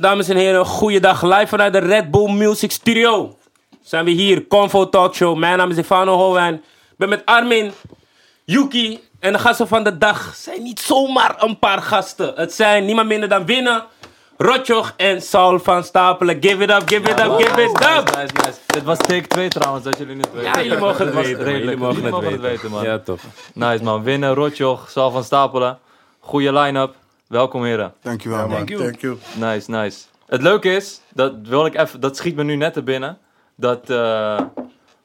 Dames en heren, goeiedag. Live vanuit de Red Bull Music Studio. Zijn we hier, Convo Talk Show. Mijn naam is Stefano Holwijn. Ik ben met Armin, Yuki en de gasten van de dag zijn niet zomaar een paar gasten. Het zijn niemand minder dan Winnen, Rotjoch en Saul van Stapelen. Give it up, give it up, give it up. Nice, nice. Dit was take 2 trouwens, dat jullie het weten. Ja, jullie mogen het weten. redelijk. Jullie mogen het weten. man. Ja, toch. Nice man. Winnen, Rotjoch, Sal van Stapelen. Goeie line-up. Welkom heren. Dankjewel, Ja, man. man. Thank you. Nice, nice. Het leuke is, dat, wil ik even, dat schiet me nu net te binnen. Dat eh,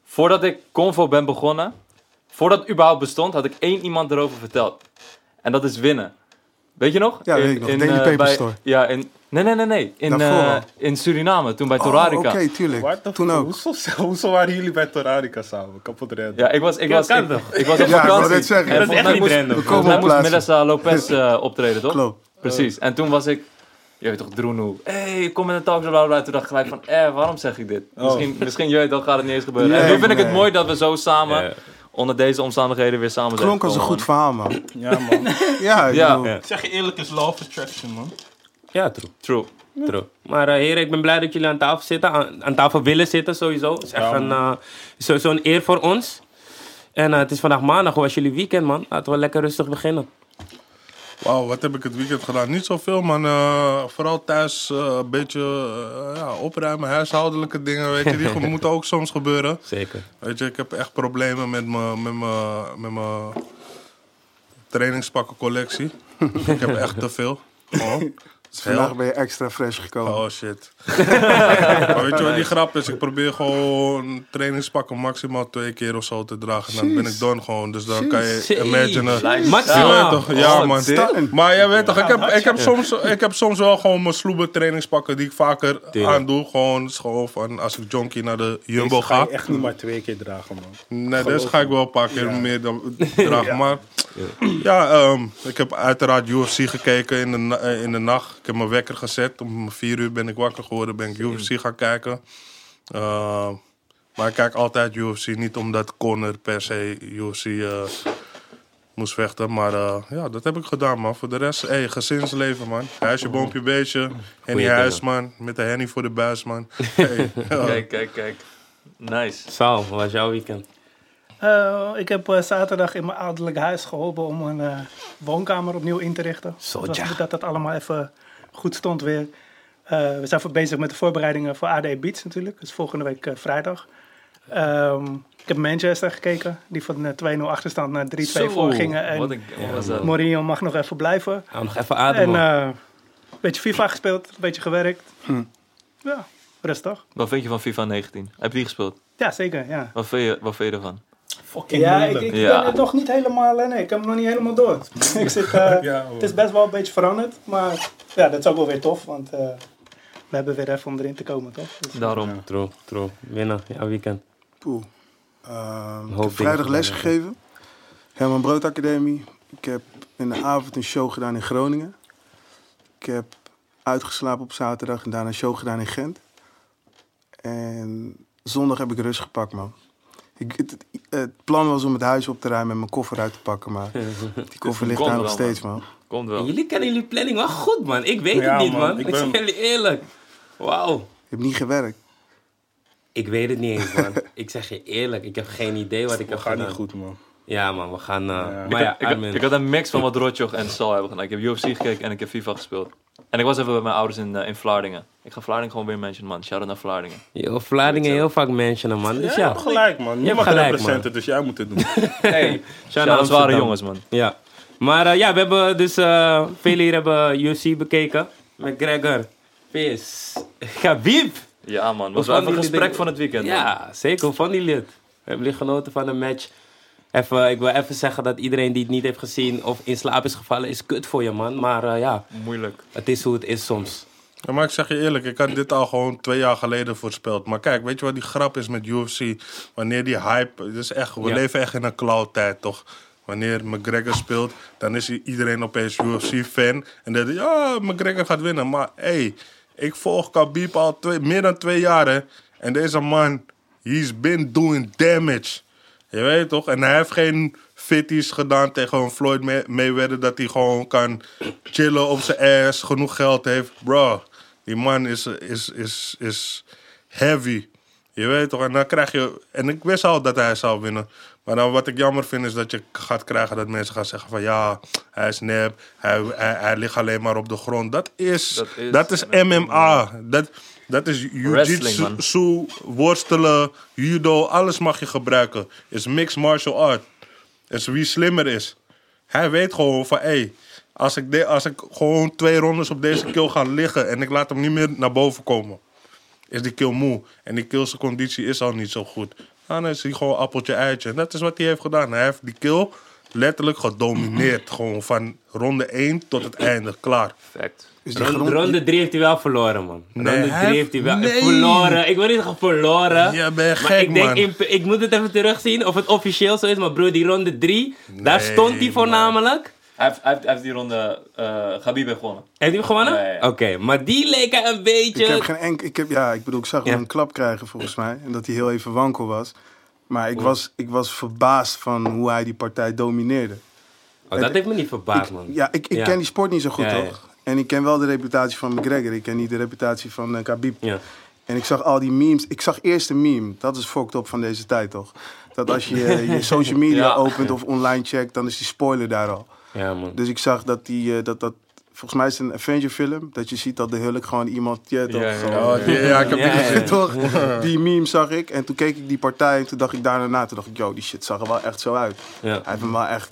voordat ik Convo ben begonnen, voordat het überhaupt bestond, had ik één iemand erover verteld. En dat is Winnen. Weet je nog? Ja, weet ik nog. Daily eh, Paper bij- Store. Ja, in, nee, nee, nee, nee. In, eh, in Suriname, toen bij Oh, Torarica. Oké, tuurlijk. Toen ook. Hoezo, hoezo waren jullie bij Torarica samen? Kapot redden. Ja, ik was, ik was, kan ik, ik was op Ja, vakantie. net zeggen. En Dat is echt niet moest, random. volgens mij moest. Melissa Lopez eh, optreden, toch? Klopt. Precies. En toen was ik, je weet toch, Droenoe. Hé, hey, kom in een talkshow, bla, bla. Toen dacht ik gelijk van, eh, waarom zeg ik dit? Misschien, misschien je weet toch, gaat het niet eens gebeuren. en nu vind ik het mooi dat we zo samen, Ja. onder deze omstandigheden, weer samen zijn. Klonk als een goed verhaal, man. Ja, man. Ja, ik Ja. Ja. Zeg je eerlijk, is of attraction, man. Ja, true. True. True. Maar eh, heren, ik ben blij dat jullie aan tafel zitten. Aan, aan tafel willen zitten, sowieso. Het is echt een, eh, sowieso een eer voor ons. En eh, het is vandaag maandag. Hoe was jullie weekend, man? Laten we lekker rustig beginnen. Wauw, wat heb ik het weekend gedaan? Niet zoveel, man. Eh, vooral thuis eh, een beetje eh, ja, opruimen, huishoudelijke dingen, weet je. Die moeten ook soms gebeuren. Zeker. Weet je, ik heb echt problemen met mijn met mijn met mijn trainingspakkencollectie. ik heb echt te veel. Gewoon. Vandaag ben je extra fresh gekomen. Oh shit. maar weet je wat die grap is? Ik probeer gewoon trainingspakken maximaal twee keer of zo te dragen. En dan ben ik done gewoon. Dus dan kan je imaginen. Maximaal. weet toch? Ja, Oh, man. Maar jij weet toch, ik heb, ik, heb soms, ik heb soms wel gewoon mijn sloebe trainingspakken die ik vaker aandoe. Gewoon, gewoon van als ik jonkie naar de Jumbo Deze ga ga. je echt niet maar twee keer dragen, man. Nee, deze ga ik wel een paar keer meer dan dragen. Maar ja, ehm, ik heb uiteraard UFC gekeken in de, eh, in de nacht. Ik heb mijn wekker gezet. Om vier uur ben ik wakker geworden, ben ik UFC gaan kijken. Ehm, maar ik kijk altijd UFC. Niet omdat Conor per se UFC eh, moest vechten. Maar eh, ja, dat heb ik gedaan, man. Voor de rest, hey, gezinsleven, man. Huisje, boompje, beestje. Henny. Huis, man. Met de Henny voor de buis, man. Hey. Kijk, kijk, kijk. Nice. Saal, hoe was jouw weekend? Eh, ik heb eh, zaterdag in mijn ouderlijk huis geholpen om een eh, woonkamer opnieuw in te richten. Zo, was ja. goed dat dat allemaal even goed stond weer. Eh, we zijn voor bezig met de voorbereidingen voor AD Beats natuurlijk. Dus volgende week eh, vrijdag. Ehm, ik heb Manchester gekeken. Die van eh, 2-0 achterstand naar 3-2 Zo, voor gingen. En een? Mourinho mag nog even blijven. Hou nog even En ademen. eh, een beetje FIFA gespeeld, een beetje gewerkt. Ja, rustig. Wat vind je van FIFA 19? Heb je die gespeeld? Ja, zeker. Ja. Wat vind je, wat vind je ervan? Fucking Ja, ik, moeilijk. ik Ja. ben het nog niet helemaal, eh, nee, ik heb hem nog niet helemaal door. ik zit, eh, Ja, het is best wel een beetje veranderd, maar ja, dat is ook wel weer tof, want eh, we hebben weer even om erin te komen, toch? Dus, Daarom. True, true. Winnen, jouw weekend. Poeh. Ehm, ik heb vrijdag dingen les gedaan, gegeven. Herman Brood Academie. Ik heb in de avond een show gedaan in Groningen. Ik heb uitgeslapen op zaterdag en daarna een show gedaan in Gent. En zondag heb ik rust gepakt, man. Ik, het, het- het plan was om het huis op te ruimen en mijn koffer uit te pakken, maar die koffer ligt daar nog steeds, man. Komt En wel. jullie kennen jullie planning wel goed, man. Ik weet Ja, het niet, man. man. Ik, Ik zeg ben- jullie eerlijk. Wauw. Ik heb niet gewerkt. Ik weet het niet eens, man. ik zeg je eerlijk. Ik heb geen idee wat ik We heb gaan gedaan. niet goed, man. Ja, man. We gaan... eh, Ja. Maar ik, ja, had, ik, had- ik had een mix van wat Rotjoch en Sal hebben gedaan. Ik heb UFC gekeken en ik heb FIFA gespeeld. En ik was even bij mijn ouders in, eh, in Vlaardingen. Ik ga Vlaardingen gewoon weer mention, man. Shout-out naar Vlaardingen. Yo, Vlaardingen heel vaak mentionen, man. Dus Ja, je ja. hebt gelijk, man. Je, mag gelijk, representen, man. dus jij moet het doen. Hey, Shout out shout zware jongens, man. Ja. Maar eh, ja, we hebben dus... eh velen hier hebben UFC bekeken. McGregor. Vis. Khabib. Ja, man. Was wel een gesprek de- van het weekend, man. Ja, zeker. Hoe vonden jullie het? Hebben jullie genoten van de match? Even, ik wil even zeggen dat iedereen die het niet heeft gezien of in slaap is gevallen, is kut voor je, man. Maar eh, ja, Moeilijk. het is hoe het is soms. Ja, maar ik zeg je eerlijk, ik had dit al gewoon twee jaar geleden voorspeld. Maar kijk, weet je wat die grap is met UFC? Wanneer die hype, het is echt, we Ja. leven echt in een cloud-tijd, toch? Wanneer McGregor speelt, dan is iedereen opeens UFC-fan. En dan ja, McGregor gaat winnen. Maar hé, hey, ik volg Khabib al twee, meer dan twee jaar, hè. En deze man, he's been doing damage. Je weet toch? En hij heeft geen fitties gedaan tegen een Floyd May- Mayweather... dat hij gewoon kan chillen op zijn ass, genoeg geld heeft. Bro, Die man is, is, is, is heavy. Je weet toch? En dan krijg je... En ik wist al dat hij zou winnen. Maar dan wat ik jammer vind is dat je gaat krijgen dat mensen gaan zeggen van... Ja, hij is nep. Hij, hij, hij ligt alleen maar op de grond. Dat is, Dat dat is- MMA. Dat, dat is jiu-jitsu, worstelen, judo. Alles mag je gebruiken. is mixed martial art. is wie slimmer is. Hij weet gewoon van... Hey, als, ik de, als ik gewoon twee rondes op deze kill ga liggen... en ik laat hem niet meer naar boven komen is die kill moe. En die kill zijn conditie is al niet zo goed. Dan is hij gewoon appeltje eitje. En dat is wat hij heeft gedaan. Hij heeft die kill letterlijk gedomineerd. gewoon van ronde 1 tot het einde. Klaar. Die Ronde, grond- ronde 3 heeft hij wel verloren, man. Nee, ronde hij 3 heeft hij wel nee. verloren. Ik wil niet zeggen verloren. Ja, ben je maar gek, ik denk, man. in- ik moet het even terugzien of het officieel zo is. Maar bro, die ronde 3, daar stond hij man. voornamelijk. Hij heeft, hij heeft, hij heeft die ronde uh, heeft gewonnen. Heeft hij hem gewonnen? Ja. Oké, maar die leek hij een beetje... Ik heb geen enk, ik heb, ja, ik bedoel, ik zag hem Ja. een klap krijgen volgens mij. En dat hij heel even wankel was. Maar ik was, ik was verbaasd van hoe hij die partij domineerde. Oh, dat heeft me niet verbaasd, man. Ja, ik, ik Ja. ken die sport niet zo goed, Ja, ja. toch? En ik ken wel de reputatie van McGregor. Ik ken niet de reputatie van eh, Khabib. Ja. En ik zag al die memes. Ik zag eerst een meme. Dat is fucked up van deze tijd, toch? Dat als je eh, je social media Ja. opent of online checkt, dan is die spoiler daar al. Ja, man. Dus ik zag dat die, eh, dat, dat volgens mij is het een Avenger film. Dat je ziet dat de Hulk gewoon iemand, ja, toch? Ja, ja. Oh, ja, ik heb Ja, die gezien. ja. toch? Die meme zag ik. En toen keek ik die partij en toen dacht ik daarna na. Toen dacht ik, yo, die shit zag er wel echt zo uit. Ja. Hij heeft hem wel echt,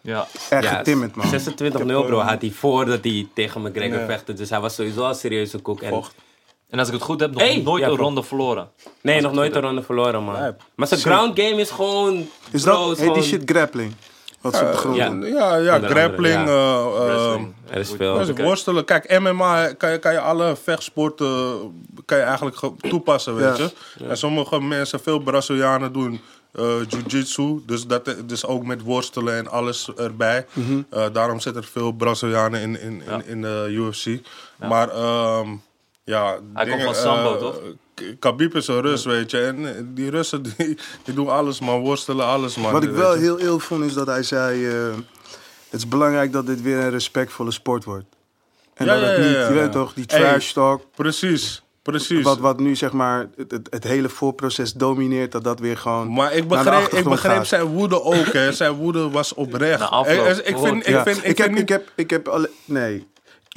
Ja. echt Ja, getimmerd, man. 26-0 bro had hij voordat hij tegen McGregor vechtte. Dus hij was sowieso al serieuze koek. En... En als ik het goed heb, nog Hey! nooit Ja, een ronde verloren. Nee, nog nooit een ronde verloren, man. Ja. Maar zijn ground game is gewoon... Is bro, dat, is heet die shit grappling? Wat ze op de grond ja. Ja, ja grappling. eh, Wrestling. Is is Oké. worstelen. Kijk, MMA kan je, kan je alle vechtsporten kan je eigenlijk ge- toepassen, weet je. En sommige mensen, veel Brazilianen doen eh jiu-jitsu. Dus, dat, dus ook met worstelen en alles erbij. Mhm. Eh, daarom zitten er veel Brazilianen in, in, in, Ja. in de UFC. Maar ehm, ja... Hij komt dingen, van Sambo, eh, toch? K- Khabib is een Rus, weet je. En eh, die Russen, die, die doen alles, man. Worstelen, alles, man. Wat ik wel je. heel ill vond is dat hij zei... eh, het is belangrijk dat dit weer een respectvolle sport wordt. En Ja, dat het ja, ja, niet, ja, je weet toch, die trash talk... Precies, precies. Wat, wat nu zeg maar het, het, het hele voorproces domineert, dat dat weer gewoon. Maar ik naar de begreep, ik begreep gaat. zijn woede ook, hè. Zijn woede was oprecht. Eh, ik vind, ik Ja, vind, ik ik, heb, ik heb, ik heb alle, nee.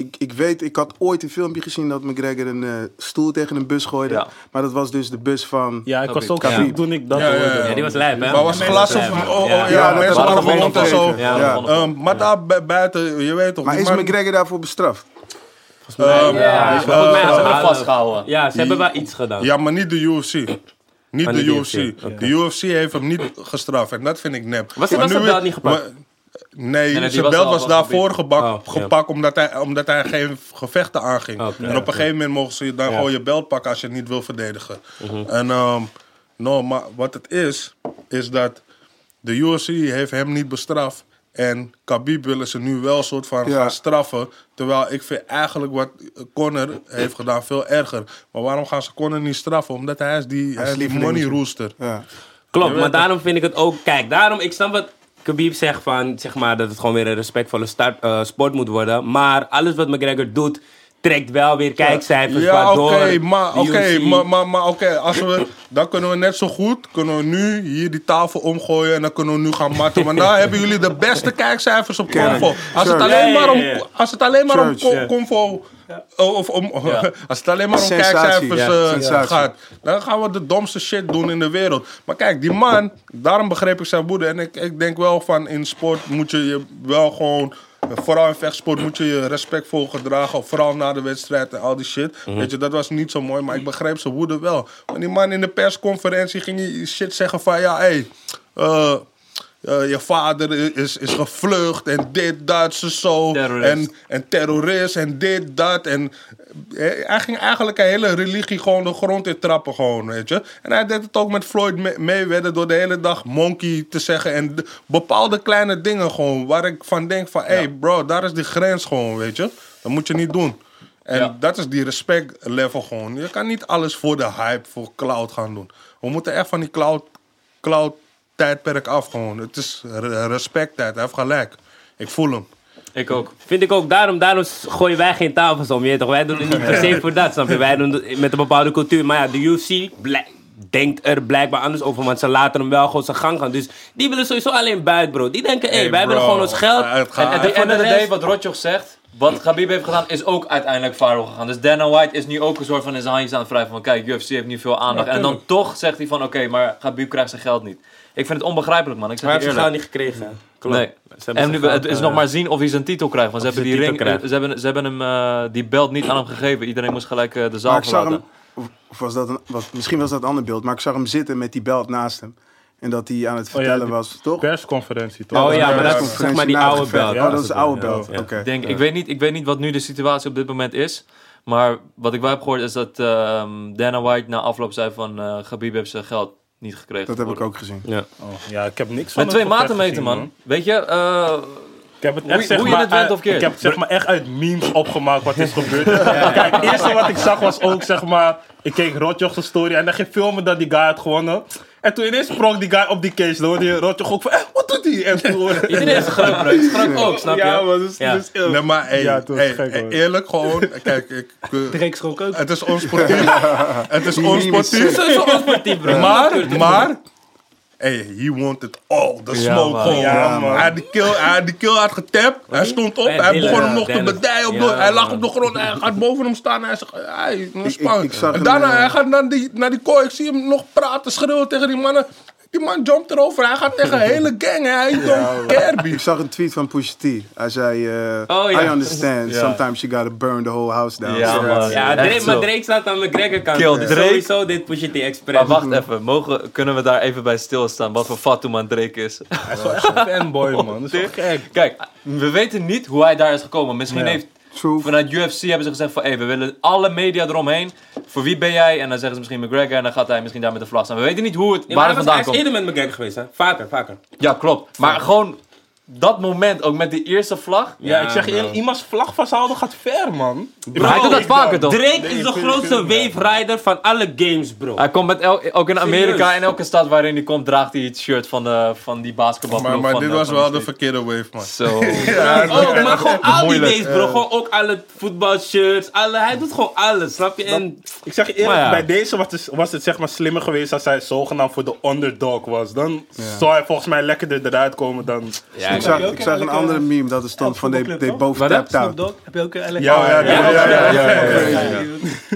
Ik, ik weet, ik had ooit een filmpje gezien dat McGregor een eh, stoel tegen een bus gooide. Ja. Maar dat was dus de bus van. Ja, ik was ook ziek toen ik dat Ja, ja, ja. hoorde. Ja, die was lijp, hè? Maar was glas of... lijp, Oh, oh, ja, Ja, dat mensen had hadden ik gewond en zo. Ja, Ja. Ehm, maar daar bu- buiten, je weet toch... Maar is McGregor daarvoor bestraft? Ehm, Ja, Volgens mij eh, hebben ze hem halen- vastgehouden. Ja, ze hebben wel iets gedaan. Ja, maar niet de UFC. Niet de UFC. De UFC heeft hem niet gestraft. En dat vind ik nep. Was hij belt niet gepakt? Nee, zijn was belt was was daarvoor gebak, Oh, ja. gepakt omdat hij, omdat hij geen gevechten aanging. En op een gegeven moment mogen ze je dan Ja. gewoon je belt pakken als je het niet wil verdedigen. Mhm. En ehm, no, maar wat het is, is dat de UFC heeft hem niet bestraft. En Khabib willen ze nu wel soort van Ja. gaan straffen. Terwijl ik vind eigenlijk wat Conor heeft gedaan veel erger. Maar waarom gaan ze Conor niet straffen? Omdat hij is die, hij is die lieveling money rooster. Ja. Klopt, maar daarom vind ik het ook... Kijk, daarom... Ik snap wat Khabib zegt van... Zeg maar dat het gewoon weer een respectvolle start, eh, sport moet worden. Maar alles wat McGregor doet... Trekt wel weer kijkcijfers Ja, waardoor oké, maar, UFC maar, maar, maar oké, als we, dan kunnen we net zo goed, kunnen we nu hier die tafel omgooien en dan kunnen we nu gaan matten. Maar dan hebben jullie de beste kijkcijfers op Convo. Als het alleen maar om, Ja, ja, ja. als het alleen maar om. Convo, oh, of om, als het alleen maar om Sensatie, kijkcijfers ja, eh, gaat, dan gaan we de domste shit doen in de wereld. Maar kijk, die man, daarom begreep ik zijn woede. En ik, ik denk wel van in sport moet je je wel gewoon Vooral in vechtsport moet je je respectvol gedragen. Vooral na de wedstrijd en al die shit. Weet je, dat was niet zo mooi. Maar ik begreep zijn woede wel. Want die man in de persconferentie ging die shit zeggen van... Ja, hé... Hey, eh, eh, je vader is, is gevlucht en dit, dat, zo, zo. Terrorist. En, en terrorist en dit, dat. En eh, hij ging eigenlijk een hele religie gewoon de grond in trappen, gewoon, weet je. En hij deed het ook met Floyd Mayweather door de hele dag monkey te zeggen. En de- bepaalde kleine dingen gewoon, waar ik van denk van... Hé hey bro, daar is die grens gewoon, weet je. Dat moet je niet doen. En Ja. dat is die respect level gewoon. Je kan niet alles voor de hype, voor cloud gaan doen. We moeten echt van die cloud, cloud tijdperk af gewoon. Het is re- respect tijd, hij heeft gelijk. Ik voel hem. Ik ook. Vind ik ook. Daarom, daarom gooien wij geen tafels om. Je toch? Wij doen het niet per se voor dat, snap je? Wij doen het met een bepaalde cultuur. Maar ja, de UFC denkt er blijkbaar anders over. Want ze laten hem wel gewoon zijn gang gaan. Dus die willen sowieso alleen buiten, bro. Die denken, hé, Hey, wij bro. willen gewoon ons geld. Ja, het En end de rest- wat Rotjoch zegt, wat Khabib heeft gedaan, is ook uiteindelijk viral gegaan. Dus Dana White is nu ook een soort van in zijn handjes aan het wrijven van, kijk, UFC heeft nu veel aandacht. Ja, en dan toch zegt hij van, oké, maar Khabib krijgt zijn geld niet. Ik vind het onbegrijpelijk, man. Ik zeg Maar hij heeft zijn niet gekregen. Klopt. Nee. Ze hebben En nu, het is eh, nog maar zien of hij zijn titel krijgt. Want ze hebben, die ring, ze hebben, ze hebben hem eh, die belt niet aan hem gegeven. Iedereen moest gelijk eh, de zaal Maar ik zag verlaten. hem, of, was dat een, was, misschien was dat een ander beeld, maar ik zag hem zitten met die belt naast hem. En dat hij aan het ja, vertellen was, toch? Persconferentie, toch? Oh ja, maar dat is zeg maar die oude belt. Oh, dat is de oude Ja. belt. Ja. Oké. Ik, denk, ik, weet niet, ik weet niet wat nu de situatie op dit moment is. Maar wat ik wel heb gehoord is dat ehm, Dana White na afloop zei van uh, Khabib heeft zijn geld niet gekregen. Dat heb ik ook gezien. Ja. Oh, ja, ik heb niks van Met twee het maten meten, man. Weet je, eh, Ik heb het Hoe- echt, zeg hoe je maar, het went uit- of keert. Ik heb het zeg maar echt uit memes opgemaakt wat is gebeurd. Kijk, het eerste wat ik zag was ook zeg maar, ik keek Rotjoch's story en dan ging filmen dat die guy had gewonnen. En toen ineens sprong die guy op die case, dan hoorde je Rotjoch ook van, eh, wat doet hij? En toen Iedereen is groot, bro. Ik schrok ook, snap je? Ja, maar dat is, Ja. is Nee, maar hey, Ja, het was hey, gek, hoor. eerlijk gewoon. Kijk, ik, Drake schrok ook. het is onsportief. het is is onsportief. Zo is zo onsportief, bro. Maar, maar. Hey, he wanted all the Ja, smoke man. gewoon. Ja, man. Hij had die kill, hij had die kill had getapt. Hij stond op. Hij Dylan, begon hem nog te bedijen. Op de, hij lag man. op de grond. Hij gaat boven hem staan. Hij zegt, ik spannend. zag En daarna eh, hij gaat naar die, naar die kooi. Ik zie hem nog praten, schreeuwen tegen die mannen. Die man jumpt erover. Hij gaat tegen een hele gang. Hij don't care, Ik zag een tweet van Pusha T. Hij zei, eh, Oh, ja. I understand, Ja. sometimes you gotta burn the whole house down. Ja, man. Ja, Drake, maar Drake staat aan McGregor kant. Kill Dus Drake. Sowieso dit Pusha T expres. maar wacht even, mogen, kunnen we daar even bij stilstaan? Wat voor fatu man Drake is? Hij is wel echt een fanboy, man. Dat is wel gek. Kijk, we weten niet hoe hij daar is gekomen. Misschien Ja. heeft True. vanuit UFC hebben ze gezegd van, hey, we willen alle media eromheen. Voor wie ben jij? En dan zeggen ze misschien McGregor en dan gaat hij misschien daar met de vlag staan. We weten niet hoe het, Ja, waar maar het vandaan hij is komt. eerder met McGregor geweest, hè? Vaker, vaker. Ja, klopt. Maar gewoon dat moment, ook met die eerste vlag. Ja, ik zeg je bro. eerlijk, iemands vlag vasthouden gaat ver, man. Maar hij doet dat vaker toch? Drake Nee, is de grootste wave rider van alle games, bro. Hij komt met el- ook in Amerika, Serieus? in elke stad waarin hij komt, draagt hij het shirt van, de, van die basketbalploeg. Maar, maar van, dit eh, was van wel de verkeerde wave, man. Zo. Ja, Ook, maar gewoon al die days, bro. Gewoon ook alle voetbalshirts. Alle, hij doet gewoon alles, snap je? En Ik zeg je eerlijk, bij deze was het, was het zeg maar slimmer geweest als hij zogenaamd voor de underdog was. Dan zou hij volgens mij lekkerder eruit komen dan... ja, Ik zag, ik een andere meme dat er stond van, out. Snoop Dogg, heb je ook een? Ja, ja, ja. ja, ja, ja, ja.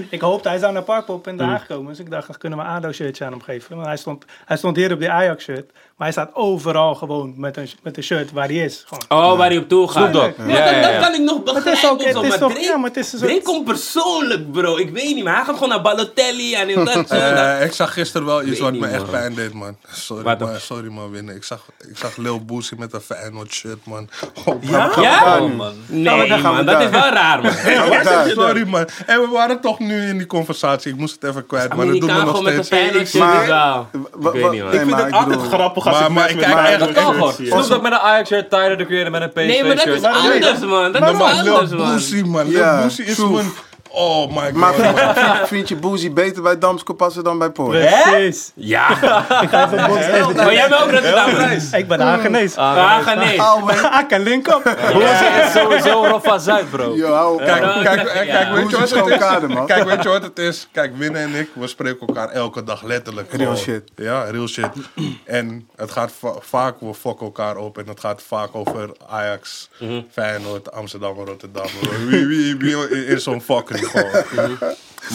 Ik hoopte, hij zou naar Parkpop in de Haag komen. Dus ik dacht, kunnen we een ADO-shirtje aan hem geven. Want hij stond, hij stond hier op die Ajax-shirt. Maar hij staat overal gewoon met een, met een shirt waar hij is. Gewoon. Oh, waar hij op toe gaat. Snoop Dogg. Ja, Ja, dat, ja, dat ja. kan ik nog Het is begrijpen. ook, zo, het is maar toch, Drake, ja, maar het is een soort- Drake komt persoonlijk, bro. Ik weet niet, maar hij gaat gewoon naar Balotelli en dat. zo. Eh, ik zag gisteren wel iets wat me echt pijn deed, man. Sorry, Wat man, sorry man, winnen. Ik zag, ik zag Lil Boosie met een Feyenoord shirt, man. Oh, Ja? Ja? Oh, man. Nee, man, dat is wel raar, man. Sorry, man. En we waren toch nu in die conversatie. Ik moest het even kwijt, maar dat doet me nog steeds... Ik weet wa- niet, man. nee, Ik vind maar het altijd grappig Maar- ik maar ik kijk echt- Dat kan gewoon. Snoop Dogg met een Ajax shirt, Tyler de Creator met een PSV Nee, maar dat is anders, man. Dat is anders, man. Boosie, man. Lil Ja, Boosie is true. Oh my Maar god. vind, vind- vind je Boozy beter bij Damsko passen dan bij Poort? Precies. Ja. Ik ga even Maar jij bent ook Rotterdam. Ik ben Hagenees. Ah, ga nee. Alweer. I can link up. Boosie is sowieso Rafa Zuid, bro. Yo, hou op. Kijk, kijk, kijk, weet je wat Boozy is het is? man. Kijk, weet je wat het is? Kijk, Winnen en ik, we spreken elkaar elke dag letterlijk. Real shit. Ja, real shit. En het gaat va- vaak, we fokken elkaar op. En het gaat vaak over Ajax, Feyenoord, Amsterdam, Rotterdam. Wie, wie, wie in, in zo'n fuckery gewoon.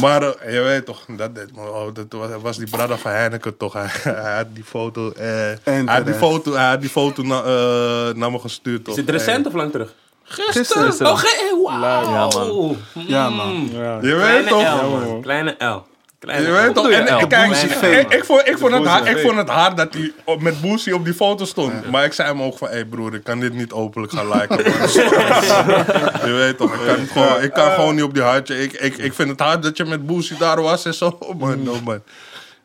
Maar eh, je weet toch, dat, dat, oh, dat was, was die brother van Heineken toch. Hij, hij had die foto, eh, hij had die foto, hij had die foto na, eh, naar me gestuurd toch. Is het recent of lang terug? Gisteren. Oh, ge- wauw. Ja, man. Ja, man. Ja. Je weet Kleine toch? L, man. Kleine L. Kleine Je weet toch? En, kijk, ik, ik, ik vond, ik, vond het hard, ik vond het hard dat hij op- met Boosie op die foto stond. Maar ik zei hem ook van, hé hey broer, ik kan dit niet openlijk gaan liken. man. je weet toch, ik kan, gewoon, ik kan gewoon niet op die hartje. Ik, ik, ik vind het hard dat je met Boosie daar was en zo. Man, no man.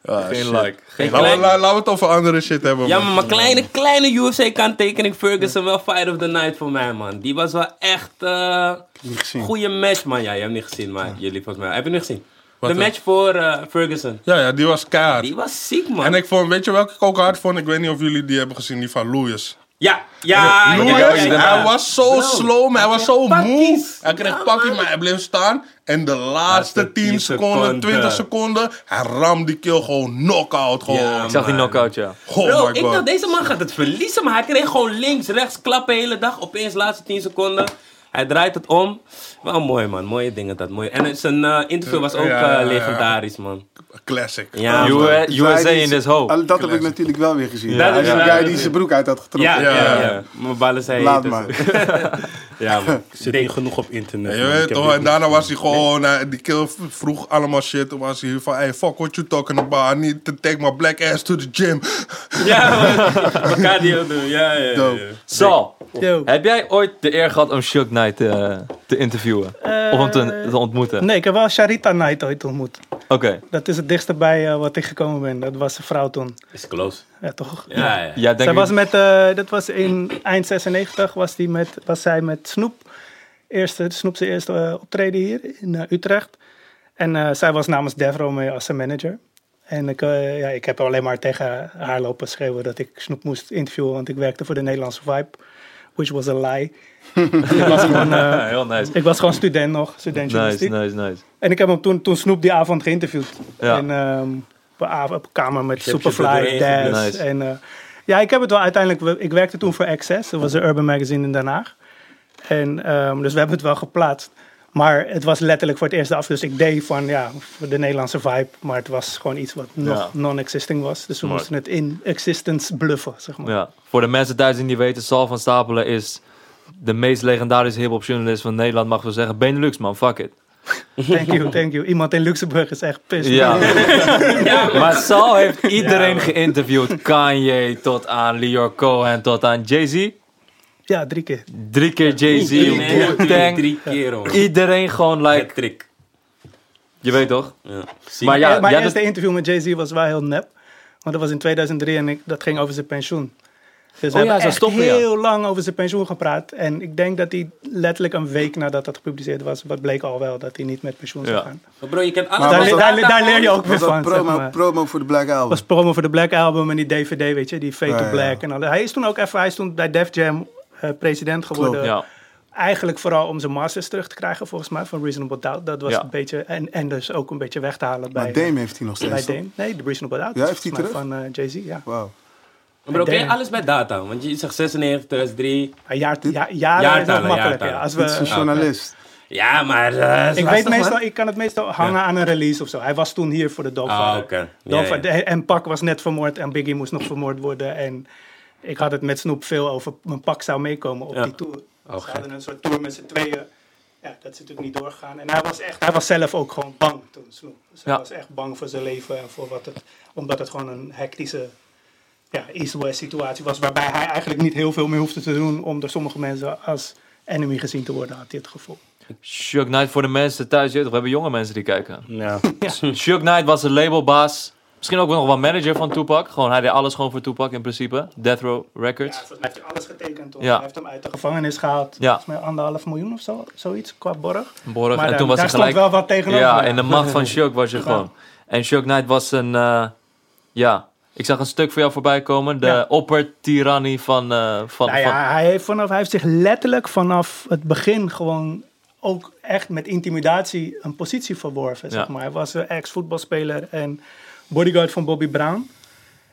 Ah, Geen shit. like. Geen Laten we, Klein- la- laten we het over andere shit hebben. Ja, man. maar mijn kleine, kleine UFC-kanttekening Ferguson wel Fight of the Night voor mij, man. Die was wel echt eh Niet gezien. goede match, man. Ja, je hebt niet gezien, maar jullie volgens mij. Heb je niet gezien? Wat de match voor eh, Ferguson. Ja, ja, die was keihard. Die was ziek, man. En ik vond, weet je welke ik ook hard vond? Ik weet niet of jullie die hebben gezien, die van Louis. Ja, ja, ja. Ja, ja, ja. hij was zo slow, maar hij was zo moe. Pakkies. Hij kreeg Ja, pakkie, maar hij bleef staan. En de laatste Laatste 10 10 seconden, seconden. 20 seconden, hij ramde die kill gewoon knock-out. Gewoon. Ja, Ik zag die knockout, ja. oh Bro, my ik dacht, deze man gaat het verliezen, maar hij kreeg gewoon links, rechts klappen de hele dag. Opeens laatste 10 seconden. Hij draait het om. Wel mooi, man. Mooie dingen dat. Mooi. En zijn eh, interview was ook eh, legendarisch, man. Classic. Ja. USA die- in this hole. Al- Dat heb ik natuurlijk wel weer gezien. Dat is wel- guy die zijn broek uit had getrokken. Ja, ja, Ja. ja. Mijn ballen zijn Laat heet, maar. dus- Ja, man. Zit niet genoeg op internet. Ja, je weet toch, en daarna was hij gewoon, eh, die kill vroeg allemaal shit. Toen was hij van, hey, fuck what you talking about. I need to take my black ass to the gym. Ja, man. Cardio doen. Ja, ja, ja. Dope. ja. Sal, Yo. heb jij ooit de eer gehad om Shook Eh, te interviewen? of hem te, te ontmoeten? Nee, ik heb wel Sharita Knight ooit ontmoet. Oké. Dat is het dichtste bij eh, wat ik gekomen ben. Dat was een vrouw toen. Is close. Ja, toch? Ja, ja. Ja, denk Zij ik. was met, eh, dat was in eind 96 was, die met, was zij met Snoep. Eerste, Snoep zijn eerste eh, optreden hier in eh, Utrecht. En eh, zij was namens Devro mee als zijn manager. En ik, eh, ja, ik heb alleen maar tegen haar lopen schreeuwen dat ik Snoep moest interviewen. Want ik werkte voor de Nederlandse Vibe. Which was a lie. Ik, was gewoon, eh, Ja, heel nice. ik was gewoon student nog, student Nice, journalistiek. nice, nice. En ik heb hem toen, toen Snoep die avond geïnterviewd. Ja. En, ehm, op, op kamer met Je er Superfly, Daz. geblikt. Nice. En, eh, ja, ik heb het wel uiteindelijk... Ik werkte toen voor Access. Dat was een urban magazine in Den Haag. En, ehm, dus we hebben het wel geplaatst. Maar het was letterlijk voor het eerst af. Dus ik deed van, ja, voor de Nederlandse vibe. Maar het was gewoon iets wat nog Ja. non-existing was. Dus we Mooi. moesten het in existence bluffen, zeg maar. Ja. Voor de mensen thuis die niet weten, Sal van Stapelen is de meest legendarische hip-hop journalist van Nederland, mag wel zeggen. Benelux, man, fuck it. Thank you, thank you. Iemand in Luxemburg is echt pissed. Ja. Maar Sal heeft iedereen geïnterviewd. Kanye tot aan Leo Cohen tot aan Jay-Z. Ja, drie keer. Drie keer Jay-Z, Nee, nee, drie, Wu-Tang. drie keer, hoor. Iedereen gewoon like, Patrick. je weet toch? Ja. Maar ja, mijn jij eerste interview met Jay-Z was wel heel nep. Want dat was in 2003 en ik, dat ging over zijn pensioen. Dus we Oh ja, hebben zo echt stoppen, ja. heel lang over zijn pensioen gepraat. En ik denk dat hij letterlijk een week nadat dat gepubliceerd was, wat bleek al wel dat hij niet met pensioen zou Ja. gaan. Maar bro, je kent Maar Daar, daar, daar leer je ook weer van. zeg promo, maar. promo voor de Black Album? was promo voor de Black Album en die DVD, weet je, die Fade Ja, to ja. Black. En al. Hij is toen ook even, hij is toen bij Def Jam eh, president geworden. Ja. Eigenlijk vooral om zijn masters terug te krijgen, volgens mij, van Reasonable Doubt. Dat was Ja. een beetje, en, en dus ook een beetje weg te halen bij, maar Dame heeft hij nog bij steeds, toch? Dame. Nee, de Reasonable Doubt. Ja, is heeft hij mij Van eh, Jay-Z, ja. Wauw. Bro, ken je Damn. alles bij data? Want je zegt 96, 2003. Maar jaar, ja, jaren is makkelijk. Ja. jaartallen. Als Dit is een we, journalist. Ja, maar... is ik, lastig, weet man. meestal, ik kan het meestal hangen aan een release of zo. Hij was toen hier voor de Dogfather. Ah, oké. En Pak was net vermoord en Biggie moest nog vermoord worden. En ik had het met Snoep veel over mijn Pak zou meekomen op Ja. die tour. Oh, Ze hadden een soort tour met z'n tweeën. Ja, dat is natuurlijk niet doorgegaan. En hij was, echt, hij was zelf ook gewoon bang toen, Snoep. Dus hij Ja. was echt bang voor zijn leven en voor wat het... Omdat het gewoon een hectische ja, East-West situatie was. Waarbij hij eigenlijk niet heel veel meer hoefde te doen om door sommige mensen als enemy gezien te worden, had hij het gevoel. Shook Knight voor de mensen thuis, toch, we hebben jonge mensen die kijken. Ja. Shook Knight was een labelbaas. Misschien ook nog wel manager van Tupac. Gewoon, hij deed alles gewoon voor Tupac in principe. Death Row Records. Ja, mij heeft hij alles getekend. Toen. Ja. Hij heeft hem uit de gevangenis gehaald. Ja. Volgens mij anderhalf miljoen of zo, zoiets qua borg. Borg. Maar en toen was daar hij stond gelijk... wel wat tegenover. Ja, in de macht van Shook was je gewoon. En Shook Knight was een... eh, ja, ik zag een stuk voor jou voorbij komen. De Ja. oppertirannie van... eh van, Nou van ja, hij, heeft vanaf, hij heeft zich letterlijk vanaf het begin gewoon ook echt met intimidatie een positie verworven. Zeg maar. Hij was een ex-voetbalspeler en bodyguard van Bobby Brown.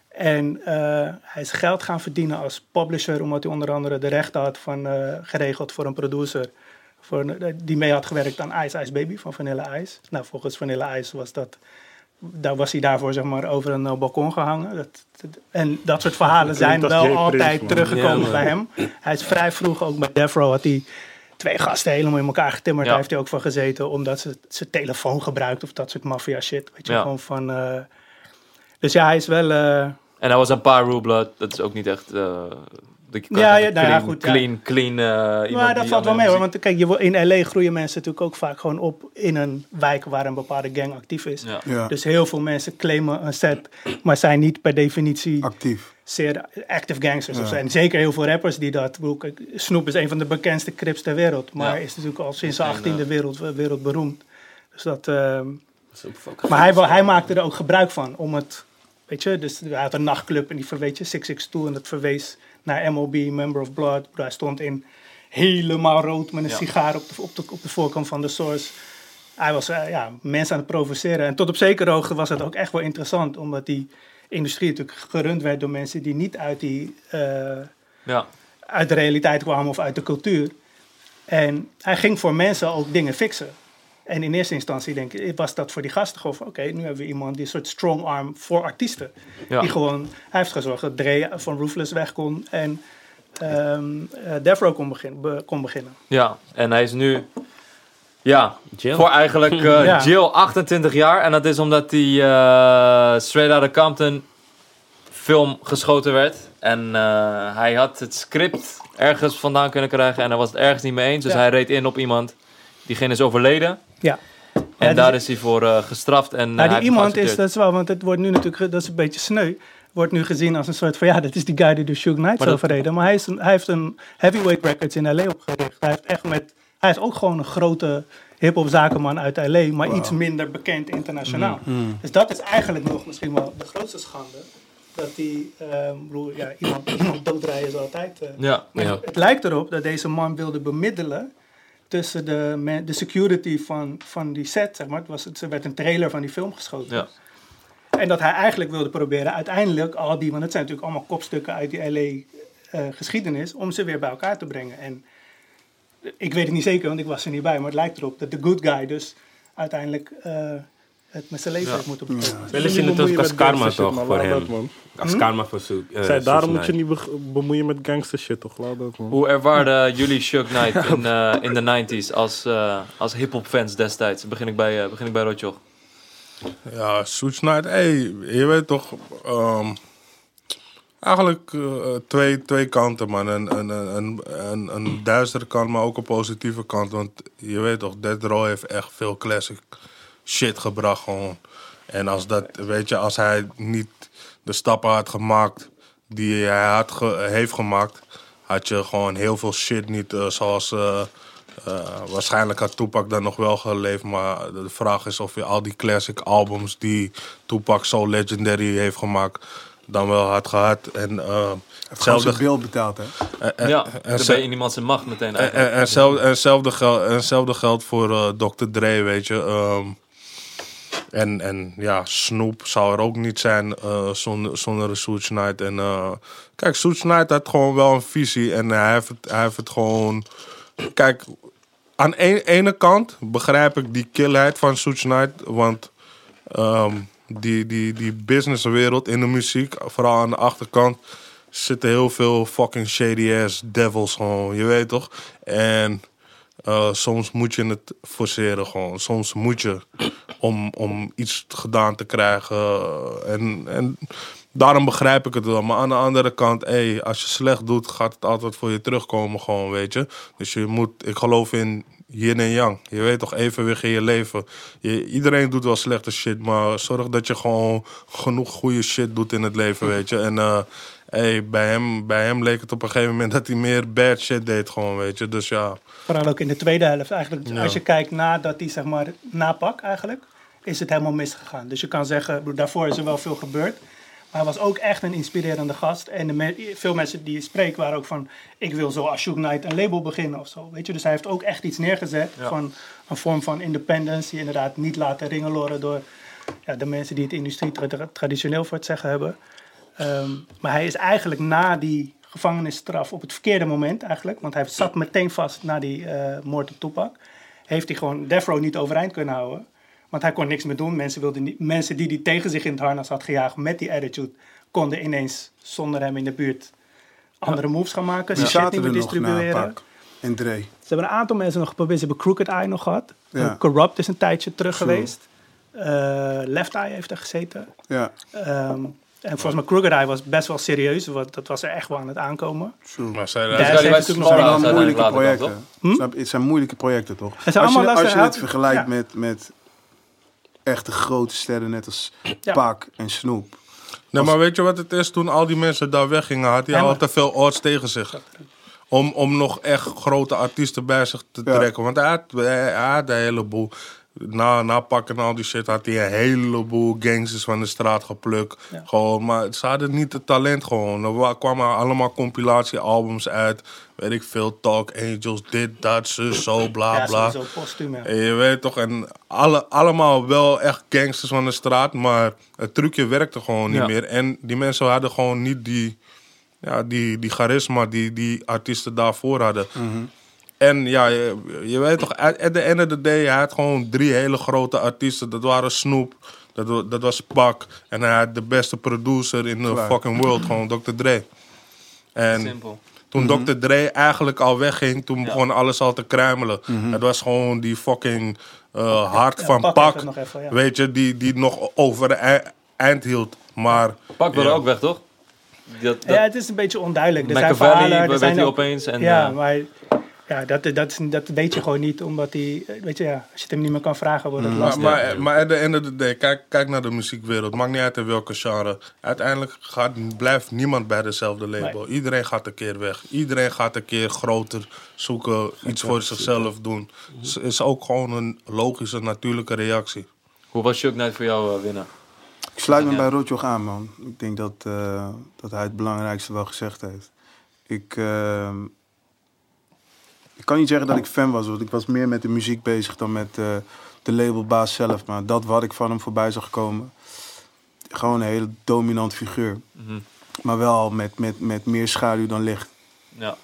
En eh, hij is geld gaan verdienen als publisher, omdat hij onder andere de rechten had van, eh, geregeld voor een producer. Voor, die mee had gewerkt aan Ice Ice Baby van Vanilla Ice. Nou, volgens Vanilla Ice was dat daar was hij daarvoor zeg maar over een eh, balkon gehangen. Dat, dat- en dat soort verhalen zijn wel Jay altijd teruggekomen Ja, bij hem. Hij is vrij vroeg ook bij Death Row had hij twee gasten helemaal in elkaar getimmerd. Ja. Daar heeft hij ook van gezeten omdat ze zijn telefoon gebruikt of dat soort maffia shit. Weet je, Ja. gewoon van... eh, dus ja, hij is wel... eh, En hij was een paar Blood. Dat is ook niet echt... eh, Ja, ja, nou ja, clean, goed, ja. clean, clean eh, iemand maar dat valt wel mee hoor. Want kijk, je, wo- in LA groeien mensen natuurlijk ook vaak gewoon op in een wijk waar een bepaalde gang actief is. Ja. Ja, Dus heel veel mensen claimen een set, maar zijn niet per definitie actief. zeer active gangsters. Zo. En zeker heel veel rappers die dat. Kijk, Snoop is een van de bekendste crips ter wereld. Maar Ja. is natuurlijk al sinds de En, 18e wereld, wereldberoemd. Dus dat, ehm, maar hij, wil- hij maakte er ook gebruik van om het weet je, dus hij had een nachtclub en die verweet je 662 en dat verwees naar MOB, Member of Blood. Hij stond in helemaal rood met een Ja. sigaar op de, op, de, op de voorkant van de source. Hij was eh, ja, mensen aan het provoceren. En tot op zekere hoogte was het ook echt wel interessant, omdat die industrie natuurlijk gerund werd door mensen die niet uit, die, eh, Ja, uit de realiteit kwamen of uit de cultuur. En hij ging voor mensen ook dingen fixen. En in eerste instantie denk ik, was dat voor die gasten gewoon van... oké, nu hebben we iemand die een soort strong arm voor artiesten. ja. Die gewoon, hij heeft gezorgd dat Dre van Ruthless weg kon en ehm eh, Death Row kon, begin, be- kon beginnen. ja. en hij is nu... Ja, Jill. voor eigenlijk eh, Ja. Jill 28 jaar. En dat is omdat die eh Straight Outta Compton film geschoten werd. En eh, hij had het script ergens vandaan kunnen krijgen en hij was het ergens niet mee eens. Dus Ja. hij reed in op iemand. Diegene is overleden. Ja. En Ja, dus- daar is hij voor eh, gestraft. En, eh, Nou, hij die iemand is, dat is wel, want het wordt nu natuurlijk, dat is een beetje sneu. Wordt nu gezien als een soort van, ja, dat is die guy die de Suge Knight Maar zo dat- verreden. Maar hij, is een, hij heeft een heavyweight records in L.A. opgericht. Hij, heeft echt met, hij is ook gewoon een grote hip-hop zakenman uit L.A., maar iets minder bekend internationaal. Dus dat is eigenlijk nog misschien wel de grootste schande. Dat die, ehm, ja, iemand, iemand doodrijden is altijd. eh, Ja, Ja. Het lijkt erop dat deze man wilde bemiddelen tussen de, de security van, van die set. Zeg maar. het was, het werd een trailer van die film geschoten. Ja. En dat hij eigenlijk wilde proberen uiteindelijk al die, want het zijn natuurlijk allemaal kopstukken uit die LA-geschiedenis, om ze weer bij elkaar te brengen. En ik weet het niet zeker, want ik was er niet bij, maar het lijkt erop dat de good guy dus uiteindelijk eh, het met zijn leven Ja. heeft moeten bekomen. Willen zien het ook als karma toch voor hem. Als karma voor zoek. eh, Zij, daarom moet je niet be- bemoeien met gangster shit, toch? Laat dat, man. Hoe ervaren jullie Shook Knight in, eh, in de 90s als, eh als hip-hop fans destijds? Begin ik bij, eh, begin ik bij Rotjoch. Ja, Suits Knight, hey, je weet toch, ehm, eigenlijk eh, twee, twee kanten, man. Een, een, een, een, een, een duistere kant, maar ook een positieve kant. Want je weet toch, Dead Row heeft echt veel classic shit gebracht, gewoon. En als dat, weet je, als hij niet de stappen had gemaakt die hij had ge- heeft gemaakt, had je gewoon heel veel shit niet eh, zoals. eh, eh, waarschijnlijk had Tupac dan nog wel geleefd, maar de vraag is of je al die classic albums die Tupac zo legendary heeft gemaakt, dan wel had gehad. En eh, hetzelfde, zijn beeld betaald, hè? en- en- ja, en dan ben je in iemand zijn macht meteen en, eigenlijk. en, en, hetzelfde- en hetzelfde gel- en hetzelfde geldt voor eh, Dr. Dre, weet je. ehm, en, en ja, Snoop zou er ook niet zijn eh, zonder, zonder Suge Knight. En eh, kijk, Suge Knight had gewoon wel een visie en hij heeft het, hij heeft het gewoon... Kijk, aan ene kant begrijp ik die killheid van Suge Knight, want... ehm, die, die, die businesswereld in de muziek, vooral aan de achterkant, zitten heel veel fucking shady ass devils gewoon, je weet toch? En eh, soms moet je het forceren gewoon. Soms moet je om, om iets gedaan te krijgen. En, en daarom begrijp ik het wel. Maar aan de andere kant, hey, als je slecht doet, gaat het altijd voor je terugkomen gewoon, weet je. Dus je moet, ik geloof in yin en yang. Je weet toch, evenwicht in je leven. Je, iedereen doet wel slechte shit, maar zorg dat je gewoon genoeg goede shit doet in het leven, weet je. En eh, hey, bij, hem, bij hem leek het op een gegeven moment dat hij meer bad shit deed gewoon, weet je. Dus ja, Vooral ook in de tweede helft eigenlijk. Ja. Als je kijkt nadat hij zeg maar napak eigenlijk, is het helemaal misgegaan. Dus je kan zeggen, daarvoor is er wel veel gebeurd. Maar hij was ook echt een inspirerende gast. En de me- veel mensen die je spreekt waren ook van... ik wil zo als Shook Knight een label beginnen of zo. Weet je? Dus hij heeft ook echt iets neergezet van een vorm van independence... die inderdaad niet laten ringeloren door ja, de mensen die het industrie tra- traditioneel voor het zeggen hebben. Ehm, maar hij is eigenlijk na die gevangenisstraf op het verkeerde moment eigenlijk... want hij zat meteen vast na die eh, moord op Tupac... heeft hij gewoon Death Row niet overeind kunnen houden... Want hij kon niks meer doen. Mensen, wilden niet, mensen die hij tegen zich in het harnas had gejaagd met die attitude, konden ineens zonder hem in de buurt andere moves gaan maken. Shit zaten niet er meer distribueren. En Dre. Ze hebben een aantal mensen nog geprobeerd. Ze hebben Crooked Eye nog gehad. Ja. Corrupt is een tijdje terug True. geweest. Eh, Left Eye heeft er gezeten. Ja, Ehm, en volgens mij Crooked Eye was best wel serieus. Want dat was er echt wel aan het aankomen. true. maar zij, Dus heeft natuurlijk nog zijn wel moeilijke projecten. toch? Hm? Snap je? Het zijn moeilijke projecten, toch? Het zijn Als je, allemaal als je het vergelijkt ja. met, met echte grote sterren, net als Ja. Pac en Snoop. Nee, maar weet je wat het is? Toen al die mensen daar weggingen, had hij Ja, al maar- te veel odds tegen zich. Om, om nog echt grote artiesten bij zich te Ja. trekken. Want hij had, hij had een heleboel. Na, na pakken en al die shit had hij een heleboel gangsters van de straat geplukt. Ja. Gewoon, maar ze hadden niet het talent gewoon. Er wa- kwamen allemaal compilatiealbums uit. Weet ik veel, Talk Angels, dit, dat, zus, zo, bla, Ja, bla. sowieso postuum, ja. En je weet toch, en alle, allemaal wel echt gangsters van de straat, maar het trucje werkte gewoon niet meer. En die mensen hadden gewoon niet die, ja, die, die charisma die die artiesten daarvoor hadden. En ja, je, je weet toch, at, the end of the day, hij had gewoon drie hele grote artiesten. Dat waren Snoop, dat, dat was Pac en hij had de beste producer in de fucking world, gewoon Dr. Dre. En Simpel. toen Dr. Dre eigenlijk al wegging, toen Ja. begon alles al te kruimelen. Het was gewoon die fucking eh, hart Ja, van Pac Pak, even, ja. weet je, die, die nog over de ei- eind hield. Maar Pak wilde Ja. ook weg, toch? Dat, dat, Ja, het is een beetje onduidelijk. Er zijn verhalen, er weet zijn hij ook- opeens. En, ja, eh, maar ja, dat, dat, is- dat weet je gewoon niet, omdat hij, weet je, ja, als je het hem niet meer kan vragen, wordt het Maar, lastig. maar, maar at the end of the day, kijk, kijk naar de muziekwereld. Maakt niet uit in welke genre. Uiteindelijk gaat, blijft niemand bij dezelfde label. Iedereen gaat een keer weg. Iedereen gaat een keer groter zoeken, iets voor zichzelf doen. Het is ook gewoon een logische, natuurlijke reactie. Hoe was Shook Knight voor jou, eh, winnen? Ik sluit me bij Rotjoch aan, man. Ik denk dat, eh, dat hij het belangrijkste wel gezegd heeft. Ik, ehm, ik kan niet zeggen dat ik fan was, want ik was meer met de muziek bezig dan met eh, de labelbaas zelf. Maar dat wat ik van hem voorbij zag komen, gewoon een hele dominant figuur. Mhm. Maar wel met, met, met meer schaduw dan licht. Ja,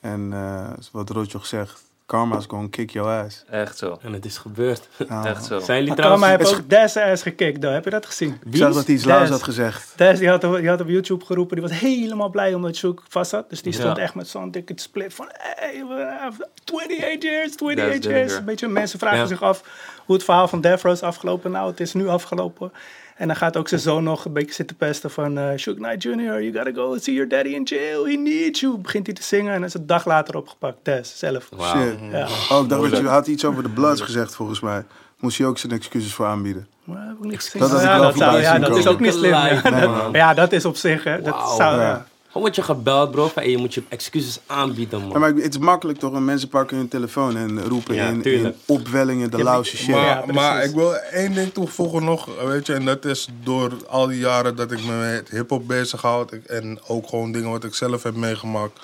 En eh, wat Rotjoch zegt, karma's gonna kick your ass. echt zo. En het is gebeurd. Ja, Echt zo. Zijn jullie Maar Karma heeft ook Des ass gekikt, though. heb je dat gezien? Ik zag dat hij iets Des. lauws had gezegd. Des die had, die had op YouTube geroepen, die was helemaal blij omdat Shook vast zat. Dus die stond Ja. echt met zo'n dikke split van hey, we have 28 years, 28 That's years. Een beetje, mensen vragen Ja. zich af hoe het verhaal van Death Row is afgelopen. Nou, het is nu afgelopen. En dan gaat ook zijn zoon nog een beetje zitten pesten van... eh Shook Knight Jr., you gotta go see your daddy in jail, he needs you. Begint hij te zingen en is een dag later opgepakt, Des zelf. Shit. Ja. Oh, ik dacht dat je had iets over de Bloods gezegd volgens mij. Moest hij ook zijn excuses voor aanbieden. Maar heb ik niet gezien. Dat ja, dat, zou, voorbij ja, zien dat is ook niet slim. Ja, Nee, dat, man. ja, dat is op zich, hè. Dat zou, Ja. Gewoon word je gebeld, bro. Hey, je moet je excuses aanbieden, man. Ja, maar het is makkelijk toch? En mensen pakken hun telefoon en roepen Ja, in, in opwellingen de Ja, lauwste shit. Maar, Ja, precies. maar ik wil één ding toevoegen nog, weet je, en dat is door al die jaren dat ik me met hip-hop bezighoud en ook gewoon dingen wat ik zelf heb meegemaakt.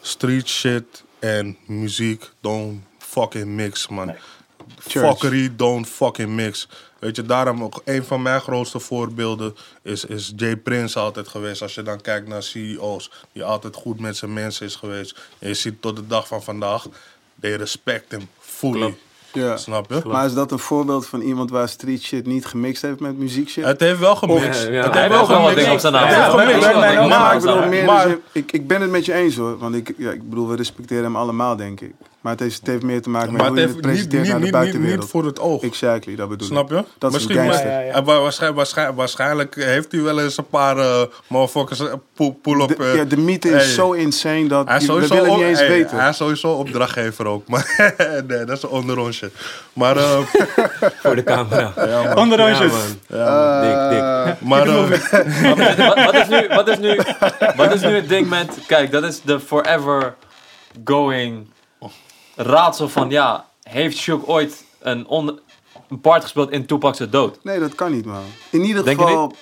Street shit en muziek, don't fucking mix, man. Fuckery, don't fucking mix. Weet je, daarom ook een van mijn grootste voorbeelden is, is Jay Prince altijd geweest. Als je dan kijkt naar CEO's, die altijd goed met zijn mensen is geweest. En je ziet tot de dag van vandaag, they respect him fully. Ja. Snap je? Maar is dat een voorbeeld van iemand waar street shit niet gemixt heeft met muziek shit? Het heeft wel gemixt. Ja, ja. Het heeft wel wel wat gemixt. dingen op zijn naam. Het heeft Ja, gemixt. Batman ook. maar bedoel meer ik, ik ben het met je eens hoor. Want ik, ja, ik bedoel, we respecteren hem allemaal, denk ik. Maar het heeft, het heeft meer te maken met Maar hoe het je het presenteert niet, naar de niet, buitenwereld. niet voor het oog. Exactly, dat bedoel Snap ik. je? Dat is gangster. Ja, ja, ja. en wa- waarschijn- waarschijn- waarschijnlijk heeft hij wel eens een paar eh motherfuckers eh, pull, pull op. De, eh, ja, de mythe is hey. zo insane dat Hij we willen niet eens hey, weten. Hij is sowieso opdrachtgever ook. Maar nee, dat is een onderrondje. Maar, eh, Voor de camera. Onderrondjes. Ja, man. dik, dik. Maar wat, is nu, wat, is nu, wat is nu het ding met... Kijk, dat is de forever going raadsel van... Ja, heeft Shook ooit een, on, een part gespeeld in Tupac's dood? nee, dat kan niet, man. In ieder Denk geval,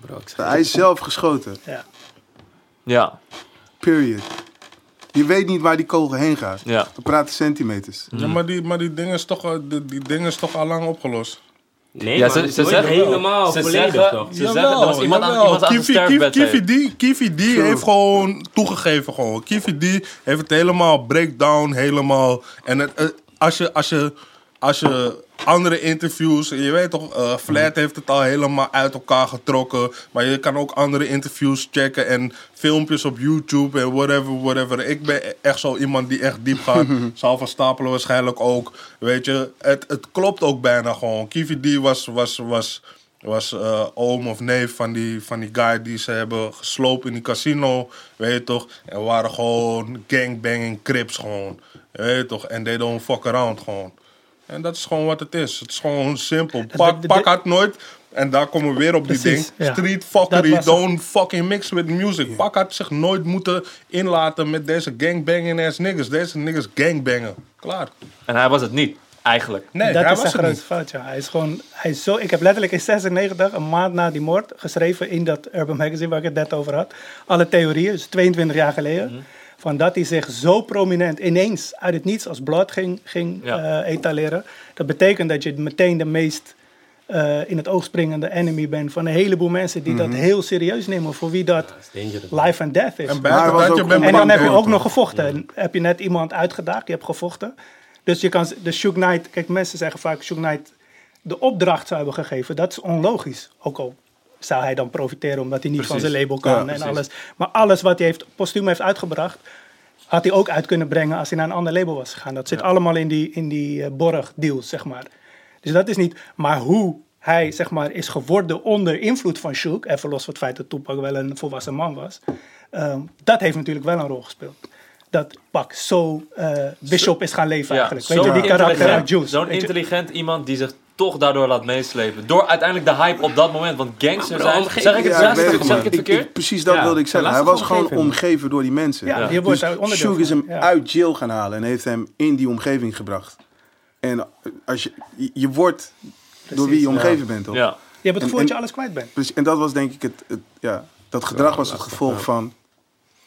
Bro, hij is zelf geschoten. Ja. Ja, Period. Je weet niet waar die kogel heen gaat. ja. We praten centimeters. ja, maar, die, maar die ding is toch, die, die ding is toch al lang opgelost. Nee, Ja, man, ze- ze zeggen- helemaal ze volledig, zeggen- toch? Ze zeggen, er was iemand aan- jawel. iemand aan zijn Kivi- sterfbed, Kivi- Kivi D, heeft gewoon toegegeven gewoon. Kivi D heeft het helemaal breakdown, helemaal. En het, het- als, je, als, je, als je andere interviews, je weet toch, eh Flat heeft het al helemaal uit elkaar getrokken. Maar je kan ook andere interviews checken en filmpjes op YouTube en whatever, whatever. Ik ben echt zo iemand die echt diep gaat. Zal van Stapelen waarschijnlijk ook. Weet je, het, het klopt ook bijna gewoon. Kivi D was, was, was, was eh, oom of neef van die, van die guy die ze hebben gesloopt in die casino. Weet je toch? En waren gewoon gangbanging crips gewoon. Weet je toch? En they don't fuck around gewoon. En dat is gewoon wat het is. Het is gewoon simpel. Pak, pak had nooit... En daar komen we weer op die Precies, ding. ja. Street fuckery, het. don't fucking mix with music. Pak had zich nooit moeten inlaten met deze gangbanging ass niggas. Deze niggas gangbangen. Klaar. En hij was het niet. Eigenlijk. Nee, dat hij is was zijn het fout, ja. Hij is gewoon, hij is zo, ik heb letterlijk in 96, een maand na die moord, geschreven in dat Urban Magazine waar ik het net over had. Alle theorieën, dus 22 jaar geleden. Mhm. Van dat hij zich zo prominent ineens uit het niets als Blood ging, ging Ja. eh, etaleren. Dat betekent dat je meteen de meest eh, in het oog springende enemy bent van een heleboel mensen die dat heel serieus nemen. Voor wie dat life and death is. En Maar was ook En dan heb je ook nog gevochten. En heb je net iemand uitgedaagd, je hebt gevochten. Dus je kan, de Shook Knight, kijk mensen zeggen vaak Shook Knight de opdracht zou hebben gegeven. Dat is onlogisch. Ook al zou hij dan profiteren omdat hij niet van zijn label kan Ja, en alles. Maar alles wat hij heeft, postuum heeft uitgebracht, had hij ook uit kunnen brengen als hij naar een ander label was gegaan. Dat zit allemaal in die, in die eh, borg deals, zeg maar. Dus dat is niet, maar hoe hij zeg maar is geworden onder invloed van Shook, even los van het feit dat Tupac wel een volwassen man was, ehm, dat heeft natuurlijk wel een rol gespeeld. Dat Pak zo eh, Bishop is gaan leven eigenlijk. Weet je, zo'n die karakter uit Juice. Zo'n intelligent iemand die zich toch daardoor laat meeslepen. Door uiteindelijk de hype op dat moment. Want gangsters zijn... Zeg ik het, Ja, zeg, ik zeg, het, ik verkeerd? ik- precies dat Ja, wilde ik zeggen. Hij was gewoon omgeven door die mensen. Ja, Ja. je wordt Dus is hem Ja. uit jail gaan halen en heeft hem in die omgeving gebracht. En als je, je- je wordt door wie je omgeven bent, toch? Ja. Je hebt het gevoel dat je alles kwijt bent. Precies, En dat was denk ik het, het- ja, dat gedrag was het gevolg van...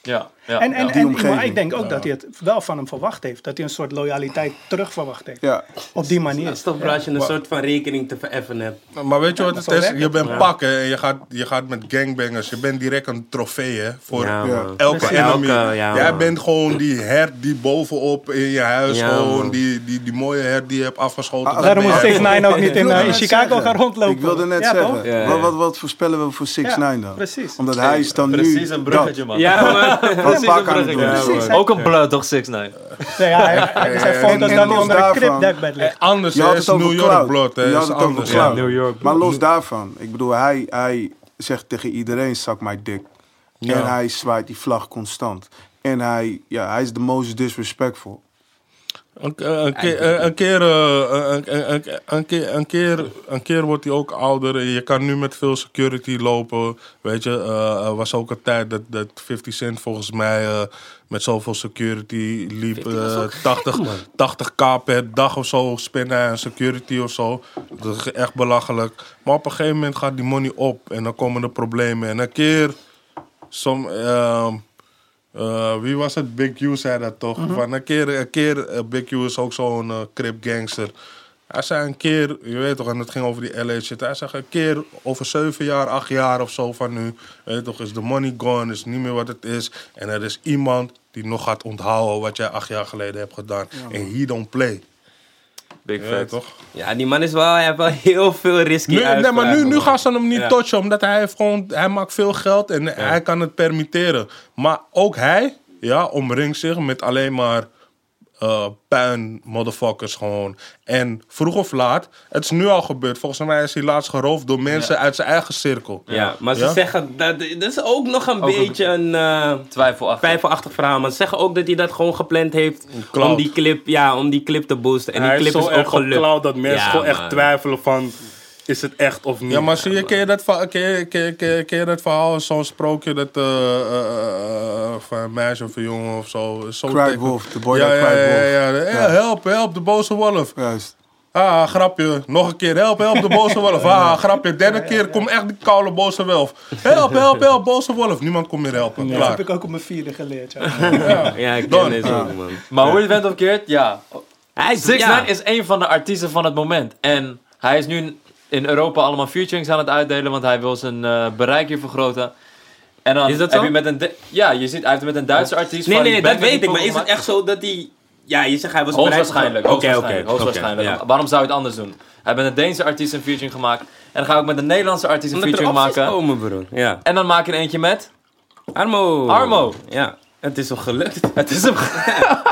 Ja, ja, En, en, en, maar ik denk ook dat hij het wel van hem verwacht heeft. Dat hij een soort loyaliteit terug verwacht heeft. Ja, Op die manier. Dat is toch als je een soort van rekening te vereffen hebt. Maar weet je wat het is? Je bent Ja. pakken en je gaat, je gaat met gangbangers. Je bent direct een trofee hè, voor Ja, Ja. man. elke Precies. enemy. Elke, ja, Jij bent gewoon die hert die bovenop in je huis, Ja, gewoon die, die, die mooie hert die je hebt afgeschoten. Ah, Daarom moet jij. 6 9 ook niet in, eh, Chicago zeggen. gaan rondlopen. Ik wilde net Ja, zeggen, toch? Ja, ja. Wat, wat, wat voorspellen we voor 6 9 dan? precies. Omdat hij is dan nu Precies een bruggetje, man. Ja, een aan het doen. Ja, Precies? Ook een blood, toch? 6 9 Nee, ja, hij- hij- zijn En- foto's dat hij onder een daarvan- crib dekbed ligt. Anders Je is het over New York blood. hè, Je had is het over anders. New York. Maar los daarvan, ik bedoel, hij, hij zegt tegen iedereen, zak my dick. Ja. En hij zwaait die vlag constant. En hij, ja, hij is the most disrespectful. Een, een, keer, een, een keer, eh, een, keer, een, keer, een keer wordt hij ook ouder. En Je kan nu met veel security lopen. Weet je, eh, er was ook een tijd dat, dat 50 Cent volgens mij eh, met zoveel security liep. eh, 80, 80k per dag of zo spinnen aan security of zo. Dat is echt belachelijk. Maar op een gegeven moment gaat die money op en dan komen de problemen. En een keer, som, eh, wie was het? Big U zei dat toch? Van een keer, een keer eh, Big U is ook zo'n crip gangster. Hij zei een keer, je weet toch, en het ging over die LA shit. Hij zei een keer over zeven jaar, acht jaar of zo van nu. Weet toch, is de money gone, is niet meer wat het is. En er is iemand die nog gaat onthouden wat jij acht jaar geleden hebt gedaan. En he don't play. Big Ja, toch? Ja, die man is wel, hij heeft wel heel veel risky Nu, nee, maar nu, nu gaan ze hem niet Ja. touchen, omdat hij heeft gewoon, hij maakt veel geld en hij kan het permitteren. Maar ook hij, ja, omringt zich met alleen maar eh puin motherfuckers gewoon. En vroeg of laat, het is nu al gebeurd. Volgens mij is hij laatst geroofd door mensen uit zijn eigen cirkel. Ja, maar ze Ja? zeggen, dat, dat is ook nog een Ook beetje een eh, Twijfelachtig. twijfelachtig verhaal. Maar ze zeggen ook dat hij dat gewoon gepland heeft cloud. om die clip, ja, om die clip te boosten. En hij die is clip zo is ook gelukt. dat mensen Ja, gewoon echt twijfelen van... Is het echt of niet? Ja, maar zie je, ken je dat, ken je, ken je, ken je, ken je dat verhaal, zo'n sprookje dat eh, eh, eh, van een meisje of een jongen of zo. zo teken- Wolf, de boy ja, that ja, cried wolf. ja, ja, ja, help, help, de boze wolf. Juist. Ah, grapje. Nog een keer, help, help, de boze wolf. Ah, grapje. Derde keer, kom echt die koude boze wolf. Help, help, help, boze wolf. Niemand komt meer helpen. Dat Klaar. heb ik ook op mijn vierde geleerd. Ja. Ja, ik ken ook, man. Maar hoe je het bent of keert, ja. Hij is, 6 ja. is een van de artiesten van het moment. En hij is nu in Europa allemaal featurings aan het uitdelen, want hij wil zijn eh, bereik hier vergroten. En dan Is dat heb zo? je met een... Ja, je ziet, hij heeft met een Duitse artiest... Nee, nee, die dat weet ik. Maar is het echt zo dat hij... Ja, je zegt hij was Hoogstwaarschijnlijk. Oké, oké, ja. Waarom zou je het anders doen? Hij heeft met een Deense artiest een featuring gemaakt. En dan ga ik met een Nederlandse artiest een Omdat featuring maken. komen, bro. Ja. En dan maak je er eentje met... Armo. Armo. Ja, het is toch gelukt. Het is hem,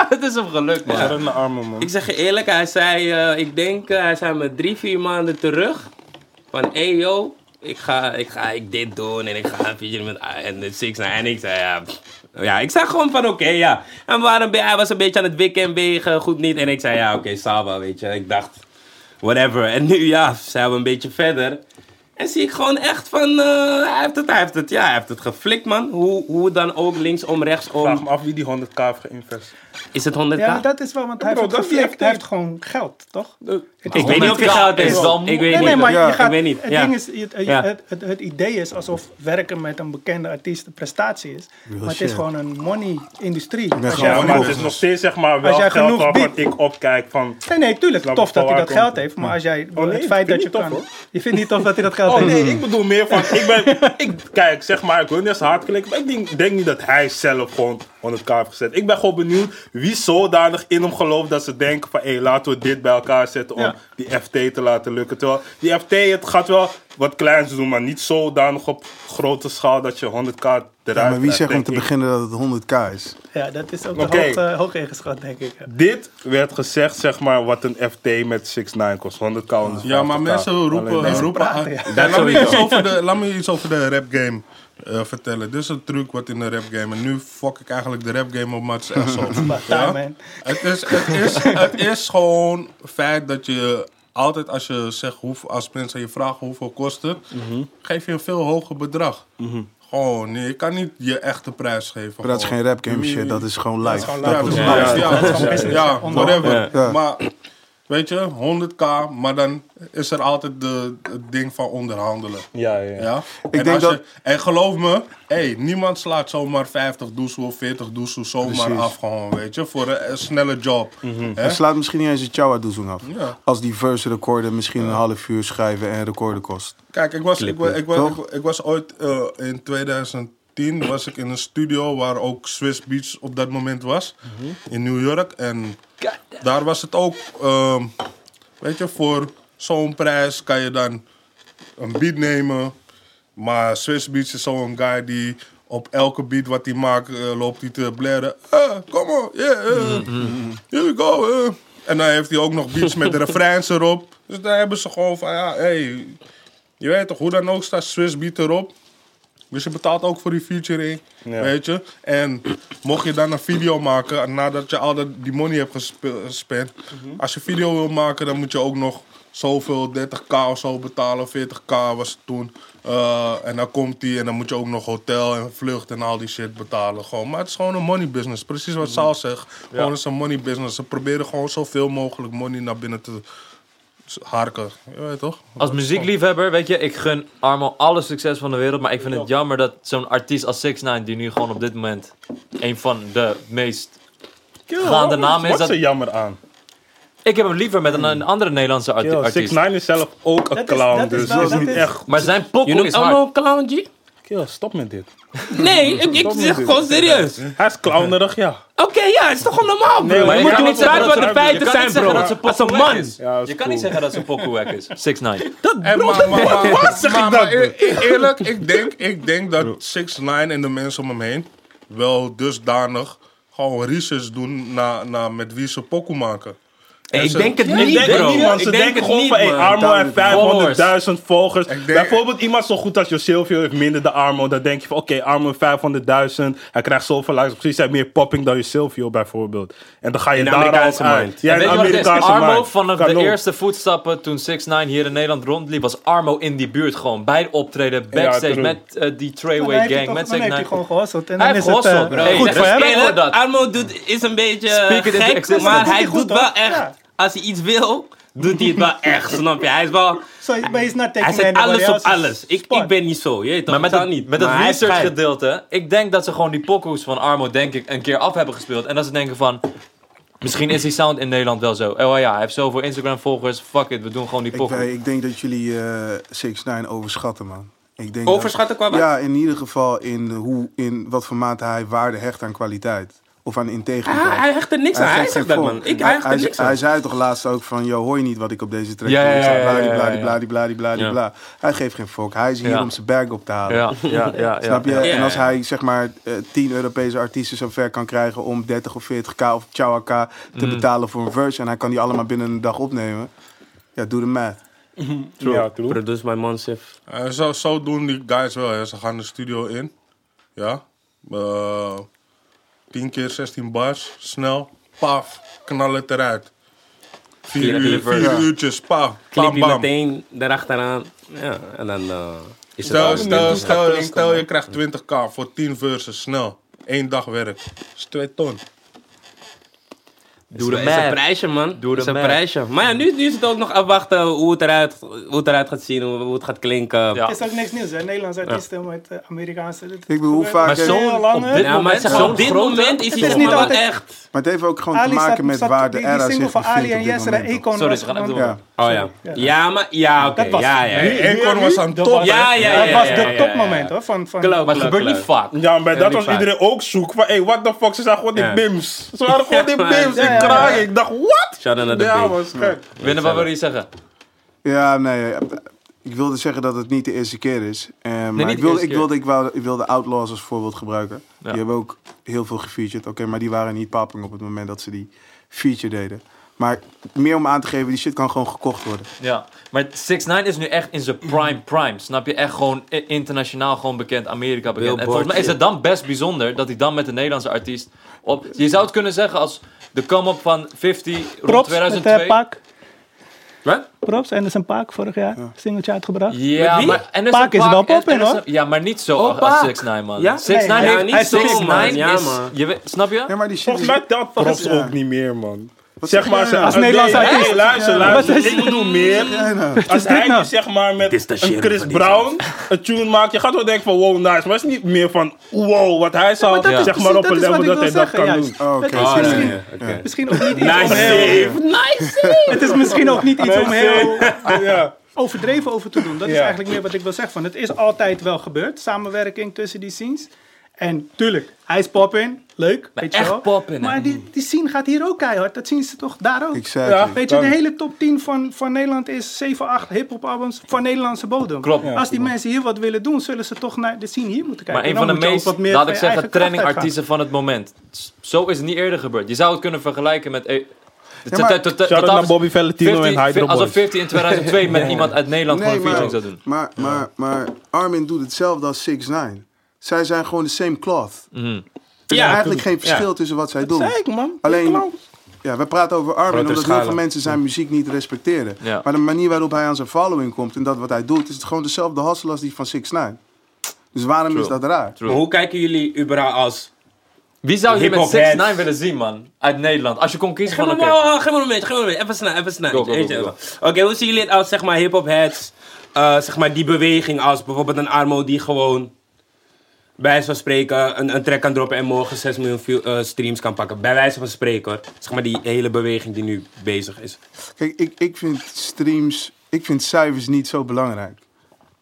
het is hem gelukt, man. Armen, man. Ik zeg je eerlijk, hij zei, eh, ik denk, eh, hij zei me drie, vier maanden terug. Van, hey yo, ik ga, ik ga ik dit doen en ik ga een feature met en de Six. En ik zei, ja, ja, ik zei gewoon van, oké, ja. En be- hij was een beetje aan het wikken en wegen, goed niet. En ik zei, ja, oké, Saba, weet je. Ik dacht, whatever. En nu, ja, zijn we een beetje verder. En zie ik gewoon echt van, eh, hij, heeft het, hij, heeft het, ja, hij heeft het geflikt, man. Hoe, hoe dan ook, linksom, Vraag rechtsom. me af wie die 100k heeft geïnvesteerd. Is het 100k? Ja, dat is wel, want hij, bro, heeft, is hij heeft, gewoon geld, toch? ik weet niet of je 100K geld is is. wel Ik weet Nee, niet. nee, maar Ja. je gaat, Ik weet niet, Het, ja. ding is, het, Ja. het, het, het idee is alsof werken met een bekende artiest een prestatie is. Maar het is gewoon een money-industrie. Ja, maar genoeg- het is nog steeds zeg maar wel Als jij geld waarvan ik opkijk van... Nee, nee, tuurlijk. Tof dat hij dat geld heeft. Maar als jij, Oh, het feit dat je kan... Je vindt niet tof dat hij dat geld Oh nee, ik bedoel meer van, ik ben, ik, kijk, zeg maar, ik wil niet eens hard klinken, maar ik denk, denk niet dat hij zelf gewoon 100k heeft gezet. Ik ben gewoon benieuwd wie zodanig in hem gelooft dat ze denken van, hé, laten we dit bij elkaar zetten om Ja. die FT te laten lukken. Terwijl die FT, het gaat wel wat kleins doen, maar niet zodanig op grote schaal dat je 100k eruit Ja, maar wie zegt om te ik. beginnen dat het 100k is? Ja, dat is ook te hoog, eh, hoog ingeschat, denk ik. ja. Dit werd gezegd, zeg maar, wat een FT met 6 9 kost. 100k. Ja, maar 150k. mensen roepen... Alleen- Mensen roepen praten, ja. Ja, laat, me iets over de, laat me iets over de rap game eh, vertellen. Dit is een truc wat in de rap game... En nu fok ik eigenlijk de rap game op, maar het is echt zo. Ja? Het is, het, is, het is gewoon feit dat je altijd als je zegt, hoeveel, als mensen je vragen hoeveel kost het, Mhm. geef je een veel hoger bedrag. Gewoon, nee, je kan niet je echte prijs geven. Maar dat is gewoon. geen rap game shit, dat is gewoon live. gewoon Dat Ja, is is live. ja, gewoon ja, ja, whatever. Ja. Maar weet je, 100k, maar dan is er altijd de, het ding van onderhandelen. Ja, ja, ja. Ik en, denk dat- je, en geloof me, hey, niemand slaat zomaar 50 doezel of 40 doezel zomaar Precies. af gewoon, weet je, voor een, een snelle job. Hè? Hij slaat misschien niet eens een Chawa doezoen af. Ja. Als die verse recorden misschien een half uur schrijven en recorden kost. Kijk, ik was, ik, ik, ik, ik was ooit eh, in 2010 was ik in een studio waar ook Swiss Beats op dat moment was. In New York. En daar was het ook, ehm, weet je, voor zo'n prijs kan je dan een beat nemen. Maar Swiss Beats is zo'n guy die op elke beat wat hij maakt eh, loopt hij te blaren. Ah, come on, yeah, eh, here we go. eh. En dan heeft hij ook nog beats met de refreins erop. Dus daar hebben ze gewoon van, ja, hey, je weet toch, hoe dan ook staat Swiss Beat erop. Dus je betaalt ook voor die featuring, Ja. weet je. En mocht je dan een video maken, nadat je al die money hebt gespe- gespend. Als je video wil maken, dan moet je ook nog zoveel, 30k of zo betalen. 40k was het toen. Eh, en dan komt die en dan moet je ook nog hotel en vlucht en al die shit betalen. Gewoon. Maar het is gewoon een money business. Precies wat Saal zegt. Gewoon is een money business. Ze proberen gewoon zoveel mogelijk money naar binnen te harken. Je weet toch? Als muziekliefhebber, weet je, ik gun Armo alle succes van de wereld. Maar ik vind het jammer dat zo'n artiest als 6 9 die nu gewoon op dit moment een van de meest gaande namen is. Wat is er Dat, jammer aan? ik heb hem liever met een, een andere Nederlandse arti- Kill, 6 artiest. 9 is zelf ook een clown, dat is dus dat is dat niet is- echt... Maar zijn noemt is hard. allemaal clown, G? Kill, stop met dit. Nee, ik, ik zeg gewoon serieus. Hij is clownerig, ja. Oké, ja, is toch gewoon normaal, bro. Nee, maar je je moet niet zeggen praten wat dat de ze- feiten zijn, bro. dat ze Als een man. is. Ja, dat is je kan cool. niet zeggen dat ze wack is. 6 9 En maar, maar, maar, Wat zeg maar- ik dan? maar eer- eer- eerlijk, ik denk, ik denk dat 6 9 en de mensen om hem heen wel dusdanig gewoon research doen naar, naar met wie ze pokoe maken. Ik denk het Ik niet, denk bro. niet, man. Ze Ik denk denken het gewoon niet, van, hey. Armo heeft 500.000 volgers. denk- Bijvoorbeeld iemand zo goed als Josilvio heeft minder dan Armo. Dan denk je van, oké, Armo heeft 500.000. Hij krijgt zoveel likes. Precies, hij heeft meer popping dan Josilvio bijvoorbeeld. En dan ga je In de daarop Amerikaanse mind. Ja, in de? Amerikaanse Armo mind. vanaf de eerste voetstappen toen 6 9 hier in Nederland rondliep, was Armo in die buurt gewoon. Bij het optreden, backstage met eh, die heeft hij gang, toch- met dan 6 heeft hij 9 gewoon gehosseld. En Hij heeft is het gehosseld, eh, bro. Armo doet, is een beetje into gek, maar hij doet wel echt... Als hij iets wil, doet hij het wel echt, snap je? Hij is wel... So, but he's not Hij zet alles op alles. Ik, ik ben niet zo, je weet toch? Maar met Ik dat, niet. met dat research gedeelte, ik denk dat ze gewoon die pokoes van Armo, denk ik, een keer af hebben gespeeld. En dat ze denken van, misschien is die sound in Nederland wel zo. Oh ja, hij heeft zoveel Instagram volgers, fuck it, we doen gewoon die Ik, pokoe. eh, ik denk dat jullie eh 6 9 overschatten, man. Ik denk Overschatten qua dat? Ja, in ieder geval in, hoe, in wat voor mate hij waarde hecht aan kwaliteit. Of aan integriteit. Hij, hij hecht er niks aan. Hij zegt dat, man. Ik, hij, hij hecht er hij, niks hij aan. zei toch laatst ook van, yo, hoor je niet wat ik op deze track Ja, doe? ja, ja, ja, ja, ja. bladi, bladi, Ja. bla. Hij geeft geen fuck. Hij is hier Ja. om zijn bag op te halen. Ja, ja, ja. ja Snap je? ja. En als Ja. hij zeg maar eh, 10 Europese artiesten zo ver kan krijgen om 30 of 40k of Chawaka Mm. te betalen voor een verse en hij kan die allemaal binnen een dag opnemen. Ja, doe de math. Ja, true. Produce my Monsif. Eh, zo, zo doen die guys wel. Hè. Ze gaan de studio in. Ja. Eh 10 keer 16 bars. Snel. Paf. Knal het eruit. Vier, uur, vier Ja. uurtjes, pa, Clip bam, je bam. meteen erachteraan. Ja, en dan eh, is het Stel, al. stel, stel, stel je krijgt 20k voor 10 verses, snel. Eén dag werk. Dat is 2 ton. Doe de een prijsje, man. Doe de een prijsje. Maar ja, nu, nu is het ook nog afwachten hoe het eruit, hoe het eruit gaat zien, hoe, hoe het gaat klinken. Ja. Het is ook niks nieuws, hè? Nederlandse artiesten met eh, Amerikaanse. dit- bedoel, hoe dit- vaak heel Zo'n- Ja, maar zeg, op dit grote- moment is Het niet maar altijd- echt. Maar het heeft ook gewoon te maken staat- met waar de era single zich van bevindt Ali en moment. Econ Sorry, door. Ja. Oh ja. Ja. Ja, maar ja, oké. Dat was- Ja, ja, ja. Econ was aan top. Ja, ja, Dat ja, was ja, de ja, ja. topmoment hoor. Van, van, Klopt, Maar het gebeurt niet vaak. Ja, maar dat was iedereen ook zoek. Van, hé, what the fuck, ze zijn gewoon die Ja. bims. Ze waren gewoon die Ja, bims Ik dacht, what? Shout out naar de Ja, man, is gek. Winnen, wat wil je zeggen? Ja, nee. Ik wilde zeggen dat het niet de eerste keer is. Eh, maar niet ik de wilde, eerste ik, keer. wilde, ik, wilde, ik wilde Outlaws als voorbeeld gebruiken. Ja. Die hebben ook heel veel gefeatured. Oké, maar die waren niet popping op het moment dat ze die feature deden. Maar meer om aan te geven, die shit kan gewoon gekocht worden. Ja, maar 6 9 is nu echt in zijn prime prime. Snap je? Echt gewoon i- internationaal gewoon bekend, Amerika bekend. En Billboard volgens mij is shit. het dan best bijzonder dat hij dan met een Nederlandse artiest op. Je zou het kunnen zeggen als de come-up van 50 rond Props met 2002. uh, Paak. Wat? Props, Anderson Paak vorig jaar. Singeltje uitgebracht. Ja, maar en Paak is er wel pop in, hoor. Ja, maar niet zo Oh, als Paak. 6 9 man. Ja? 6 Nee, 9 hij- heeft niet hij zo, 6 man. 9 Ja, is. man. Je snap je? Ja, maar die shit Volgens is... mij telt Props Ja. ook niet meer, man. Zeg maar, ze- nou? Als Nederlandse nee, artiest. nee, luister, Ik bedoel meer. Nou. Als hij nou? zeg maar met een Chris Brown een tune maakt, je gaat wel denken van wow, nice. Maar het is niet meer van wow, wat hij zou, zeg maar op een level dat hij dat zeggen, kan doen. Misschien- ook niet iets Nice om heel... save. Nice save. Het is misschien ook niet iets om heel Ja. overdreven over te doen. Dat is Ja. eigenlijk meer wat ik wil zeggen. Van, het is altijd wel gebeurd, samenwerking tussen die scenes. En tuurlijk, hij is pop-in, leuk, weet je echt wel. hè? Maar die, die scene gaat hier ook keihard. Dat zien ze toch daar ook. Exactly. Ja. Weet je, de hele top 10 van, van Nederland is 7, 8 hip-hop albums van Nederlandse bodem. Klopt. Als die mensen hier wat willen doen, zullen ze toch naar de scene hier moeten kijken. Maar een En van de je meest, meer laat ik je zeggen, eigen kracht trending uitgaan. artiesten van het moment. Zo is het niet eerder gebeurd. Je zou het kunnen vergelijken met... eh, Ja, maar- Shout-out naar Bobby Valentino 50 en Hydro Alsof Boys. 50 in 2002 met iemand uit Nederland Nee, gewoon een maar, featuring zou doen. maar, maar, maar Armin doet hetzelfde als 6 9 Zij zijn gewoon de same cloth. Mhm. Er is Ja, eigenlijk geen verschil tussen wat zij doen. Ik, man. Alleen, ja, we praten over Armin Grotere omdat heel veel mensen zijn muziek niet respecteren. Ja. Maar de manier waarop hij aan zijn following komt en dat wat hij doet, is het gewoon dezelfde hustle als die van 6 9 Dus waarom True. is dat raar? True. Maar hoe kijken jullie überhaupt als... Wie zou je met Hip-hop 6 heads. 9 willen zien, man? Uit Nederland. Als je kon kiezen Geef van, geef me een momentje, geef me een momentje. Even snel, even snel. Oké, hoe zien jullie het als, zeg maar, hip-hop heads? eh, zeg maar, die beweging als bijvoorbeeld een Armo die gewoon... Bij wijze van spreken een, een track kan droppen en morgen 6 miljoen view- eh, streams kan pakken. Bij wijze van spreken hoor. Zeg maar die hele beweging die nu bezig is. Kijk, ik, ik vind streams, ik vind cijfers niet zo belangrijk.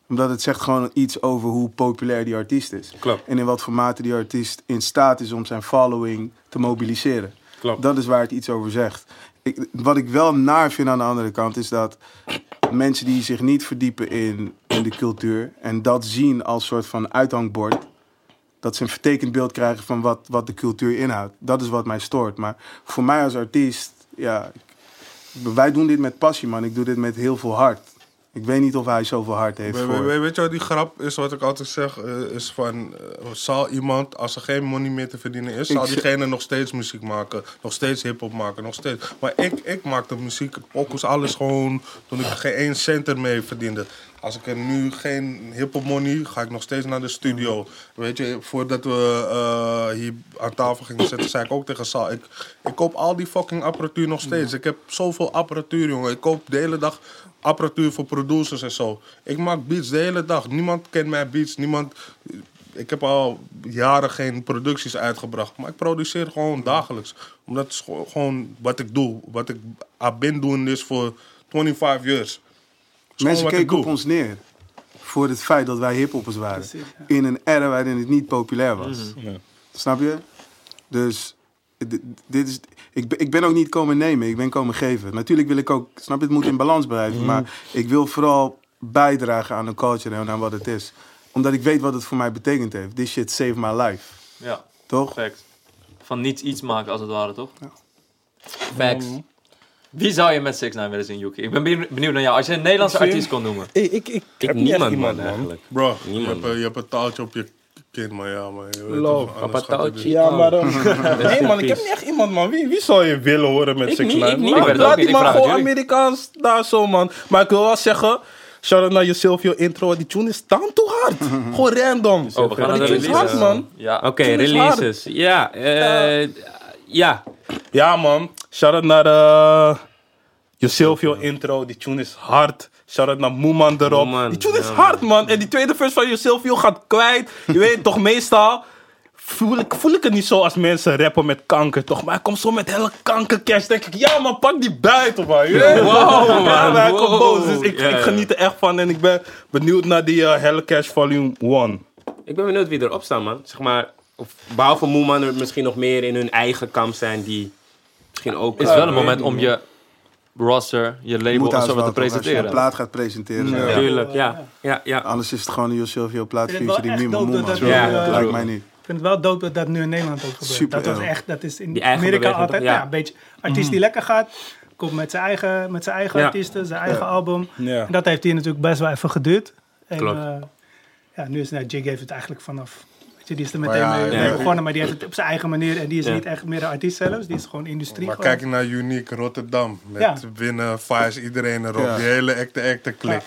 Omdat het zegt gewoon iets over hoe populair die artiest is. Klopt. En in wat voor mate die artiest in staat is om zijn following te mobiliseren. Klopt. Dat is waar het iets over zegt. Ik, wat ik wel naar vind aan de andere kant is dat mensen die zich niet verdiepen in, in de cultuur en dat zien als soort van uithangbord, dat ze een vertekend beeld krijgen van wat, wat de cultuur inhoudt. Dat is wat mij stoort. Maar voor mij als artiest, ja, wij doen dit met passie, man. Ik doe dit met heel veel hart. Ik weet niet of hij zoveel hart heeft We- voor... we- weet je wat die grap is, wat ik altijd zeg, eh, is van, eh, zal iemand, als er geen money meer te verdienen is, zal diegene nog steeds muziek maken, nog steeds hip-hop maken, nog steeds. Maar ik, ik maakte muziek, pokus, alles gewoon, toen ik geen één cent ermee verdiende. Als ik er nu geen hip-hop money, ga ik nog steeds naar de studio. Weet je, voordat we eh, hier aan tafel gingen zitten, zei ik ook tegen Sal, ik, ik koop al die fucking apparatuur nog steeds. Ik heb zoveel apparatuur, jongen. Ik koop de hele dag apparatuur voor producers en zo. Ik maak beats de hele dag. Niemand kent mijn beats. Niemand. Ik heb al jaren geen producties uitgebracht. Maar ik produceer gewoon dagelijks. Omdat het gewoon- wat ik doe. Wat ik ben doen is voor 25 years. Mensen keken op ons neer. Voor het feit dat wij hiphoppers waren. Precies, ja. In een era waarin het niet populair was. Ja. Snap je? Dus d- dit is, ik, ben- ik ben ook niet komen nemen, ik ben komen geven. Natuurlijk wil ik ook, snap je, het moet in balans blijven. Maar ik wil vooral bijdragen aan de culture en aan wat het is. Omdat ik weet wat het voor mij betekend heeft. This shit saved my life. Ja, Toch? perfect. Van niets iets maken, als het ware, toch? Facts. Wie zou je met 6 9 willen zien, Yuki? Ik ben benieuwd naar jou. Als je een Nederlandse artiest kon noemen. Ik, ik, ik, Ik heb niemand iemand, man eigenlijk. Bro, je Niemand. hebt, een- je hebt een taaltje op je kind, maar ja, man. Je Love. Papa niet. Ja, maar... eh, nee man, ik heb niet echt iemand man. Wie, wie zou je willen horen met Ik 6 niet, 9 ik niet. Ik Laat niet, die ik man gewoon. Amerikaans daar zo man. Maar ik wil wel zeggen... Shout out naar je Silvio intro. Die tune is down to hard. Gewoon random. Oh, we gaan naar de tune is hard release. man. Ja. Oké, releases. Ja, eh, ja. Ja man. Shout out naar eh je Silvio intro. Die tune is hard. Shout out naar Moeman erop. Moeman, die tune is ja, hard man. En die tweede verse van Silvio gaat kwijt. Je weet toch meestal... Voel ik, voel ik het niet zo als mensen rappen met kanker, toch? Maar hij komt zo met hele kankercash. denk ik, ja man, pak die buiten man. Je weet toch? Wow, man. Ja, maar hij komt boos. Dus ik, geniet er echt van. En ik ben benieuwd naar die eh Helle Cash Volume 1. Ik ben benieuwd wie erop staan, man. Zeg maar, of behalve Moeman er misschien nog meer in hun eigen kamp zijn die misschien ook... Het is wel een moment om je roster, je Je label moet en zo wat te toch? Als je een presenteren. plaat gaat presenteren. Ja. ja. Tuurlijk, ja. Ja, ja. Anders is het gewoon een Yo Silvio plaat Ik vind het wel featuring echt niemand dope dat Moeman. dat nu, Ja, eh, dat lijkt mij niet. Ik vind het wel dope dat dat nu in Nederland ook gebeurt. Super, dat, was echt, dat is in Die Amerika altijd toch? Ja. ja. een beetje artiest die lekker gaat. Komt met zijn eigen, met zijn eigen Ja. artiesten, zijn eigen Ja. album. Ja. En dat heeft hier natuurlijk best wel even geduurd. En, Klopt. eh, ja, nu is nou, Jig heeft het eigenlijk vanaf... Die is er meteen Maar ja, mee, ja. mee begonnen, maar die heeft het op zijn eigen manier. En die is Ja. niet echt meer een artiest zelfs, die is gewoon industrie. Maar gewoon. kijk naar Unique Rotterdam. Met Ja. winnen, Vice, iedereen erop. Ja. Die hele acte-acte klik.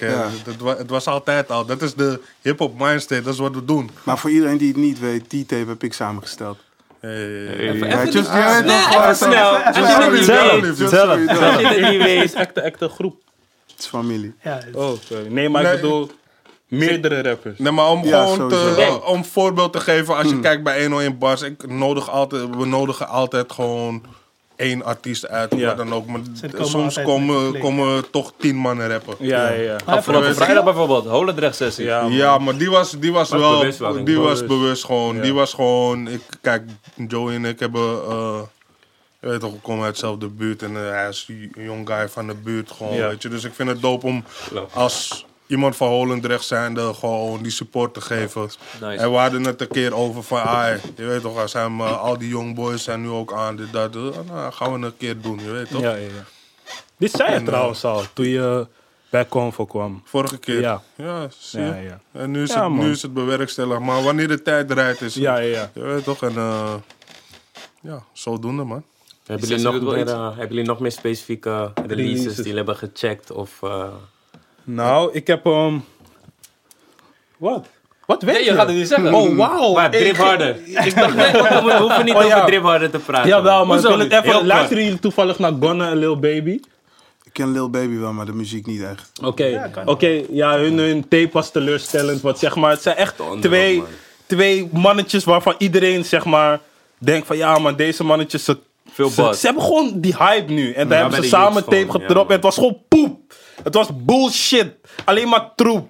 Het, wa- het was altijd al. Dat is de hip-hop mindstate. Dat is wat we doen. Maar voor iedereen die het niet weet, die tape heb ik samengesteld. Hey, hey, Hey. hey. Ja, Even snel. Als je het niet weet. is echt, een groep. Het is familie. Ja, het- Oh, sorry. Nee, maar ik bedoel meerdere rappers. Nee, maar om Ja, gewoon te, om voorbeeld te geven, als je kijkt bij 101 Bars, ik nodig altijd, we nodigen altijd gewoon één artiest uit, of Ja. wat dan ook. Maar Ze komen soms komen, komen toch tien mannen rappen. Ja, ja, ja. Afgelopen vrijdag bijvoorbeeld, Holendrecht sessie. Ja. Ja, maar die was, die was Was wel, bewust die was Bewust. gewoon. Ja. Die was gewoon, ik, kijk, Joey en ik hebben, eh, je weet toch, we komen uit dezelfde buurt en eh, hij is een jong guy van de buurt gewoon, Ja. weet je. Dus ik vind het dope om als iemand van Holendrecht zijnde gewoon die support te geven. Nice. En we hadden het een keer over van, ah, je weet toch, als hem, al die young boys zijn nu ook aan, dit, dat, nou, gaan we een keer doen, je weet toch. Ja, ja, ja. Dit zei je En, eh, trouwens al, toen je bij Convo kwam. Vorige keer. Ja. Ja, zie je. Ja, ja. En nu is, Ja, het, nu is het bewerkstelligd. Maar wanneer de tijd eruit is, Ja, ja, ja. Je weet toch, en eh ja, zodoende man. Hebben jullie, nog meer, eh, hebben jullie nog meer specifieke releases, Releases. die jullie hebben gecheckt? Of, eh, Nou, ik heb hem... Wat? Wat weet Nee, je? je gaat het niet zeggen. Oh, wauw. maar Drip Harder. Ik dacht, we hoeven niet Oh, ja. over Drip Harder te praten. Jawel, maar ik Hoezo wil het even... Luisteren jullie toevallig naar Gunna en Lil Baby? Ik ken Lil Baby wel, maar de muziek niet echt. Oké, oké, ja, hun, hun tape was teleurstellend. Want zeg maar, het zijn echt twee, man. twee mannetjes waarvan iedereen zeg maar denkt van ja man, deze mannetjes, ze, Veel ze, buzz. ze hebben gewoon die hype nu. En daar hebben bij ze de samen youths tape gewoon, ja, gedropt man. en het was gewoon poep. Het was bullshit. Alleen maar troep.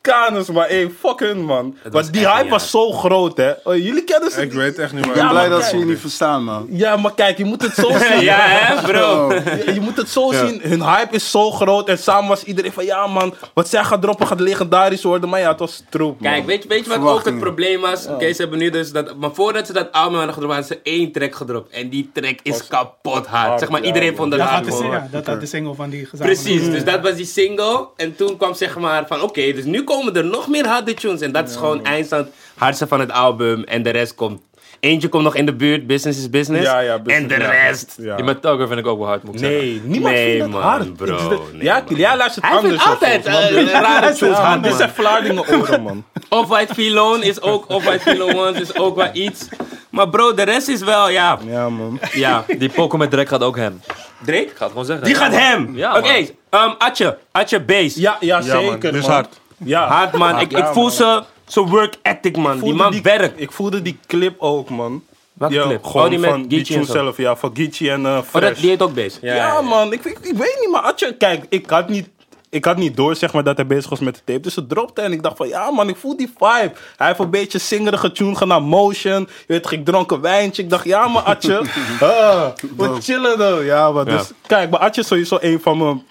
Kanus, maar hey, fuck hun man. Want die hype niet was zo groot hè. Oh, jullie kennen ze Ik weet echt niet Ik meer. ben Ja, blij dat ze je niet verstaan, man. Ja, maar kijk, je moet het zo zien. Ja, hè, bro. Oh. Je, je moet het zo zien, hun hype is zo groot en samen was iedereen van ja man, wat zij gaat droppen gaat legendarisch worden, maar ja, het was troep man. Kijk, weet je, weet je wat ook het Verwachtingen. probleem was? Oké, ze hebben nu dus dat... Maar voordat ze dat album hadden gedropt, hadden ze één track gedropt. En die track is kapot hard. zeg maar, ja, iedereen vond dat, had de, ja, dat had de single van die gezamenlijke. Precies, dus dat was die single. En toen kwam zeg maar van, oké, dus nu komen er nog meer harde tunes. En dat is gewoon eindstand hardste van het album. En de rest komt... Eentje komt nog in de buurt, Business is Business. Ja, ja, business, en de ja. rest... Ja. Die met Tugger vind ik ook wel hard, moet ik zeggen. Nee, niemand Nee, vindt het man, hard. bro, Het is de- nee, ja, man. jij luistert Hij anders. vindt altijd eh, rare tunes Ja, hard, dit man. zijn Vlaardingen oren, man. Off-White Filon is ook... Off-White Filon Ones is ook wel iets. Maar bro, de rest is wel, ja... Ja, man. Ja. Die pokken met Drake gaat ook hem. Drake? Ik ga het gewoon zeggen. Die gaat hem! Ja, Oké, man. ehm, Atje. Atje Base. Ja, ja, Ja, man. zeker, Dus man. hard. Ja. Hard man. Ik, ik voel ze, ze work ethic man. Die man werkt. Ik voelde die clip ook, man. Ja, clip? Gewoon Oh, die met van Geechee zelf, ja, van Geechee en Oh, Fresh. dat, die heet ook Base. Ja, man, ik, ik, ik weet niet, maar Atje, kijk, ik had niet, ik had niet door zeg maar, dat hij bezig was met de tape. Dus het dropte en ik dacht van, ja man, ik voel die vibe. Hij heeft een beetje zingerige tune gedaan, motion. Je weet ik dronk een wijntje. Ik dacht, ja man, Atje, ah, wat chillen dan. Ja, maar dus, kijk, maar Atje is sowieso een van mijn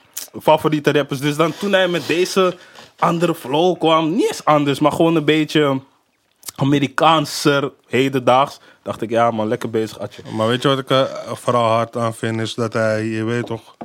favoriete rappers. Dus dan toen hij met deze andere flow kwam, niet eens anders, maar gewoon een beetje Amerikaanser, hedendaags. Dacht ik, ja man, lekker bezig, Atje. Maar weet je wat ik er vooral hard aan vind, is dat hij, je weet toch,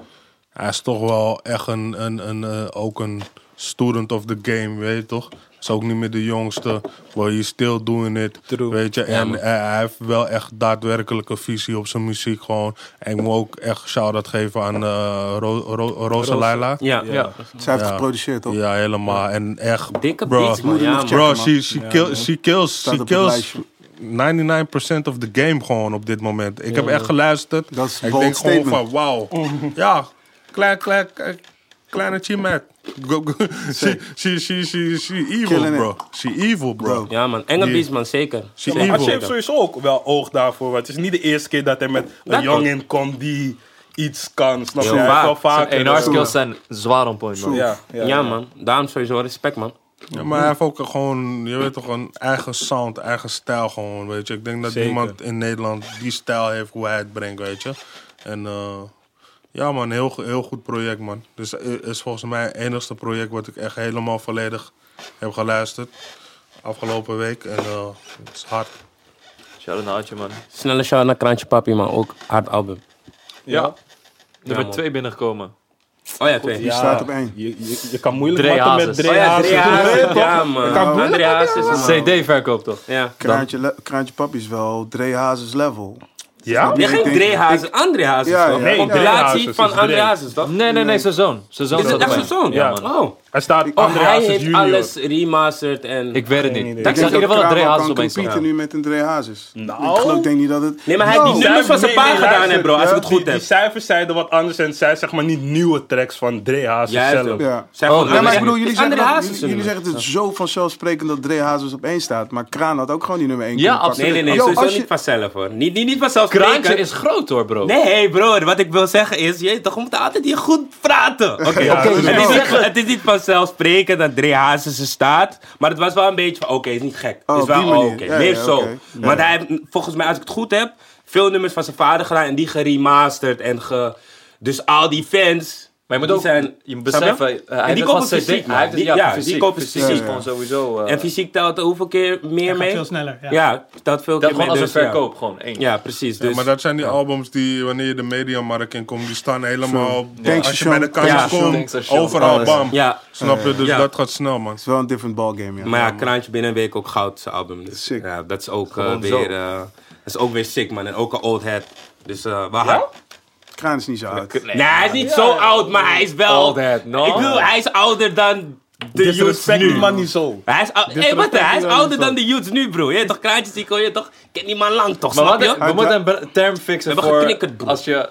hij is toch wel echt een, een, een, eh, ook een student of the game, weet je toch? Is ook niet meer de jongste. But he's still doing it. True. Weet je, Ja, en hij, heeft wel echt daadwerkelijke visie op zijn muziek gewoon. En ik moet ook echt shout-out geven aan eh Ro Ro Rosalila. Ja. Ja. Zij heeft Ja. geproduceerd, toch? Ja, helemaal. En echt, Dikke bro, beats, man. Ja, man. Bro, she, she, kill, she kills, Staat she kills lijstje. 99% of the game gewoon op dit moment. Ik heb echt geluisterd. Dat is ik denk gewoon van, wauw. ja, klein, klein, klein- kleine chimet. Go, go. She, she, she, she, she evil, Killing bro. She evil, bro. Ja, man. Enge beats, man. Zeker. She Zeker. Maar heeft sowieso ook wel oog daarvoor. Want het is niet de eerste keer dat hij met een Dat jongen komt die iets kan. Snap je? Wel Zijn vaker. Dus- skills zijn zwaar on point, man. Ja, ja, Ja, man. Daarom sowieso respect, man. Ja, maar hij heeft ook gewoon, je weet toch, een eigen sound, eigen stijl gewoon, weet je. Ik denk dat Zeker. niemand in Nederland die stijl heeft hoe hij het brengt, weet je. En eh, ja man, heel, heel goed project man. Dus i- is volgens mij het enigste project wat ik echt helemaal volledig heb geluisterd. Afgelopen week. En eh, het is hard. Naar Archie, man. Snelle shout naar Krantje Papi, man. Ook hard album. Ja. Nummer man. 2 binnengekomen. Oh ja, twee. Die staat op één. Je, je, je kan moeilijk Dre matten met. Dre Oh ja, Hazes. Dre Hazes. Ja, kan man. moeilijk Hazes een man. CD-verkoop toch? Ja. Kraantje, le- Kraantje Papi is wel Dre Hazes level. Ja? Nee, geen Ik denk- Dre Hazes. André Hazes, toch? Nee, Compilatie Hazes van is André. Hazes, toch? Nee, nee, nee, zijn zoon. Zijn zoon Is het echt zijn zoon? Ja. man. Oh. Hij staat Oh, André hij Hazes heeft junior. alles remastered en... Ik weet het niet. idee. Ik zag in ieder geval dat Dre Hazes opeens competen stond. nu met een Dre Hazes. Nou. Ik geloof denk niet dat het... Nee, maar hij heeft die Yo, nummers van zijn Nee, pa nee, gedaan, hè, bro. Als ik het goed die, die heb. cijfers zeiden wat anders en het zijn zeg maar niet nieuwe tracks van Dre Hazes zelf. Ja. Zijn Oh, Ja, maar ik bedoel, jullie zeggen, André dat, Hazes jullie, een jullie zeggen het zo vanzelfsprekend dat Dre Hazes op één staat. Maar Kraan had ook gewoon die nummer één Ja, pakken. Nee, nee, nee. Sowieso als je- niet vanzelf, hoor. Niet, niet, niet vanzelfsprekend. Kraantje is groot hoor, bro. Nee, bro, wat ik wil zeggen is, je, toch, we moeten altijd hier goed praten. Oké, Oké, het, is nou. niet, het is niet vanzelfsprekend dat Dre Hazes er staat, maar het was wel een beetje van, oké, is niet gek. Oh, is wel oké, Ja, ja, zo. Want hij heeft, volgens mij, als ik het goed heb, veel nummers van zijn vader gedaan en die geremasterd en ge... Dus al die fans... Maar je moet die ook, zijn, je beseffen, eh, hij heeft die kopen fysiek, hij heeft dus, ja, fysiek, kopen fysiek gewoon sowieso. eh, En fysiek telt er hoeveel keer meer mee? veel sneller. Ja. Ja, telt veel dat keer gewoon mee. als een dus ja. verkoop, gewoon één. Ja, precies. Ja, Dus, maar dat zijn die albums die, wanneer je de mediamarkt in komt, die staan helemaal... Als je bij de komt, overal alles. bam. ja, Snap je? Dus Ja. dat gaat snel, man. Het is wel een different ballgame, ja. Maar ja, Kraantje binnen een week ook goud, zijn album. Dus Sick. ja, dat is ook eh, weer, eh, dat is ook weer sick, man. En ook een old head. Dus eh hard. Kraan is niet zo oud. Nee, hij is niet zo oud, maar hij is wel... Head, no? Ik bedoel, hij is ouder dan de youths nu. die man niet zo. Hij is, ou- hey, wat, hij is ouder dan de youths nu, bro. Je hebt toch Kraantje ziek, hoor je toch? Ken die man lang toch, Maar snap wat, je? we moeten een be- term fixen We hebben voor geknikkerd, broer. als je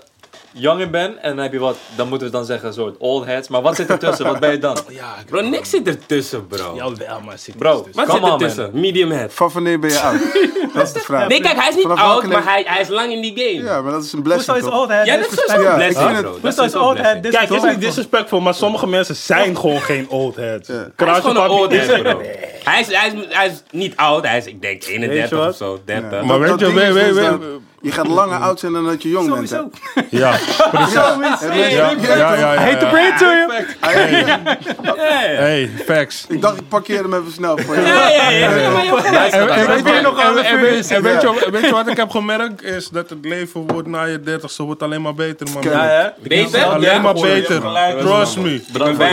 jonger bent en dan heb je wat, dan moeten we dan zeggen een soort old heads. Maar wat zit ertussen? wat ben je dan? Bro, niks zit ertussen, bro. Jawel, maar zit Bro, Wat come zit on, ertussen? Medium head. Van wanneer ben je oud? dat is de vraag. Nee, kijk, hij is niet Vanaf oud, maar hij, hij is lang in die game. Ja, maar dat is een Hoezo blessing, is toch? old head Ja, dat is sowieso Ja, een blessing, bro. is Hoezo is old head. Kijk, is niet disrespectful? maar sommige mensen zijn gewoon geen old heads. Ja. Hij is gewoon een Papi old is head, er. bro. Hij is, hij, is, hij is niet oud, hij is, ik denk, 31 wat? of zo, 30. Ja. Maar weet je, is weet- je gaat langer oud zijn dan dat je jong bent. Sowieso. Ja, je- ja, ja, Hate to you. Hey, facts. Ik dacht, ik parkeer hem even snel voor je. En, weet je, wat ik heb gemerkt? Is dat het leven wordt na je dertigste wordt alleen maar beter, man. Ja, hè? Beter? Alleen maar beter. Trust me. Bedankt. Ik ben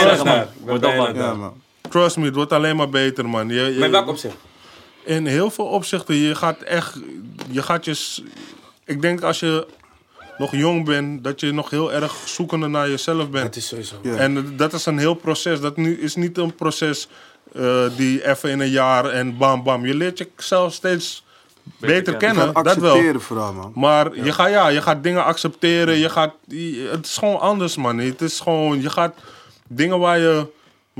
Word op, bijna man. daar. Ja, man. Trust me, het wordt alleen maar beter, man. Je, in welk opzicht? in heel veel opzichten, je gaat echt, je gaat je, ik denk als je nog jong bent, dat je nog heel erg zoekende naar jezelf bent. Het is sowieso. Ja. En dat is een heel proces. Dat nu, is niet een proces eh, die even in een jaar en bam bam. Je leert jezelf steeds beter, kennen. kennen. Je Dat wel. vooral, man. Maar je, gaat, ja, je gaat dingen accepteren. Je gaat, je- het is gewoon anders, man. Het is gewoon, je gaat dingen waar je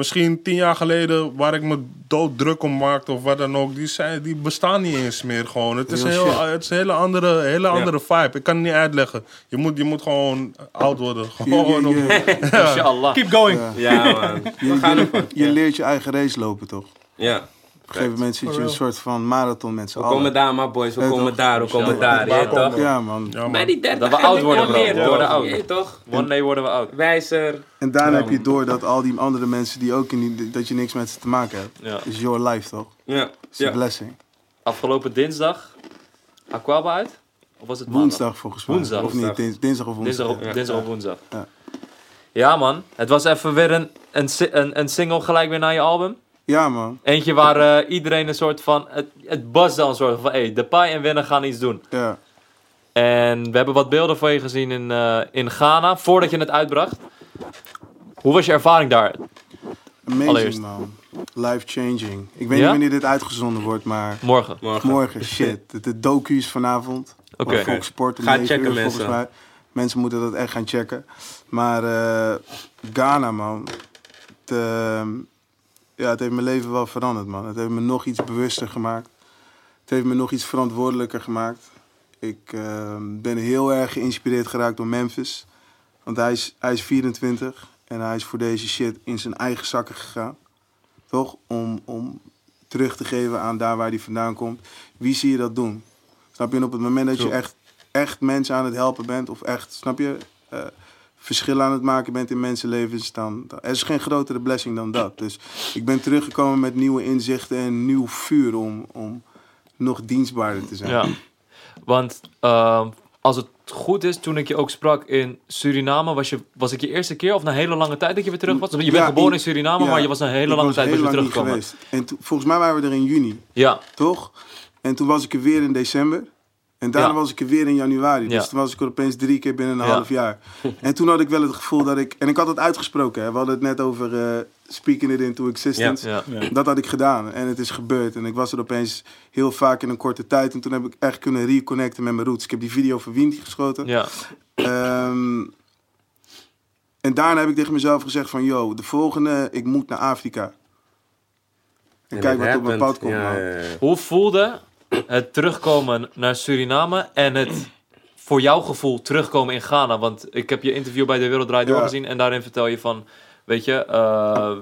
misschien tien jaar geleden, waar ik me dood druk om maakte of wat dan ook, die, zijn, die bestaan niet eens meer gewoon. Het is, heel, het is een hele andere, hele andere vibe. Ik kan het niet uitleggen. Je moet, je moet gewoon oud worden. Gewoon om- je. Keep going. Ja, man. We je, gaan je, je leert je eigen race lopen, toch? Op Ja. Een gegeven moment zit je een soort van marathon met z'n We komen allen. daar, maar boys. We Ja, komen toch? daar, we komen daar. Weet toch? Ja, man. Ja, man. Bij die 30 Dat we oud worden, bro. We worden oud. Toch? One day worden we oud. Wijzer. En daarna heb je door dat al die andere mensen die ook in die, dat je niks met ze te maken hebt. Ja. is your life, toch? Ja. Is een ja. blessing. Afgelopen dinsdag, Aquaba uit? Of was het maandag? Woensdag volgens mij. Woensdag. Of niet, dins- dinsdag of woensdag. Dinsdag, op, dinsdag of woensdag. Ja. Ja man, het was even weer een, een, een single gelijk weer naar je album. Ja, man. Eentje waar eh, iedereen een soort van... Het, het buzz dan soort van... Hey, Depay en Winnen gaan iets doen. Ja. En we hebben wat beelden van je gezien in, eh, in Ghana, voordat je het uitbracht. Hoe was je ervaring daar? Amazing, Allereerst. man. Life changing. Ik weet Ja? niet wanneer dit uitgezonden wordt, maar Morgen. Morgen. morgen, shit. De, de docu is vanavond. Oké. Op Fox Sport. om Ga 9 checken, uur, volgens mensen. mij. Mensen moeten dat echt gaan checken. Maar eh, Ghana, man. Eh, ja, het heeft mijn leven wel veranderd, man. Het heeft me nog iets bewuster gemaakt. Het heeft me nog iets verantwoordelijker gemaakt. Ik eh, ben heel erg geïnspireerd geraakt door Memphis. Want hij is, hij is 24 en hij is voor deze shit in zijn eigen zakken gegaan. Toch? Om, om terug te geven aan daar waar hij vandaan komt. Wie zie je dat doen? Snap je? En op het moment dat je echt, echt mensen aan het helpen bent, of echt, snap je, eh verschil aan het maken bent in mensenlevens, dan, dan er is geen grotere blessing dan dat. Dus ik ben teruggekomen met nieuwe inzichten en nieuw vuur om, om nog dienstbaarder te zijn. Ja. Want ehm, als het goed is, toen ik je ook sprak in Suriname, was, je, was ik je eerste keer of na een hele lange tijd dat je weer terug was? Je bent Ja, geboren in in- Suriname, ja, maar je was een hele lange tijd heel niet teruggekomen. En volgens mij waren we er in juni, Ja, toch? En toen was ik er weer in december. En daarna Ja. was ik er weer in januari. Dus Ja. toen was ik er opeens drie keer binnen een Ja. half jaar. En toen had ik wel het gevoel dat ik... En ik had het uitgesproken. Hè. We hadden het net over eh, speaking it into existence. ja. Dat had ik gedaan. En het is gebeurd. En ik was er opeens heel vaak in een korte tijd. En toen heb ik echt kunnen reconnecten met mijn roots. Ik heb die video voor Windy geschoten. ja. Ehm, en daarna heb ik tegen mezelf gezegd van... Yo, de volgende, ik moet naar Afrika. En, kijk wat op mijn pad komt, ja, man. ja, ja. Hoe voelde het terugkomen naar Suriname en het voor jouw gevoel terugkomen in Ghana? Want ik heb je interview bij De Wereld Draait Door Ja. gezien en daarin vertel je van, weet je, eh,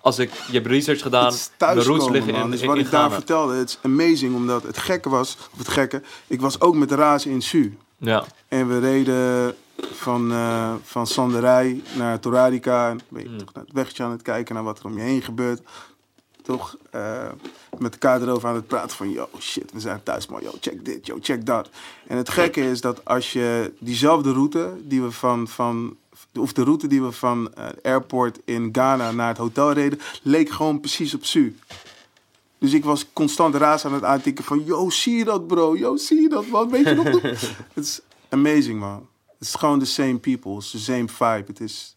als ik, je hebt research gedaan, de roots liggen man. in, Dus in, wat in ik daar vertelde, het is amazing. Omdat het gekke was, of het gekke... Ik was ook met de razen in Su. Ja, En we reden van, eh van Sanderij naar Torarica. En ben je Mm. toch naar het wegje aan het kijken naar wat er om je heen gebeurt. Toch eh, met elkaar erover aan het praten van... Yo, shit, we zijn thuis, man. Yo, check dit, yo, check dat. En het gekke is dat als je diezelfde route die we van... van of de route die we van eh, airport in Ghana naar het hotel reden... leek gewoon precies op Su. Dus ik was constant raas aan het aantikken van... Yo, zie je dat, bro? Yo, zie je dat, man? Weet je nog? Het is amazing, man. Het is gewoon the same people. Het is the same vibe. Het is...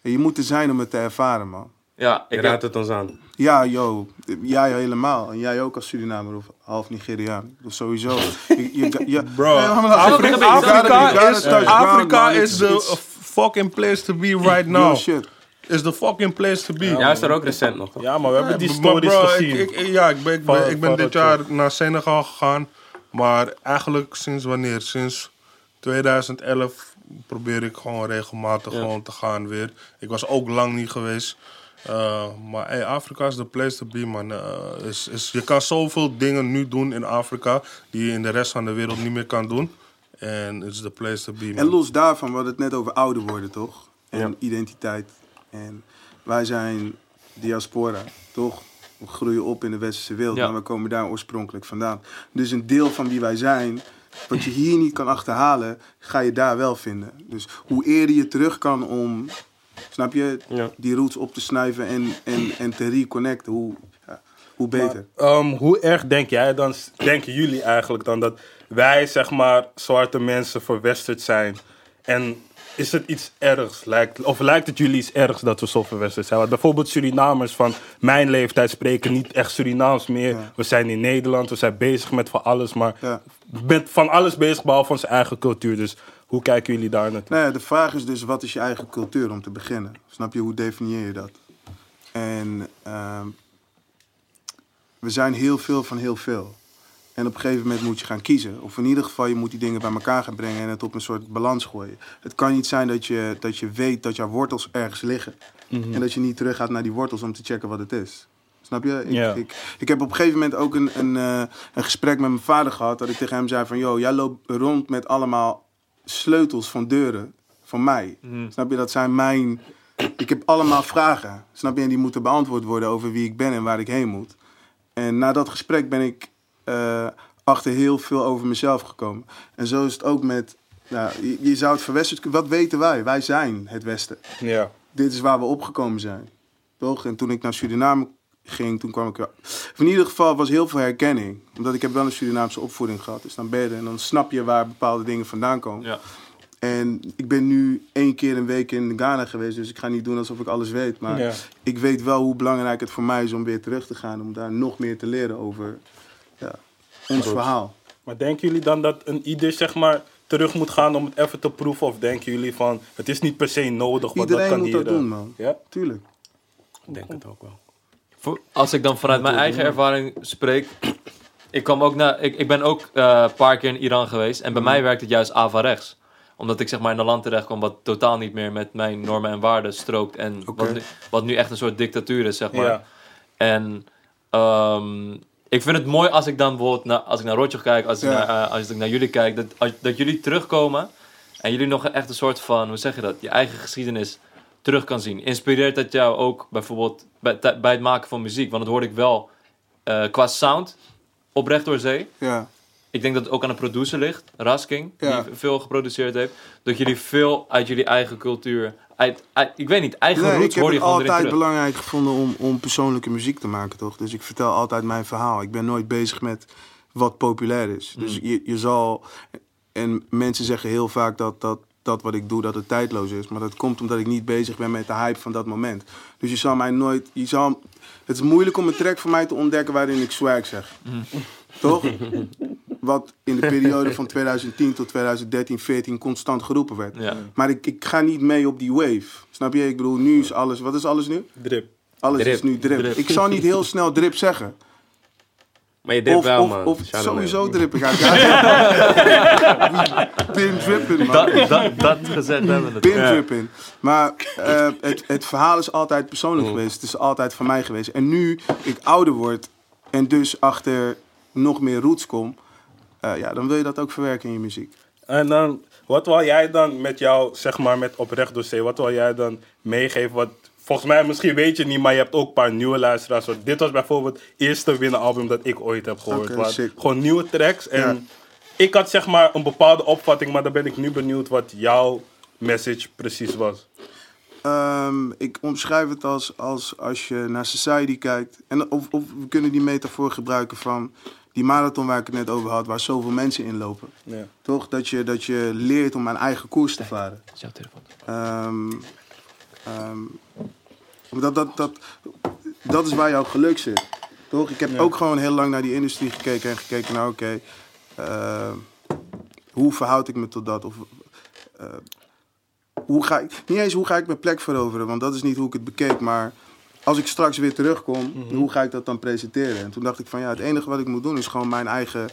Je moet er zijn om het te ervaren, man. ja ik raadt heb, het ons aan. Ja, yo. Jij helemaal. En jij ook als Surinamer of half Nigeriaan. Dus sowieso. Je, je, je, Bro, Afrika, Afrika is, Afrika It's- the fucking place to be right now. shit. Is the fucking place to be. Jij is er ook recent nog. toch? Ja, maar we hebben die stories bro, gezien. Ik, ik- ja, ik ben, ik ben, Van- ik ben van dit jaar naar Senegal gegaan. Maar eigenlijk sinds wanneer? Sinds 2011 probeer ik gewoon regelmatig gewoon te gaan weer. Ik was ook lang niet geweest. Uh, maar hey, Afrika is the place to be, man. Uh, is, is, je kan zoveel dingen nu doen in Afrika die je in de rest van de wereld niet meer kan doen. En it's the place to be, man. En los daarvan, we hadden het net over ouder worden, toch? En identiteit. En wij zijn diaspora, toch? We groeien op in de westerse wereld, Ja. maar we komen daar oorspronkelijk vandaan. Dus een deel van wie wij zijn, wat je hier niet kan achterhalen, ga je daar wel vinden. Dus hoe eerder je terug kan om, snap je, Ja. die roots op te snuiven en, en, en te reconnecten, hoe, ja, hoe beter. Ehm, hoe erg denk jij dan, denken jullie eigenlijk dan dat wij, zeg maar, zwarte mensen verwesterd zijn? En is het iets ergs? Lijkt, of lijkt het jullie iets ergs dat we zo verwesterd zijn? Want bijvoorbeeld Surinamers van mijn leeftijd spreken niet echt Surinaams meer. Ja. We zijn in Nederland, we zijn bezig met van alles, maar Ja. met van alles bezig behalve onze eigen cultuur. Dus hoe kijken jullie daar naartoe? Nou ja, de vraag is dus, wat is je eigen cultuur om te beginnen? Snap je, hoe definieer je dat? En ehm, we zijn heel veel van heel veel. En op een gegeven moment moet je gaan kiezen. Of in ieder geval, je moet die dingen bij elkaar gaan brengen en het op een soort balans gooien. Het kan niet zijn dat je, dat je weet dat jouw wortels ergens liggen. En dat je niet terug gaat naar die wortels om te checken wat het is. Snap je? Ik, ik, ik heb op een gegeven moment ook een, een, eh, een gesprek met mijn vader gehad. Dat ik tegen hem zei van... Yo, jij loopt rond met allemaal sleutels van deuren van mij. Snap je? Dat zijn mijn... Ik heb allemaal vragen. Snap je? En die moeten beantwoord worden over wie ik ben en waar ik heen moet. En na dat gesprek ben ik eh, achter heel veel over mezelf gekomen. En zo is het ook met... Nou, je, je zou het verwesterd kunnen... Wat weten wij? Wij zijn het Westen Ja. dit is waar we opgekomen zijn. Toch? En toen ik naar Suriname ging, toen kwam ik wel... In ieder geval was heel veel herkenning. Omdat ik heb wel een Surinaamse opvoeding gehad. Dus dan ben je er en dan snap je waar bepaalde dingen vandaan komen. Ja. En ik ben nu één keer een week in Ghana geweest, dus ik ga niet doen alsof ik alles weet. Maar Ja. ik weet wel hoe belangrijk het voor mij is om weer terug te gaan. Om daar nog meer te leren over ja, ons verhaal. Maar denken jullie dan dat een ieder zeg maar terug moet gaan om het even te proeven? Of denken jullie van het is niet per se nodig, want dat Iedereen kan moet hier... dat eh, doen, man. Ja, Tuurlijk. Ik denk het ook wel. Als ik dan vanuit mijn eigen ervaring spreek. Ik, kwam ook naar, ik, ik ben ook eh, een paar keer in Iran geweest. En bij mij werkt het juist averechts. Omdat ik zeg maar in een land terecht kwam wat totaal niet meer met mijn normen en waarden strookt. En wat, nu, wat nu echt een soort dictatuur is, zeg maar. ja. En ehm, ik vind het mooi als ik dan bijvoorbeeld naar, als ik naar Rotjoch kijk, als ik, Ja. naar, eh, als ik naar jullie kijk, dat, als- dat jullie terugkomen en jullie nog echt een soort van, hoe zeg je dat, je eigen geschiedenis terug kan zien. Inspireert dat jou ook bijvoorbeeld bij, bij het maken van muziek? Want dat hoorde ik wel eh, qua sound oprecht door zee. Ja. Ik denk dat het ook aan de producer ligt, Rasking, Ja. die veel geproduceerd heeft. Dat jullie veel uit jullie eigen cultuur, uit, uit- ik weet niet, eigen Nee, ik roots heb hoor je het gewoon erin altijd terug. belangrijk gevonden om, om persoonlijke muziek te maken, toch? Dus ik vertel altijd mijn verhaal. Ik ben nooit bezig met wat populair is. Mm. Dus je, je zal... En mensen zeggen heel vaak dat, dat dat wat ik doe, dat het tijdloos is. Maar dat komt omdat ik niet bezig ben met de hype van dat moment. Dus je zal mij nooit... Je zal, het is moeilijk om een track van mij te ontdekken waarin ik swag zeg. Mm. Toch? Wat in de periode van 2010 tot 2013, 14 constant geroepen werd. Ja. Maar ik, ik ga niet mee op die wave. Snap je? Ik bedoel, nu is alles... Wat is alles nu? Drip. Alles Drip. is nu drip. Drip. Ik zal niet heel snel drip zeggen. Maar je dript Of, wel, of, man. of Shout sowieso drip ik uit. Pin dripping, man. Dat, dat, dat gezegd hebben we Pin het. dripping. Maar eh, het, het verhaal is altijd persoonlijk Mm. geweest. Het is altijd van mij geweest. En nu ik ouder word en dus achter nog meer roots kom... eh, ja, dan wil je dat ook verwerken in je muziek. En dan, wat wil jij dan met jou, zeg maar, met oprecht dossier, wat wil jij dan meegeven? Wat, volgens mij, misschien weet je het niet, maar je hebt ook een paar nieuwe luisteraars. Dit was bijvoorbeeld het eerste winnenalbum dat ik ooit heb gehoord. Waar- sick. gewoon nieuwe tracks. En Ja. ik had zeg maar een bepaalde opvatting, maar dan ben ik nu benieuwd wat jouw message precies was. Ehm, ik omschrijf het als, als als je naar Society kijkt. En of, of we kunnen die metafoor gebruiken van die marathon waar ik het net over had, waar zoveel mensen in lopen. Ja. Toch? Dat je, dat je leert om een eigen koers te varen. Dat is ehm, dat, dat, dat, dat is waar jouw geluk zit. Toch? Ik heb ook gewoon heel lang naar die industrie gekeken en gekeken naar, oké, eh, hoe verhoud ik me tot dat? Of, eh, hoe ga ik, niet eens hoe ga ik mijn plek veroveren, want dat is niet hoe ik het bekeek, maar als ik straks weer terugkom, hoe ga ik dat dan presenteren? En toen dacht ik van ja, het enige wat ik moet doen is gewoon mijn eigen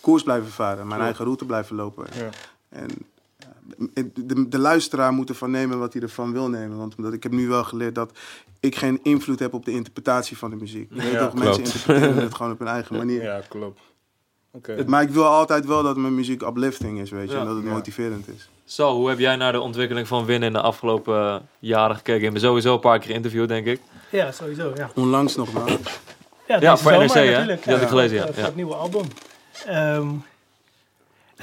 koers blijven varen, mijn eigen route blijven lopen. Ja. En de, de luisteraar moet ervan nemen wat hij ervan wil nemen. Want omdat ik heb nu wel geleerd dat ik geen invloed heb op de interpretatie van de muziek. Je weet Ja, toch, mensen interpreteren het gewoon op hun eigen manier. Ja, klopt. Oké. Maar ik wil altijd wel dat mijn muziek uplifting is, weet je. Ja. en dat het Ja. motiverend is. Zo, hoe heb jij naar de ontwikkeling van Win in de afgelopen eh, jaren gekeken? Ik ben sowieso een paar keer geïnterviewd, denk ik. Ja, sowieso. Ja, Onlangs nog maar. ja, Ja, voor zomer NRC, hè? natuurlijk. Die had ik gelezen, ja. Voor, Ja. het nieuwe album. Ehm, Hoe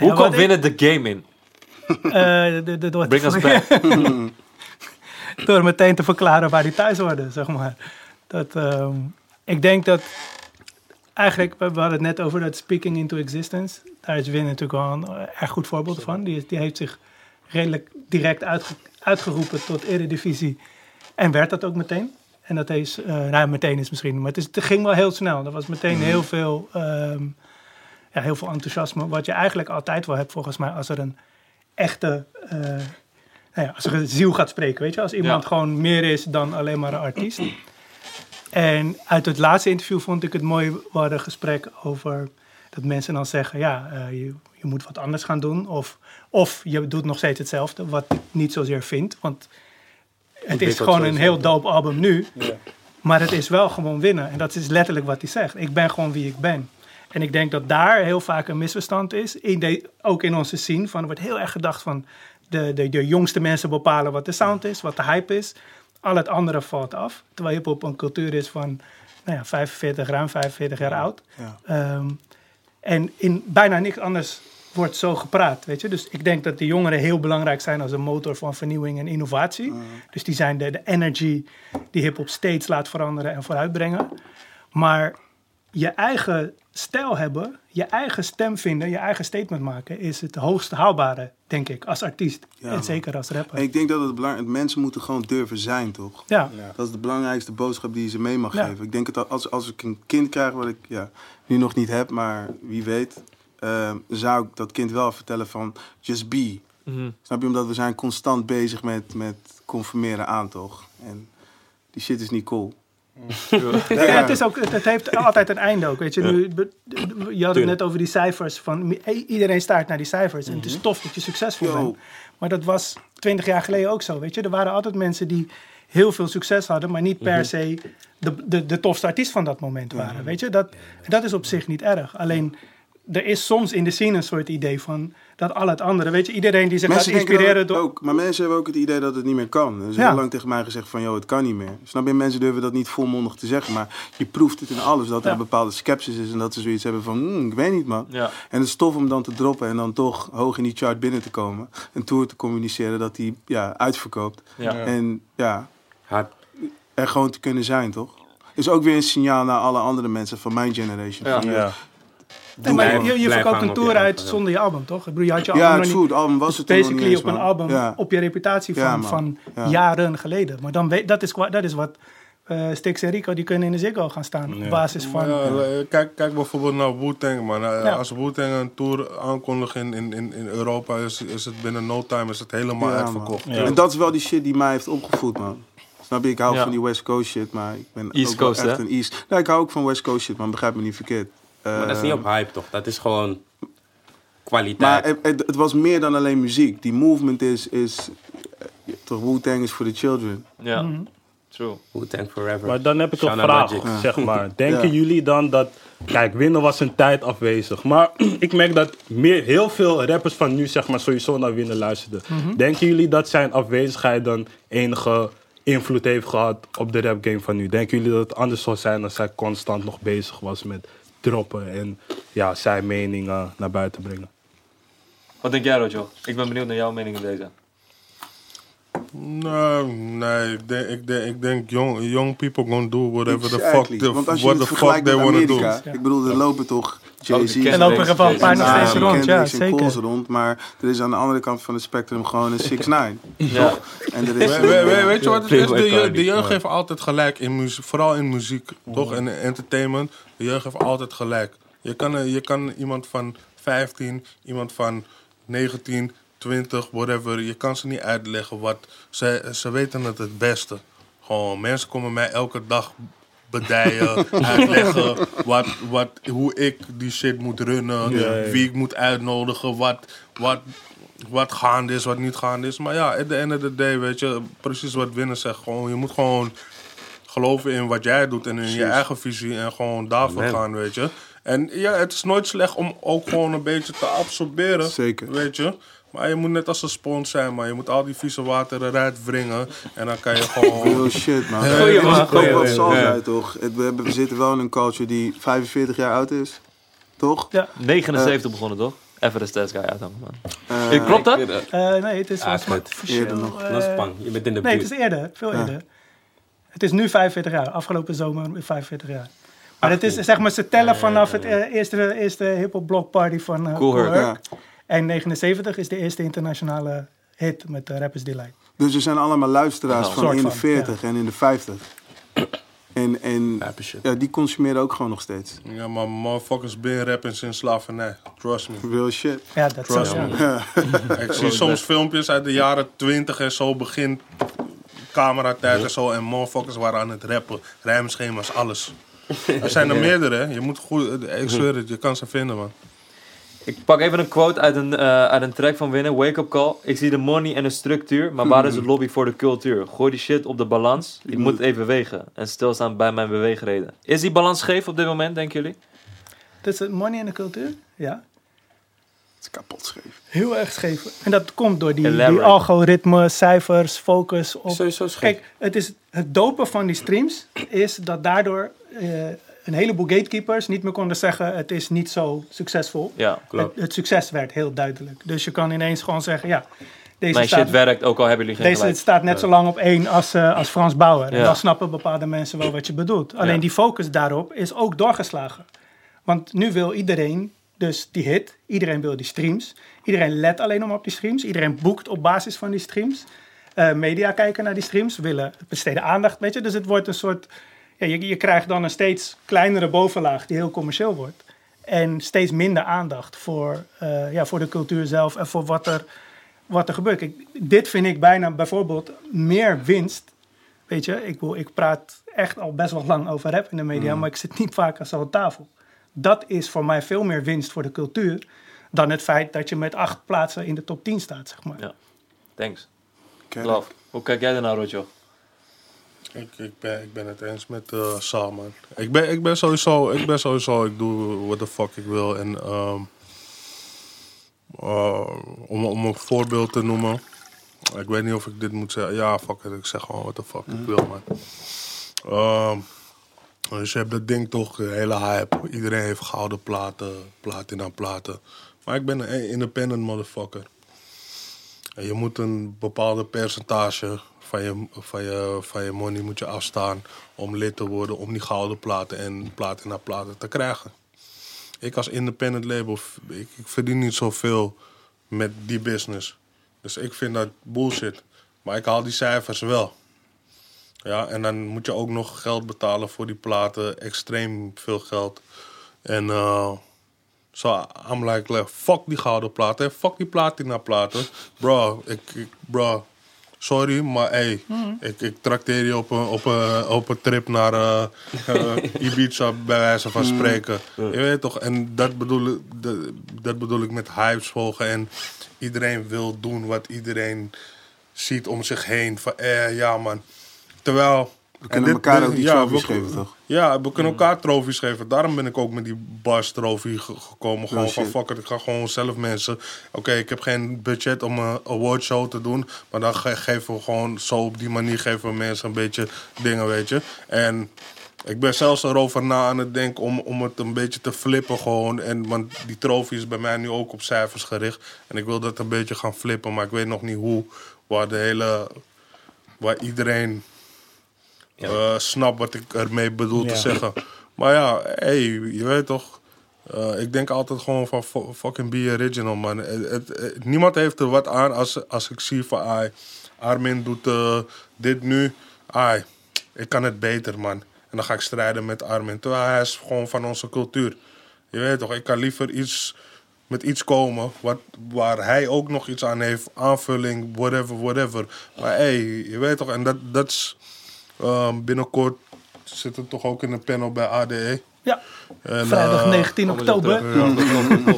ja, kwam wat Win de game in? Eh, de- de- door, Bring us back. door meteen te verklaren waar die thuis hoorde, zeg maar. Dat, ehm, ik denk dat eigenlijk, we hadden het net over dat speaking into existence. Daar is Win natuurlijk wel een erg goed voorbeeld van. Die, die heeft zich redelijk direct uitge- uitgeroepen tot eredivisie. En werd dat ook meteen. En dat is, eh nou meteen is misschien, maar het, is, het ging wel heel snel. Er was meteen heel veel, ehm, ja, heel veel enthousiasme. Wat je eigenlijk altijd wel hebt volgens mij als er een echte, eh, nou ja, als er een ziel gaat spreken. Weet je, als iemand Ja. gewoon meer is dan alleen maar een artiest. En uit het laatste interview vond ik het mooi, hadden een gesprek over dat mensen dan zeggen, ja, eh, je, je moet wat anders gaan doen. Of, of je doet nog steeds hetzelfde, wat ik niet zozeer vind. Want het is gewoon een heel dope album nu. Ja. Maar het is wel gewoon winnen. En dat is letterlijk wat hij zegt. Ik ben gewoon wie ik ben. En ik denk dat daar heel vaak een misverstand is. In de, ook in onze scene. Van, er wordt heel erg gedacht van... De, de, de jongste mensen bepalen wat de sound is, wat de hype is. Al het andere valt af. Terwijl hip-hop een cultuur is van nou ja, 45, ruim 45 jaar oud. Ja. Ehm, en in bijna niks anders wordt zo gepraat, weet je. Dus ik denk dat de jongeren heel belangrijk zijn als een motor van vernieuwing en innovatie. Dus die zijn de, de energy die hip-hop steeds laat veranderen en vooruitbrengen. Maar je eigen stijl hebben, je eigen stem vinden, je eigen statement maken, is het hoogst haalbare, denk ik, als artiest. Ja, en zeker als rapper. En ik denk dat het belangrijk mensen moeten gewoon durven zijn, toch? ja. Dat is de belangrijkste boodschap die je ze mee mag Ja. geven. Ik denk dat als, als ik een kind krijg, wat ik ja, nu nog niet heb, maar wie weet, eh, zou ik dat kind wel vertellen van just be. Mhm. Snap je? Omdat we zijn constant bezig met, met conformeren aan, toch? En die shit is niet cool. Ja, het, is ook, het, heeft altijd een einde ook, weet je. Nu, je had het net over die cijfers. Van, i- iedereen staart naar die cijfers. En het is tof dat je succesvol Yo. bent. Maar dat was twintig jaar geleden ook zo, weet je. Er waren altijd mensen die heel veel succes hadden... maar niet per se de, de, de tofste artiest van dat moment waren, weet je. Dat, dat is op zich niet erg. Alleen, er is soms in de scene een soort idee van... dat al het andere, weet je. Iedereen die zich Mensen laat inspireren door... ook, maar mensen hebben ook het idee dat het niet meer kan. Er is Ja. heel lang tegen mij gezegd van, joh, het kan niet meer. Snap je? Mensen durven dat niet volmondig te zeggen, maar je proeft het in alles. Dat er Ja. een bepaalde sceptisch is en dat ze zoiets hebben van, hmm, ik weet niet, man. Ja. En het is tof om dan te droppen en dan toch hoog in die chart binnen te komen. Een tour te communiceren dat die ja, uitverkoopt. Ja. En ja, er gewoon te kunnen zijn, toch? Is ook weer een signaal naar alle andere mensen van mijn generation. Ja. Van, Ja. Nee, maar je, je verkoopt een tour uit album, ja. zonder je album, toch? Ik bedoel, je had je Ja, album het nog goed. niet... album was Dus het basically op een album, Ja. op je reputatie van, Ja, van Ja. jaren geleden. Maar dan weet, dat, is, dat is wat eh Stix en Rico, die kunnen in de Ziggo gaan staan. Op basis van... Maar ja, le- kijk, kijk bijvoorbeeld naar Wu-Tang, man. Eh, Ja. Als Wu-Tang een tour aankondigt in, in, in, Europa, is, is het binnen no time is het helemaal Ja, uitverkocht. En dat is wel die shit die mij heeft opgevoed, man. Snap je? Ik hou Ja. van die West Coast shit, maar ik ben East ook Coast, echt hè? een East. Nee, ik hou ook van West Coast shit, man. Begrijp me niet verkeerd. Maar dat is niet op hype, toch? Dat is gewoon Maar kwaliteit. het, het, het was meer dan alleen muziek. Die movement is, is eh, toch Wu-Tang is for the children. Ja. Mhm. True. Wu-Tang Forever. Maar dan heb ik een Shout out vraag, Logic. zeg maar. Denken Ja. jullie dan dat... Kijk, winnen was een tijd afwezig. Maar ik merk dat meer, heel veel rappers van nu, zeg maar, sowieso naar winnen luisterden. Denken jullie dat zijn afwezigheid dan enige invloed heeft gehad op de rap game van nu? Denken jullie dat het anders zou zijn als hij constant nog bezig was met droppen en ja, zijn meningen naar buiten brengen? Wat denk jij, Rojo? Ik ben benieuwd naar jouw mening in deze. Nee, nee, ik denk, ik denk, ik denk young, young people gonna do whatever the fuck, the, Want als je what the fuck they met wanna do. Ik bedoel, er lopen toch Jay-Z, Ook er wel een paar nog Ja, steeds rond, ja, en zeker. Rond, maar er is aan de andere kant van het spectrum gewoon een 6 9 Ja. En er is We- we- we- weet je wat het is? De, jeugd heeft altijd gelijk, in muziek, vooral in muziek, toch? En in entertainment. De jeugd heeft altijd gelijk. Je kan, je kan iemand van 15, iemand van 19, 20, whatever. Je kan ze niet uitleggen wat. Ze, ze weten het het beste. Gewoon, mensen komen mij elke dag bedijen, uitleggen wat, wat, hoe ik die shit moet runnen, wie ik moet uitnodigen, wat, wat, wat gaande is, wat niet gaande is. Maar ja, at the end of the day, weet je, precies wat Winnen zegt. Gewoon, je moet gewoon geloven in wat jij doet en in je eigen visie en gewoon daarvoor Amen. gaan, weet je. En ja, het is nooit slecht om ook gewoon een beetje te absorberen. Zeker. Weet je. Maar je moet net als een spons zijn, maar je moet al die vieze water eruit wringen. En dan kan je gewoon... Real shit, man. Goeie, man. ook Goeie, wat Ja. zei, toch? Het- we, zitten wel in een culture die 45 jaar oud is. Toch? Ja. 79 begonnen toch? Even de stats guy uithangen, man. Eh, Eh, Klopt dat? Eh, nee, het is Ah, Eerder nog. eh, Dat is. Je bent in de Nee, buurt. het is eerder, veel Ja. eerder. Het is nu 45 jaar, afgelopen zomer 45 jaar. Maar het is zeg maar, ze tellen vanaf het eh, eerste, eerste hip-hop block party van eh Cool Cool Herc. En 79 is de eerste internationale hit met de Rappers Delight. Dus er zijn allemaal luisteraars van in de van, 40 en in de 50. En, en ja, die consumeren ook gewoon nog steeds. Ja, maar motherfuckers ben rappen sinds slavernij. Trust me. Real shit. Ja, dat is Trust ja. me. Ik zie soms filmpjes uit de jaren 20 en zo, begin cameratijd en zo. En motherfuckers waren aan het rappen. Rijmschema's, alles. Er zijn er meerdere, hè. Je moet goed... Ik zweer het, je kan ze vinden, man. Ik pak even een quote uit een, eh, uit een track van Winnen. Wake up call. Ik zie de money en de structuur, maar waar is de lobby voor de cultuur? Gooi die shit op de balans. Ik moet even wegen en stilstaan bij mijn beweegreden. Is die balans scheef op dit moment, denken jullie? Tussen money en de cultuur? Ja. Het is kapot scheef. Heel erg scheef. En dat komt door die, die algoritme, cijfers, focus op... Sowieso scheef. Kijk, het, is, het dopen van die streams is dat daardoor eh, een heleboel gatekeepers niet meer konden zeggen: het is niet zo succesvol. Ja. Klopt. Het, het succes werd heel duidelijk. Dus je kan ineens gewoon zeggen: ja, deze Mijn staat, shit werkt, ook al hebben jullie geen deze gelijk. staat net zo lang op één als, eh, als Frans Bauer. En Ja. dan snappen bepaalde mensen wel wat je bedoelt. Alleen Ja. die focus daarop is ook doorgeslagen. Want nu wil iedereen dus die hit. Iedereen wil die streams. Iedereen let alleen om op die streams. Iedereen boekt op basis van die streams. Eh, media kijken naar die streams, willen besteden aandacht, weet je. Dus het wordt een soort... Ja, je, je krijgt dan een steeds kleinere bovenlaag die heel commercieel wordt. En steeds minder aandacht voor, eh, ja, voor de cultuur zelf en voor wat er, wat er gebeurt. Ik, dit vind ik bijna bijvoorbeeld meer winst. Weet je, ik, wil- ik praat echt al best wel lang over rap in de media, maar ik zit niet vaak aan zo'n tafel. Dat is voor mij veel meer winst voor de cultuur dan het feit dat je met acht plaatsen in de top 10 staat, zeg maar. Ja. Thanks. Love. Hoe kijk jij ernaar, Rotjo? Ik, ik, ben, ik ben het eens met man. Ik ben, ik ben sowieso, ik ben sowieso, ik doe what the fuck ik wil. En ehm, eh, om, om een voorbeeld te noemen. Ik weet niet of ik dit moet zeggen. Ja, fuck it, ik zeg gewoon what the fuck ik wil, man. Ehm, dus je hebt dat ding toch, de hele hype. Iedereen heeft gouden platen, platina platen. Maar ik ben een independent motherfucker. Je moet een bepaalde percentage van je, van, je, van je money moet je afstaan om lid te worden, om die gouden platen en platina platen te krijgen. Ik als independent label, ik, ik verdien niet zoveel met die business. Dus ik vind dat bullshit. Maar ik haal die cijfers wel. Ja, en dan moet je ook nog geld betalen voor die platen. Extreem veel geld. En eh so I'm like, like, fuck die gouden platen. Fuck die platina platen. Bro, ik, ik, bro, sorry, maar hey, ik, ik trakteer je op een, op een, op een trip naar eh, eh, Ibiza, bij wijze van spreken. Je weet toch, en dat bedoel, ik- dat, dat bedoel ik met hypes volgen. En iedereen wil doen wat iedereen ziet om zich heen. Van, eh, ja man. Terwijl... We kunnen elkaar ook die ja, we- geven, toch? ja, we kunnen elkaar trofies geven. Daarom ben ik ook met die Bars trofee ge- gekomen. Gewoon No van fuck it, ik ga gewoon zelf mensen. Oké, ik heb geen budget om een awardshow te doen. Maar dan ge- geven we gewoon zo op die manier geven we mensen een beetje dingen, weet je. En ik ben zelfs erover na aan het denken om, om het een beetje te flippen gewoon. En, want die trofee is bij mij nu ook op cijfers gericht. En ik wil dat een beetje gaan flippen, maar ik weet nog niet hoe. Waar de hele... Waar iedereen eh snap wat ik ermee bedoel te zeggen. Maar ja, hey, je weet toch. eh, ik denk altijd gewoon van fu- fucking be original, man. Het, het- het- niemand heeft er wat aan als, als ik zie van... Ai, Armin doet eh, dit nu. Ai, ik kan het beter, man. En dan ga ik strijden met Armin. Terwijl hij is gewoon van onze cultuur. Je weet toch, ik kan liever iets met iets komen wat, waar hij ook nog iets aan heeft. Aanvulling, whatever, whatever. Maar hey, je weet toch, en dat, dat is... ehm, binnenkort zit het toch ook in een panel bij ADE. Ja, En, vrijdag eh, 19 oktober.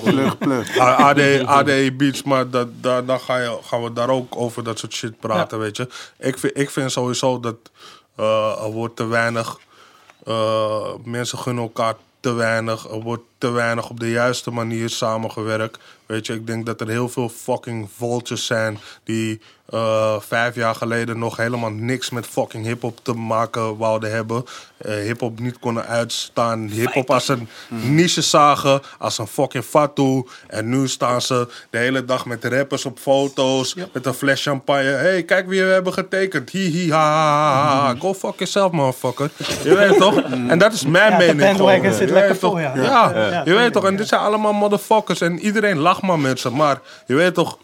Plug, plug. A- AD, AD Beats, maar dat, daar, daar ga je, gaan we daar ook over dat soort shit praten, weet je. Ik vind, ik vind sowieso dat eh, er wordt te weinig, eh, mensen gunnen elkaar te weinig, er wordt te weinig op de juiste manier samengewerkt. Weet je, ik denk dat er heel veel fucking vultures zijn die eh, vijf jaar geleden nog helemaal niks met fucking hip-hop te maken wouden hebben. Eh hip-hop niet konden uitstaan. Hip-hop als een niche zagen, als een fucking fatu. En nu staan ze de hele dag met rappers op foto's, met een fles champagne. hey, kijk wie we hebben getekend. Hi, hi, ha, ha, ha, ha. Go fuck yourself, motherfucker. Je weet toch? En dat is mijn Ja, mening. gewoon. zit Je lekker vol, ja. Ja, Ja, je weet toch? En dit zijn allemaal motherfuckers. En iedereen lacht maar met ze. Maar je weet toch,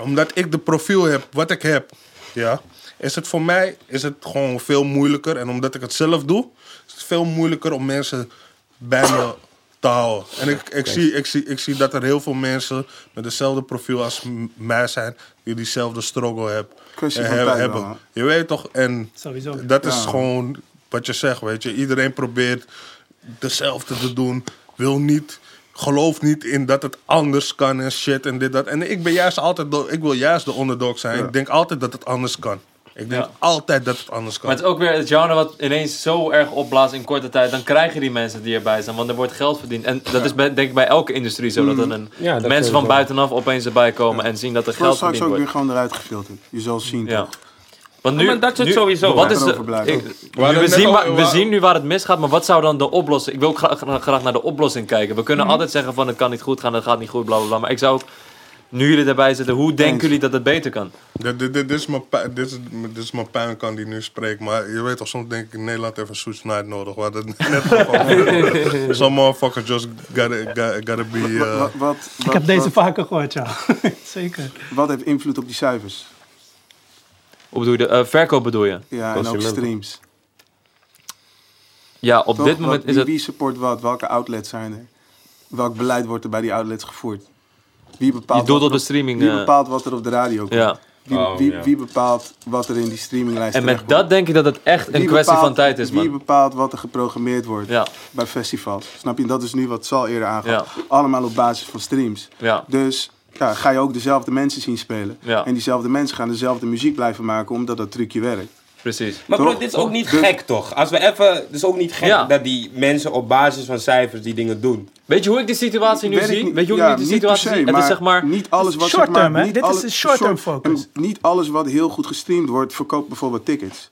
omdat ik de profiel heb wat ik heb, ja, is het voor mij is het gewoon veel moeilijker. En omdat ik het zelf doe, is het veel moeilijker om mensen bij me te houden. En ik, ik, zie, ik, zie, ik zie dat er heel veel mensen met hetzelfde profiel als mij zijn, die diezelfde struggle Kwestie eh, van hebben. tijd wel, hebben. Je weet toch, en Sowieso. dat is Ja. gewoon wat je zegt, weet je. Iedereen probeert hetzelfde te doen. Wil niet, gelooft niet in dat het anders kan en shit en dit, dat. En ik ben juist altijd, de- ik wil juist de underdog zijn. Ik denk altijd dat het anders kan. Ik denk Ja. altijd dat het anders kan. Maar het is ook weer het genre wat ineens zo erg opblaast in korte tijd. Dan krijg je die mensen die erbij zijn, want er wordt geld verdiend. En dat is bij, denk ik bij elke industrie zo. Dat er een, Ja, dat mensen van buitenaf opeens erbij komen en zien dat er Het wordt geld straks verdiend ook weer wordt. gewoon eruit gefilterd. Je zal zien Ja. toch? Want Ja, maar dat is het nu- sowieso, Wat is de, ik- We zien, al- we zien nu waar het misgaat, maar wat zou dan de oplossing... Ik wil ook graag, graag- naar de oplossing kijken. We kunnen Mhm. altijd zeggen van het kan niet goed gaan, het gaat niet goed, bla bla bla. Maar ik zou ook, nu jullie erbij zitten, hoe denken Eens. jullie dat het beter kan? Dit, dit, dit, is mijn, pu- dit, is, dit is mijn die nu spreekt. Maar je weet toch, soms denk ik in Nederland even Soets Night nodig. Hadden het net van. Some motherfucker just gotta, gotta, gotta be... Wat, uh, wat, wat, Ik heb deze vaker gehoord, ja. Zeker. wat heeft invloed op die cijfers? Hoe bedoel je, de, eh, verkoop bedoel je? Ja, en ook streams. Ja, op Toch? dit moment Wat- is wie, het... wie support wat? Welke outlets zijn er? Welk beleid wordt er bij die outlets gevoerd? Wie bepaalt, Je doelt wat op de er streaming... wie eh, bepaalt wat er op de radio komt? ja. Wie, Oh, wie, ja. wie bepaalt wat er in die streaminglijst En met dat denk ik dat het echt een Wie kwestie bepaalt- van tijd is, Wie man. bepaalt wat er geprogrammeerd wordt Ja, bij festivals? Snap je? Dat is nu wat Sal eerder aangaf. Ja. Allemaal op basis van streams. ja, Dus ja, ga je ook dezelfde mensen zien spelen. Ja. En diezelfde mensen gaan dezelfde muziek blijven maken omdat dat trucje werkt. precies. Maar bro, dit is ook niet Dus- gek toch? Als we even, het is ook niet gek Ja. dat die mensen op basis van cijfers die dingen doen. Weet je hoe ik die situatie nu zie? niet- Weet je hoe ja, ik niet situatie se, zie? Het is zeg maar... Niet alles wat Short zeg maar, term, hè? niet Dit is een short term focus. Niet alles wat heel goed gestreamd wordt, verkoopt bijvoorbeeld tickets.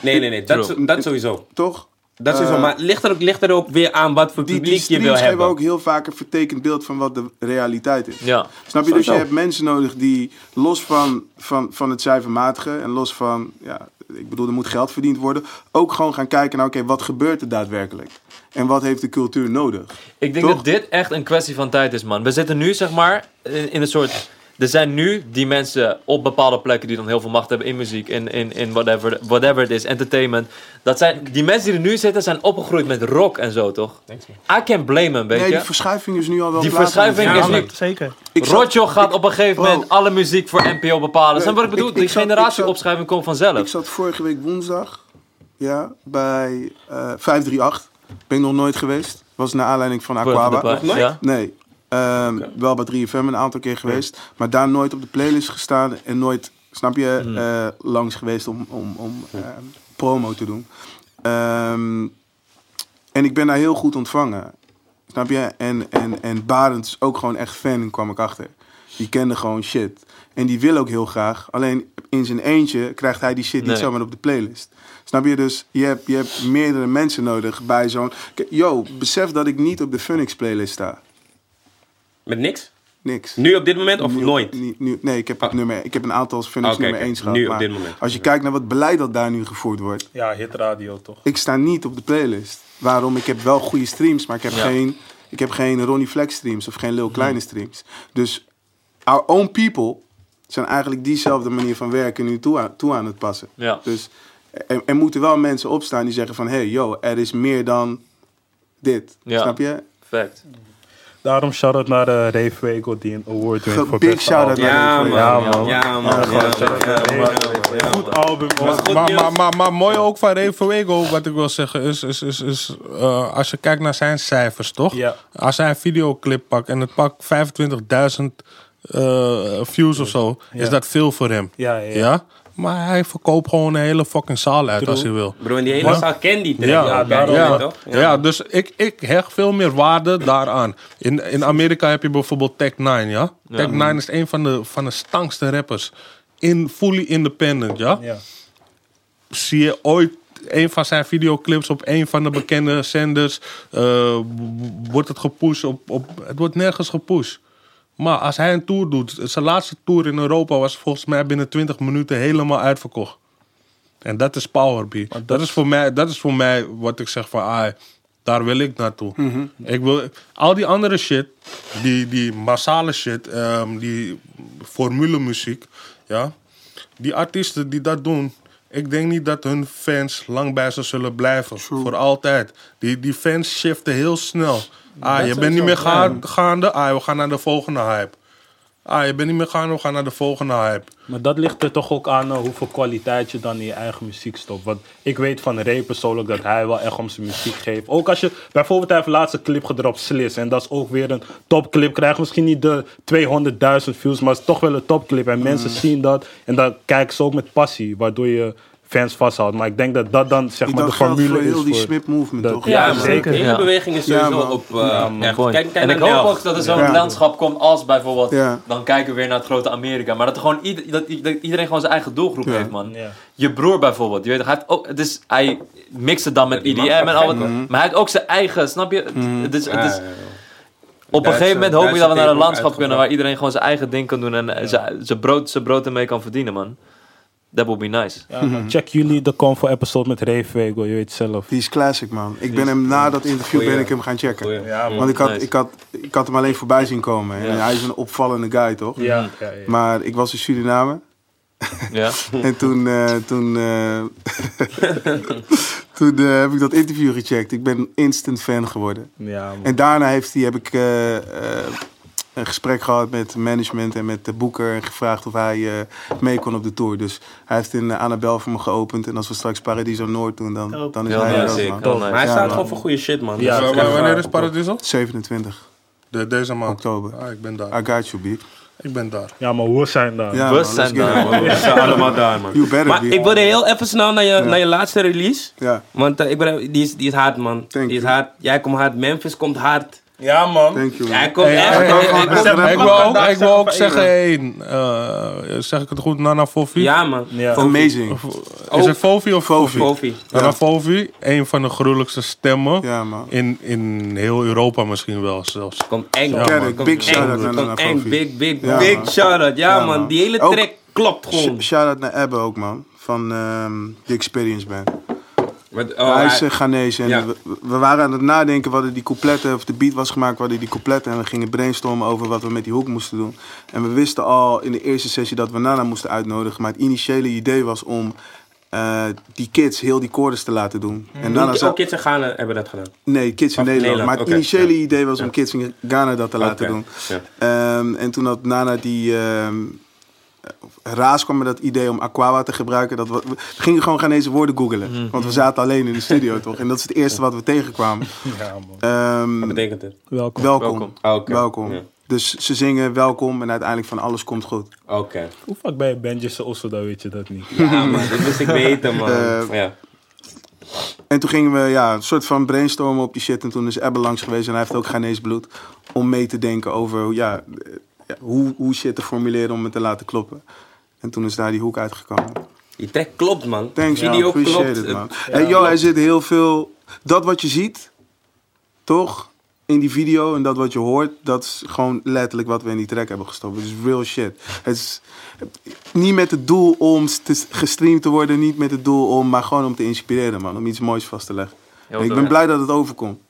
Nee, nee, nee, dat, dat sowieso. Toch? Dat sowieso. Eh, maar ligt er, ook, ligt er ook weer aan wat voor Die, die publiek je wil streams geven hebben. ook heel vaak een vertekend beeld van wat de realiteit is. Ja, Snap je? Dus je hebt mensen nodig die los van, van, van het cijfermatige en los van, ja, ik bedoel, er moet geld verdiend worden, ook gewoon gaan kijken naar, oké, wat gebeurt er daadwerkelijk? En wat heeft de cultuur nodig? ik denk Toch? dat dit echt een kwestie van tijd is, man. We zitten nu, zeg maar, in, in een soort... Er zijn nu die mensen op bepaalde plekken die dan heel veel macht hebben in muziek, in, in, in whatever, whatever it is, entertainment. Dat zijn, die mensen die er nu zitten, zijn opgegroeid met rock en zo, toch? I can't blame them, weet Nee, je? die verschuiving is nu al wel Die verschuiving is nu- Zeker. Rotjo gaat op een gegeven Bro. moment alle muziek voor NPO bepalen. Snap je wat ik bedoel? ik Die generatieopschuiving komt vanzelf. Ik zat vorige week woensdag ja, bij eh 538. Ben ik nog nooit geweest. Was naar aanleiding van Aquaba. Nee. Ehm, Wel bij 3FM een aantal keer geweest. Maar daar nooit op de playlist gestaan. En nooit, snap je, Hmm. eh, langs geweest om, om, om ehm, promo te doen. Ehm, en ik ben daar heel goed ontvangen. Snap je? En, en, en Barend is ook gewoon echt fan, kwam ik achter. Die kende gewoon shit. En die wil ook heel graag. Alleen in zijn eentje krijgt hij die shit Nee. niet zomaar op de playlist. Snap je? Dus je hebt, je hebt meerdere mensen nodig bij zo'n... Yo, besef dat ik niet op de Phoenix playlist sta. Met niks? Niks. Nu op dit moment of Nu- nooit? nu- nu- nee, ik heb, het nummer, ik heb een aantal Phoenix Oké, nummer oké. 1 gehad. Nu op maar dit moment. Als je kijkt naar wat beleid dat daar nu gevoerd wordt. Ja, hitradio toch? Ik sta niet op de playlist. Waarom? Ik heb wel goede streams, maar ik heb, Ja. geen, ik heb geen Ronnie Flex streams of geen Lil Kleine streams. Dus our own people zijn eigenlijk diezelfde manier van werken nu toe aan, toe aan het passen. Ja. Dus er, er moeten wel mensen opstaan die zeggen van... hey, yo, er is meer dan dit. Ja. Snap je? Fact. Daarom shout-out naar uh, Ray Fuego die een award wint voor big shout-out. Ja, man. Ja, Ja, man. Ja, man. Naar Ray. Goed album. man. goed maar, maar, maar, maar mooi ook van Ray Fuego, wat ik wil zeggen, is, is, is, is eh, als je kijkt naar zijn cijfers, toch? Ja. Als hij een videoclip pakt en het pakt 25.000 eh, views of zo, is Ja. dat veel voor hem. Ja, ja, ja. Maar hij verkoopt gewoon een hele fucking zaal uit True. als hij wil. Bro, en die hele Maar- zaal kent die track. Ja, Ja, daarom, ja, toch? ja. dus ik, ik hecht veel meer waarde daaraan. In, in Amerika heb je bijvoorbeeld Tech 9, ja? Tech 9 is een van de, van de stankste rappers. In, fully independent, ja? Ja. Zie je ooit een van zijn videoclips op een van de bekende zenders? eh, w- wordt het gepusht op, op... Het wordt nergens gepusht. Maar als hij een tour doet... Zijn laatste tour in Europa was volgens mij binnen 20 minuten helemaal uitverkocht. En dat is Power B. Dat, is voor mij, dat is voor mij wat ik zeg van... Ah, daar wil ik naartoe. Ik wil... Al die andere shit, die, die massale shit, ehm, die formulemuziek, ja... Die artiesten die dat doen... Ik denk niet dat hun fans lang bij ze zullen blijven. Voor altijd. Die, die fans shiften heel snel. Ah, je bent niet meer ga- gaande. Ah, we gaan naar de volgende hype. Ah, je bent niet meer gaande. We gaan naar de volgende hype. Maar dat ligt er toch ook aan eh, hoeveel kwaliteit je dan in je eigen muziek stopt. Want ik weet van Ray persoonlijk dat hij wel echt om zijn muziek geeft. Ook als je bijvoorbeeld hij heeft de laatste clip gedropt, Slis. En dat is ook weer een topclip. Krijgt misschien niet de 200.000 views, maar het is toch wel een topclip. En mensen zien dat en dan kijken ze ook met passie. Waardoor je fans vasthoudt. Maar ik denk dat dat dan zeg maar de formule voor is. heel die Smip movement, toch? Ja, zeker. De hele beweging is Ja, sowieso op... eh, echt. Gewoon. Kijk, kijk en ik hoop ook dat er zo'n Ja. landschap komt als bijvoorbeeld, Ja. dan kijken we weer naar het grote Amerika. Maar dat, er gewoon ieder, dat, iedereen gewoon zijn eigen doelgroep Ja. heeft, man. Ja. Je broer bijvoorbeeld, je weet, hij, heeft ook, het is, hij mixt het dan met EDM man en al wat. Maar hij heeft ook zijn eigen, snap je? Het- Het is, het Ja, is, ja, ja. op een gegeven moment hoop ik dat we naar een landschap kunnen waar iedereen gewoon zijn eigen ding kan doen en zijn- zijn brood, zijn brood ermee kan verdienen, man. That would be nice. Ja. Check jullie de Convo episode met Ray Vego, je weet zelf. Die is classic, man. Ik ben hem na dat interview ben ik hem gaan checken. Ja, man. Want ik had, Nice. ik, had, ik had hem alleen voorbij zien komen. En hij is een opvallende guy, toch? Ja, ja, ja. Maar ik was in Suriname. Ja? En toen, eh, toen, eh, toen eh, heb ik dat interview gecheckt. Ik ben instant fan geworden. ja man. En daarna heeft hij, heb ik eh, eh, een gesprek gehad met management en met de boeker. En gevraagd of hij eh, mee kon op de tour. Dus hij heeft in uh, Annabel voor me geopend. En als we straks Paradiso Noord doen, dan, Dope. dan is Heel hij er ook, ik. man. Heel Maar hij. Ja, staat man. gewoon voor goede shit, man. Ja, Dus wanneer eh, is Paradiso? 27 De, deze maand. oktober. Ah, ik ben daar. I got you, B. Ik ben daar. Ja, maar we zijn daar. Ja, We man, zijn daar, man. We zijn allemaal daar, man. You better Maar be. ik wilde heel even snel naar je, Ja. naar je laatste release. Ja, Want eh, ik ben, die, is, die is hard, man. Thank die is you. hard. Jij komt hard. Memphis komt hard. Ja, man. thank you. Jij komt Hey, echt... hey, ik kom- Ik wil ik ook, daar ik wil ook zeggen zeggen, hey, eh, zeg ik het goed, Nana Fofi? ja, man. Ja. Fofi. Amazing. Is het Fofi of Fofi? Fofi. Nana Fofi, een van de gruwelijkste stemmen Ja, man. in, in heel Europa misschien wel zelfs. Komt eng, Ja, man. Ik. Big eng. shout-out naar Nana eng. Fofi. Big, big, Ja, big shout-out. Ja, Ja, man. Die hele Ook- track klopt gewoon. Sh- Shout-out naar Ebbe ook, man. Van ehm The Experience Band. Met- oh, hij is hij- uh, Ghanese. En Ja. we, we waren aan het nadenken wat die coupletten, of de beat was gemaakt, wat die coupletten. En we gingen brainstormen over wat we met die hoek moesten doen. En we wisten al in de eerste sessie dat we Nana moesten uitnodigen. Maar het initiële idee was om eh, die kids heel die chorus te laten doen. En Nana Ook zou- Kids en Ghana hebben dat gedaan. Nee, Kids in Nederland. Nederland, Maar het initiële ja. idee was om Ja. Kids in Ghana dat te laten doen. ja. Ehm, en toen had Nana die... ehm Raas kwam met dat idee om Aquawa te gebruiken. Dat we, we gingen gewoon Ghanese woorden googelen. Want we zaten alleen in de studio, toch? En dat is het eerste wat we tegenkwamen. Ja, man. Ehm, Wat betekent het? Welkom. welkom. Welkom. Ah, oké. Welkom. Ja. Dus ze zingen welkom en uiteindelijk van alles komt goed. Oké. Hoe vaak ben je bandjes Osso, dan weet je dat niet. Ja, man. Dit wist ik weten, man. Eh, ja. En toen gingen we ja, een soort van brainstormen op die shit. En toen is Ebbe langs geweest en hij heeft ook Ghanese bloed. Om mee te denken over hoe- ja, ja, hoe, hoe shit te formuleren om het te laten kloppen. En toen is daar die hoek uitgekomen. Die track klopt, man. Thanks, man. Appreciate klopt. it, man. hey, yo, er zit heel veel... Dat wat je ziet, toch? In die video en dat wat je hoort, dat is gewoon letterlijk wat we in die track hebben gestopt. Het is real shit. Het is niet met het doel om te, gestreamd te worden, niet met het doel om, maar gewoon om te inspireren, man. Om iets moois vast te leggen. Heel ik ben blij dat het overkomt.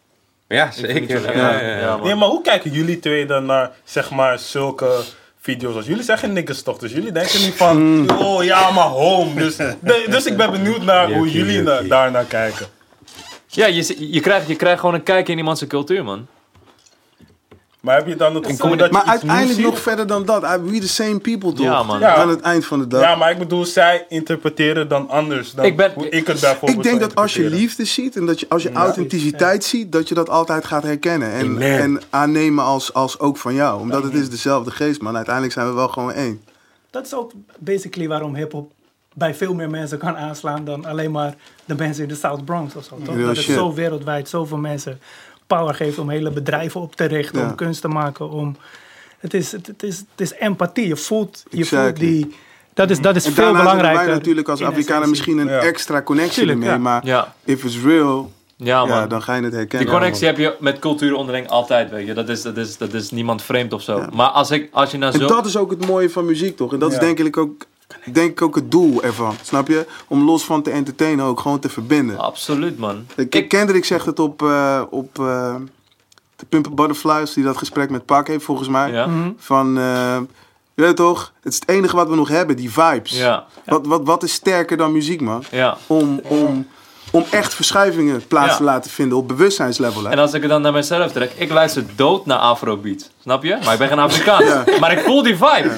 Ja, zeker. Ja, ja, ja. Ja, man. Nee, maar hoe kijken jullie twee dan naar, zeg maar, zulke video's? Als jullie zeggen niks toch, dus jullie denken niet van, oh ja, maar home. Dus, de- dus ik ben benieuwd naar hoe jullie daarnaar kijken. Ja, je, je, krijgt, je krijgt gewoon een kijk in iemands cultuur, man. Maar heb je dan het gevoel dat je Maar uiteindelijk nog verder dan dat. I- We the same people, toch? Ja, man. Ja. Aan het eind van de dag. Ja, maar ik bedoel, zij interpreteren dan anders dan Ik ben- hoe ik het bijvoorbeeld Ik denk dat als je liefde ziet en dat je, als je authenticiteit ziet, dat je dat altijd gaat herkennen. En, Amen. en aannemen als, als ook van jou. Omdat het is dezelfde geest, man. Uiteindelijk zijn we wel gewoon één. Dat is ook basically waarom hip-hop bij veel meer mensen kan aanslaan dan alleen maar de mensen in de South Bronx of zo. Toch? Dat het shit. zo wereldwijd zoveel mensen power geeft om hele bedrijven op te richten, Ja. om kunst te maken. Om, het, is, het, het is, het is empathie. Je voelt, je Exactly. voelt die. Dat is, dat is En veel belangrijker. wij natuurlijk als Afrikanen misschien een Ja. extra connectie Tuurlijk, ermee. ja. Maar Ja, if it's real, ja man. ja, dan ga je het herkennen. Die connectie heb je met cultuur onderling altijd, weet je. Dat is, dat is, dat is niemand vreemd of zo. Maar als, ik, als je En zo... dat is ook het mooie van muziek, toch? En dat is denk ik ook, denk ik ook het doel ervan. Snap je? Om los van te entertainen ook gewoon te verbinden. Absoluut, man. Ik, Ik, Kendrick zegt het op, eh, op eh, de Pimp Butterflies, die dat gesprek met Pak heeft volgens mij. ja, Van, eh, je weet toch, het is het enige wat we nog hebben, die vibes. ja, Wat, wat, wat is sterker dan muziek, man? ja. Om, om, om echt verschuivingen plaats Ja. te laten vinden op bewustzijnslevel. Hè? En als ik het dan naar mezelf trek, ik luister dood naar Afrobeat. Snap je? Maar ik ben geen Afrikaan. Ja. Maar ik voel die vibe.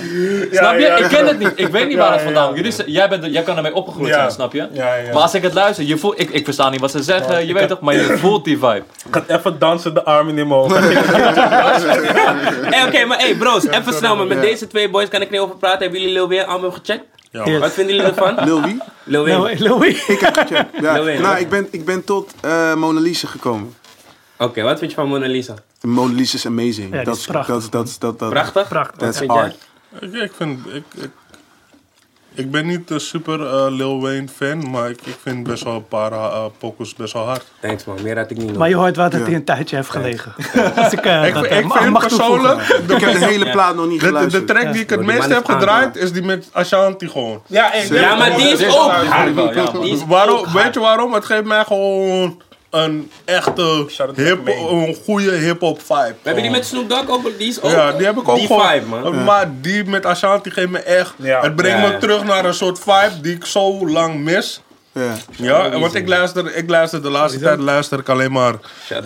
Snap je? ja, Ik ken het niet. Ik weet niet Ja, waar het vandaan komt. Jij, bent, jij kan ermee opgegroeid Ja. zijn, snap je? Ja, ja. Maar als ik het luister, je voelt, ik, ik versta niet wat ze zeggen, Ja, je ik weet toch? Maar je voelt die vibe. Ik ga even dansen, de armen in mijn hoofd. Hey, Oké, maar hey bros, even snel. Maar met Ja. deze twee boys kan ik niet over praten. Hebben jullie Lil Weer album gecheckt? Ja, Yes. Wat vinden jullie ervan? Lil wie? Lil Wayne. Louis- Louis. Ik heb gecheckt. Ja. Lil Wayne, nou, ik ben, ik ben tot eh Mona Lisa gekomen. Oké, wat vind je van Mona Lisa? Mona Lisa is amazing. die dat, is prachtig. Dat, dat, dat, dat, Prachtig? Prachtig. That's Vind jij? art. Ik, ik vind... Ik, ik, ik ben niet een super eh, Lil Wayne fan, maar ik, ik vind best wel een paar uh, pokus best wel hard. Thanks man, meer had ik niet Maar je hoort wel dat Ja. hij een tijdje heeft gelegen. Ik, eh, Ik, dat, ik eh, mag- vind mag persoonlijk... Ik heb de hele plaat nog niet De, de, de geluisterd. track die ik het meest heb gedraaid is die met Ashanti gewoon. Ja, Ja, maar die is ook hard. Waarom, ook weet je waarom? Het geeft mij gewoon een echte hip, een goede hip-hop vibe. We hebben die met Snoop Dogg ook, die is ook Ja, die heb ik ook die gewoon. vibe man. Maar die met Ashanti geeft me echt. Ja. Het brengt Ja. me terug naar een soort vibe die ik zo lang mis. Ja. Ja, want ik luister, ik luister de laatste tijd luister ik alleen maar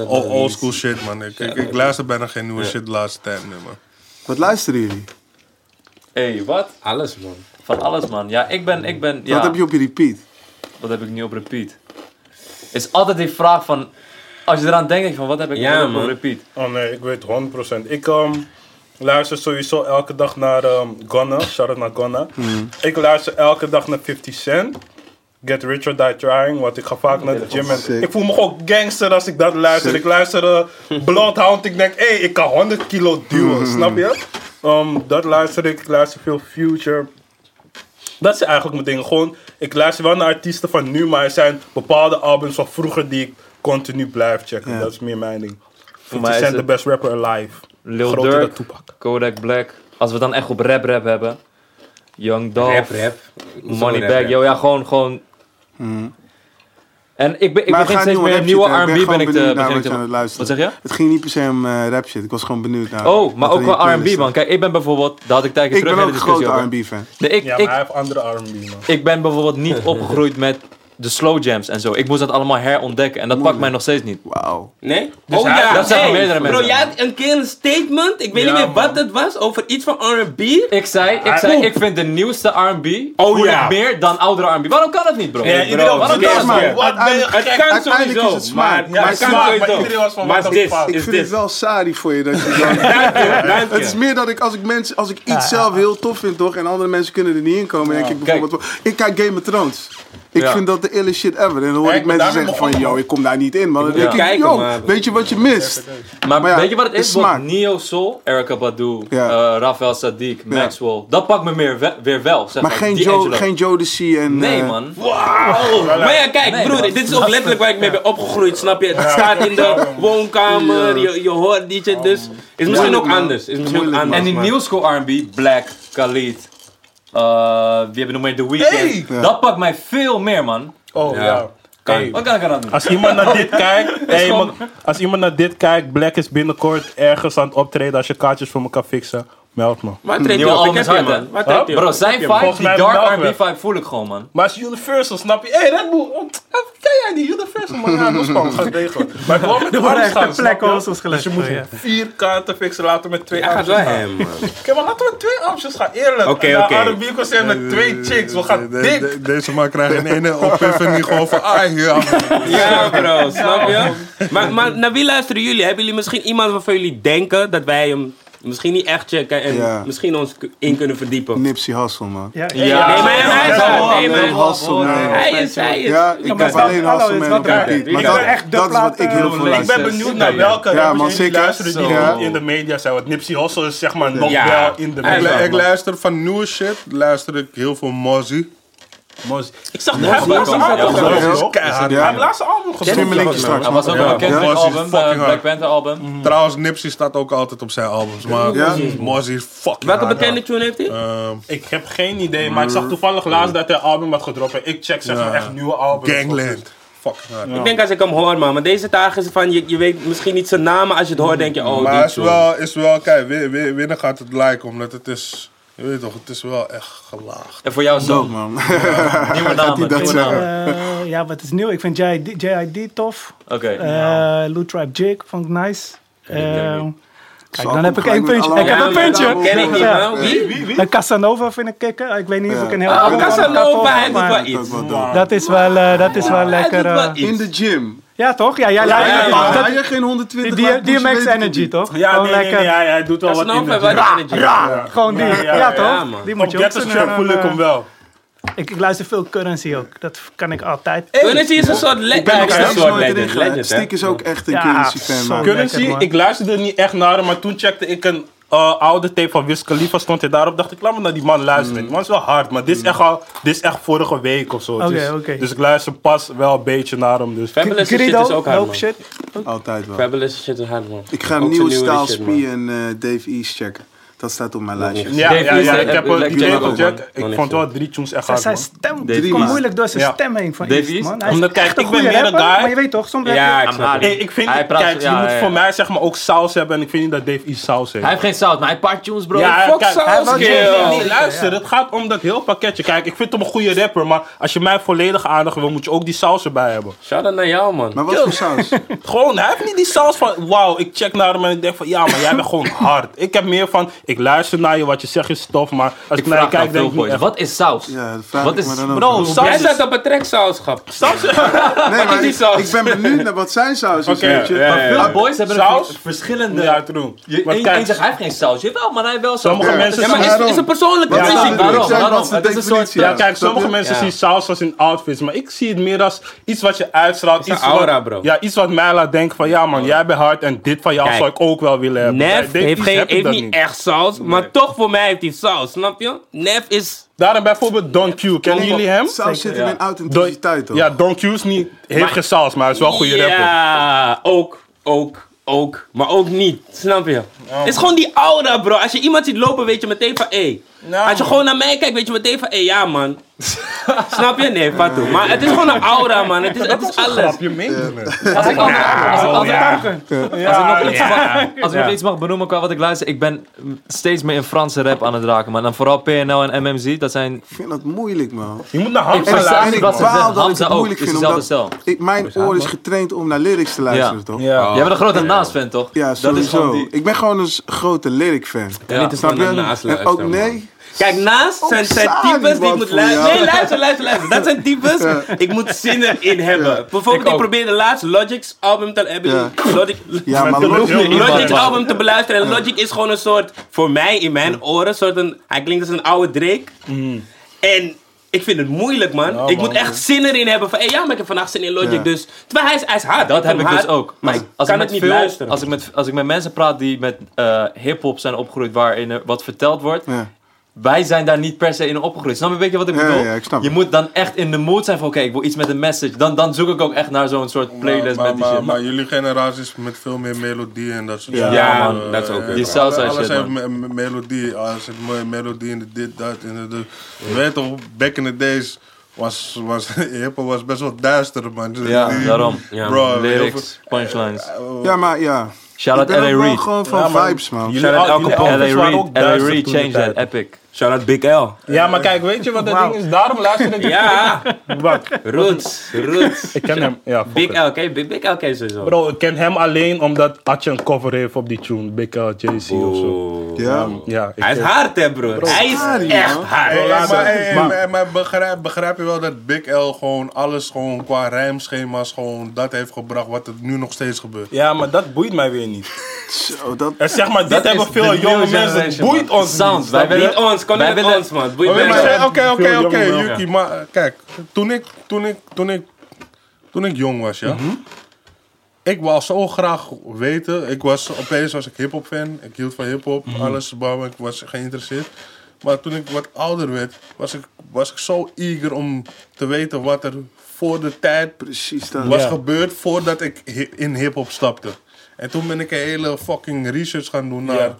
old school shit, man. Ik, ik, ik luister bijna geen nieuwe shit de laatste tijd meer, man. Wat luisteren jullie? Hé, wat? Alles man. Van alles, man. Ja, ik ben... Ik ben ja, Wat heb je op je repeat? Wat heb ik nu op repeat? Is altijd die vraag van... Als je eraan denkt, van, wat heb ik Ja, man. op repeat? Oh nee, ik weet 100%. Ik ehm, luister sowieso elke dag naar ehm Gunna. Shout out naar Gunna. Ik luister elke dag naar 50 Cent. Get Rich or Die Trying, want ik ga vaak naar de gym en ik voel me gewoon gangster als ik dat luister. Sick. Ik luister uh, Bloodhound, ik denk, hé, hey, ik kan 100 kilo duwen, snap je? Ehm, dat luister ik, ik luister veel Future. Dat zijn eigenlijk mijn dingen. Gewoon, ik luister wel naar artiesten van nu, maar er zijn bepaalde albums van vroeger die ik continu blijf checken. Ja. Dat is meer mijn ding. Voor 50 mij Cent, de best rapper alive. Lil Groter Durk, Tupac. Kodak Black. Als we dan echt op rap rap hebben. Young Dolph. Rap, rap. Moneybag. Yo, ja, gewoon... gewoon En ik, ben, ik begin steeds meer rap nieuwe R&B ben gewoon ik te... benieuwd naar begin ik wat je aan te het luisteren. wat zeg je? Het ging niet per se om eh, rap shit. Ik was gewoon benieuwd naar. Oh, maar ook wel R&B, man. Kijk, ik ben bijvoorbeeld... Daar had ik tijd staat. Ik terug ben in ook een grote. R&B fan. Ja, Nee, ik, maar ik, hij heeft andere R&B, man. ik ben bijvoorbeeld niet opgegroeid met de slow jams en zo. Ik moest dat allemaal herontdekken. En dat pakt mij nog steeds niet. Wauw. Nee? Dus oh ja, dat zeggen hey, meerdere Bro, mensen. jij had een keer een statement, ik weet Ja, niet meer wat het was, over iets van R&B. Ik zei, ik, zei, ik vind de nieuwste R&B Oh, ja. meer dan oudere R&B. Waarom kan dat niet, bro? Ja, iedereen bro, waarom kan dat niet? Het kan is sowieso, het smaak. maar, Ja, het kan sowieso. iedereen was van, dit? Ik is vind het wel sari voor je dat je dan... Dank je. Het is meer dat ik als ik mensen, als ik iets zelf heel tof vind toch, en andere mensen kunnen er niet in komen, denk ik bijvoorbeeld, ik kijk Game of Thrones. Ik Ja. vind dat de ille shit ever. En dan hoor Ja, ik mensen zeggen van, yo, ik kom daar niet in, man. Dan moet denk ik, kijken, yo, maar- weet je wat je mist? Maar, Maar ja, weet je wat het is? is smaak. Neo Soul, Erykah Badu, Ja. eh, Rafael Sadiq, Maxwell. Dat pakt me meer we- weer wel, zeg Maar maar. geen Joe, geen Joe de C en... Nee, eh, man. Maar ja, kijk, Nee, broer, dit is ook letterlijk waar ik mee ben opgegroeid, snap je? Het staat in de woonkamer, je, je hoort die shit, dus is misschien ook anders. Is misschien ook anders. En die new school R&B, Black, Khalid, uh, wie hebben nog meer? The Weeknd. Hey! Ja. Dat pakt mij veel meer, man. Oh, Ja. ja. Hey, Wat kan ik eraan doen? Als iemand naar dit kijkt, hey, gewoon- man, als iemand naar dit kijkt, Black is binnenkort ergens aan het optreden. Als je kaartjes voor me kan fixen, meld me. Waar treedt Nieuwe hij op? Ik heb is je, man. Bro, zijn je, vibe, die dark. R&B vibe voel ik gewoon, man. Maar als Universal, snap je? Hé, hey, Red Bull, ken jij die Universal? Man, ja, dat is gewoon, het regelen. Maar ik wil met gaan, een snap plek je? gelegd. Dus je moet Oh, vier kaarten fixen, laten met twee wel gaan. Oké, maar laten we met twee opties gaan, eerlijk. Oké, oké. R&B concert met twee chicks, we gaan De- dik. de- deze man krijgt in ene epiphany gewoon van, ah ja, man. Ja, bro, snap je? Maar, maar naar wie luisteren jullie? Hebben jullie misschien iemand waarvan jullie denken dat wij hem misschien niet echt checken en Ja. misschien ons in kunnen verdiepen? Nipsey Hussle, man. Ja, Ja. Nee, maar hij is Ja. Nee, man. hij is, hij is. Ja, ik dat- alleen is man, dat op repeat. Maar echt dat is wat plaat, ik heel veel ik Ik luister. ben benieuwd naar welke Ja, man, zeker. luisteren die in de media zijn. Want Nipsey Hussle is zeg maar nog Ja. wel in de media. Ik luister van nieuwe shit, luister ik heel veel Mozzie. Mos- Ik zag de hij heeft laatste Ja, album. Hij heeft laatste album linkje straks, Hij was ook wel een Kendrick album, Fucking eh, hard. Black Panther album. Trouwens, Nipsey staat ook altijd op zijn albums, maar Ja? Mozzie is fucking Welke bekende tune heeft hij? Ehm, Ik heb geen idee, maar ik zag toevallig laatst dat hij een album had gedropt. En ik check zeg maar echt nieuwe albums. Gangland. Hard. Ik denk als ik hem hoor, man. Maar deze dagen is het van, je, je weet misschien niet zijn naam, maar als je het hoort denk je, oh, Maar is wel, is wel, kijk, wi- wi- winnen gaat het lijken, omdat het is, je weet toch, het is wel echt gelaagd. En voor jou zo. man. Nieuwe namen, dat nieuwe namen. Eh, ja, wat is nieuw? Ik vind JID, JID tof. Oké. Eh Lou Tribe Jig vond ik nice. Eh, kijk, dan heb ik één puntje. Ik heb een puntje. ken ik niet, man. Wie? En Casanova vind ik kicken. Ik weet niet of ik een heel Oh, Casanova, hij doet wel iets. Dat is wel. Dat is wel, eh, dat is wel Hij lekker. eh. In de gym. Ja, toch? Ja, ja, ja, Ja, ja, Had je geen 120 die, pushen, DMX Energy, toch? Ja, nee, nee, lekker. nee, hij, hij doet wel wat in die energy. Gewoon die. Ja, Ja, ja, toch? ja, man. Die moet Op je Ghetto opzoeken Strap en, voel ik hem wel. Ik, ik luister veel currency ook. Dat kan ik altijd. Currency is een soort legend. Ik ben een steeds soort legend, legend? Stiek is ook echt een Ja, currency-fan, zo. man. Currency, lekker, ik luisterde er niet echt naar, hem, maar toen checkte ik een eh, oude tape van Wiz Khalifa, stond hij daarop. Dacht ik, laat me naar die man luisteren. Die man is wel hard, maar dit is echt al, dit is echt vorige week of zo. Dus, oké. dus ik luister pas wel een beetje naar hem. Dus. Fabulous shit Grido, is ook hard, man. shit. Altijd wel. Fabulous shit is hard, man. Ik ga Ook nieuwe nieuwe Styles shit, P man. en eh, Dave East checken. Dat staat op mijn lijstje. Ja, eh, ik heb een man. Ik vond wel drie tunes echt Zijn, hard, zijn stem komt moeilijk door zijn Ja. stem heen van Dave East, East? man. Hij is Omdat, kijk, echt een ik ben goede meer een rapper, guy- Maar je weet toch, soms Ja, ik ik vind, Hij praat- kijk, je ja, moet ja, voor mij zeg maar ook saus hebben en ik vind niet dat Dave East saus heeft. Hij heeft geen zout, maar hij pakt tunes, bro. Ja, Fuck kijk, saus, nee, luister, het gaat om dat heel pakketje. Kijk, ik vind hem een goede rapper, maar als je mij volledig aandacht wil, moet je ook die saus erbij hebben. Shout-out naar jou, man. Maar wat voor saus? Gewoon, hij heeft niet die saus van, wauw, ik check naar hem en ik denk van, ja, maar jij bent gewoon hard. Ik heb meer van, ik luister naar je, wat je zegt is tof, maar als ik, Ik naar je kijk, denk ik. Wat is saus? Ja, dat vraag Wat is- me dan ook. Bro, saus Jij is... staat op een treksausschap. Saus Nee, maar die ik, saus? ik ben benieuwd naar wat zijn saus is, Oké, weet je. ja, ja, ja. Veel boys hebben Saus? verschillende... Ja, true. Je, Maar één, kijk, één zegt, hij heeft geen saus. Jawel, maar hij heeft wel saus. Sommige Ja. mensen Ja, maar is, is een persoonlijke visie, Het is een soort-? Ja, kijk, sommige mensen zien saus als in outfits, maar ik zie het meer als iets wat je uitstraalt. Iets aura, wat, bro. Ja, iets wat mij laat denken van, ja man, jij bent hard en dit van jou zou ik ook wel willen hebben. Nef heeft, niet echt saus, maar toch voor mij heeft hij saus, snap je? Nef is... Daarom bijvoorbeeld Don Q, kennen jullie hem? Saus zit in Ja. een authenticiteit, toch? Ja, Don Q is niet, heeft geen saus, maar is wel een goede rapper. Ja, ook, ook, ook, maar ook niet, snap je? Het is gewoon die aura, bro. Als je iemand ziet lopen, weet je meteen van, hé. Nou, Als je gewoon naar mij kijkt, weet je meteen van, hé, ja, man. Snap je? Nee, Fatou. Maar het is gewoon een aura, man. Het is, het is alles. Grapje meent het. Als ik, ik nog iets mag, als ik nog iets mag benoemen qua wat ik luister, ik ben steeds meer in Franse rap aan het raken, maar dan vooral PNL en MMZ, dat zijn... Ik vind dat moeilijk, man. Je moet naar Hamza Ik luisteren. en ik baal zeggen. dat ik Hamza het ook, moeilijk is vind, dezelfde omdat stijl. ik, mijn oor is getraind om naar lyrics te luisteren, toch? Ja. Jij bent een grote Naas-fan, toch? Ja, Dat is gewoon sowieso. die... Ik ben gewoon een s- grote lyric fan. Ja. Niet te Snap snel je? naast En ook luisteren, man. nee. Kijk, naast zijn, zijn saai, types die ik moet luisteren. Nee, luister, luister, luister. Dat zijn types, ik moet zin erin hebben. Bijvoorbeeld, ik, ook. probeerde laatst Logic's album te hebben. Ja. Logic, Ja, maar Logic- Logic- Logic's album te beluisteren. En Logic is gewoon een soort, voor mij in mijn oren, soort een, hij klinkt als een oude Drake. En ik vind het moeilijk, man. Ja, ik man. moet echt zin erin hebben van, hey, ja, maar ik heb vandaag zin in Logic. Ja. Dus, terwijl hij is, hij is hard. Dat heb ik dus ook. Maar Als, ik als kan ik het met niet veel, luisteren. Als ik, met, als ik met mensen praat die met eh hip-hop zijn opgegroeid, waarin er wat verteld wordt, Ja. Wij zijn daar niet per se in opgegroeid. Snap je een beetje wat ik bedoel? ja, ik snap je het. moet dan echt in de mood zijn van, oké, ik wil iets met een message. Dan, dan zoek ik ook echt naar zo'n soort playlist maar, met die maar, shit. maar jullie generatie is met veel meer melodie en dat soort Ja, shit. Ja, Eh, man, dat is ook eh, Die alles- salsa Alles shit, heeft man. melodie. Alles heeft me- melodie in de dit, dat. In de, de, je weet toch, back in the days was, was hip-hop was best wel duister, man. Dus Ja, die- daarom. Ja, Bro, Lyrics, veel- punchlines. eh, Ja, maar ja. Shout out ik ben ook L.A. Reid. gewoon van Ja, vibes, man. Jullie Capone. L.A. Reid, L.A. Reid, change that, epic. Shout-out Big L. Ja, maar kijk, weet je wat Wauw. ding is? Daarom luister ik... Ja, Wat? roots, roots. Ik ken hem. Ja, Big. L, ken je Big, Big L ken je sowieso. Bro, ik ken hem alleen omdat Atje een cover heeft op die tune. Big L, JC of zo. Ja. Ja, ik Hij is hard, hè, broer. Hij is echt hard. Maar, maar begrijp, begrijp je wel dat Big L gewoon alles gewoon qua rijmschema's gewoon dat heeft gebracht wat er nu nog steeds gebeurt? Ja, maar dat boeit mij weer niet. Zo, dat... En zeg maar, dit Dat hebben is veel de jonge nieuwe mensen. Het generation, boeit man. ons Sound, niet. wij snap je? willen- Niet ons, kom Wij niet willen- ons, man. Het boeit Oké, mij maar- niet. Oké, oké. Yuki, maar eh, kijk, toen ik, toen ik, toen ik, toen ik jong was, ja. Ik wou zo graag weten. Ik was opeens was ik hip-hop fan. Ik hield van hip-hop, alles, bam, ik was geïnteresseerd. Maar toen ik wat ouder werd, was ik, was ik zo eager om te weten wat er voor de tijd Precies dat. was Ja. gebeurd voordat ik hi- in hip-hop stapte. En toen ben ik een hele fucking research gaan doen naar Ja.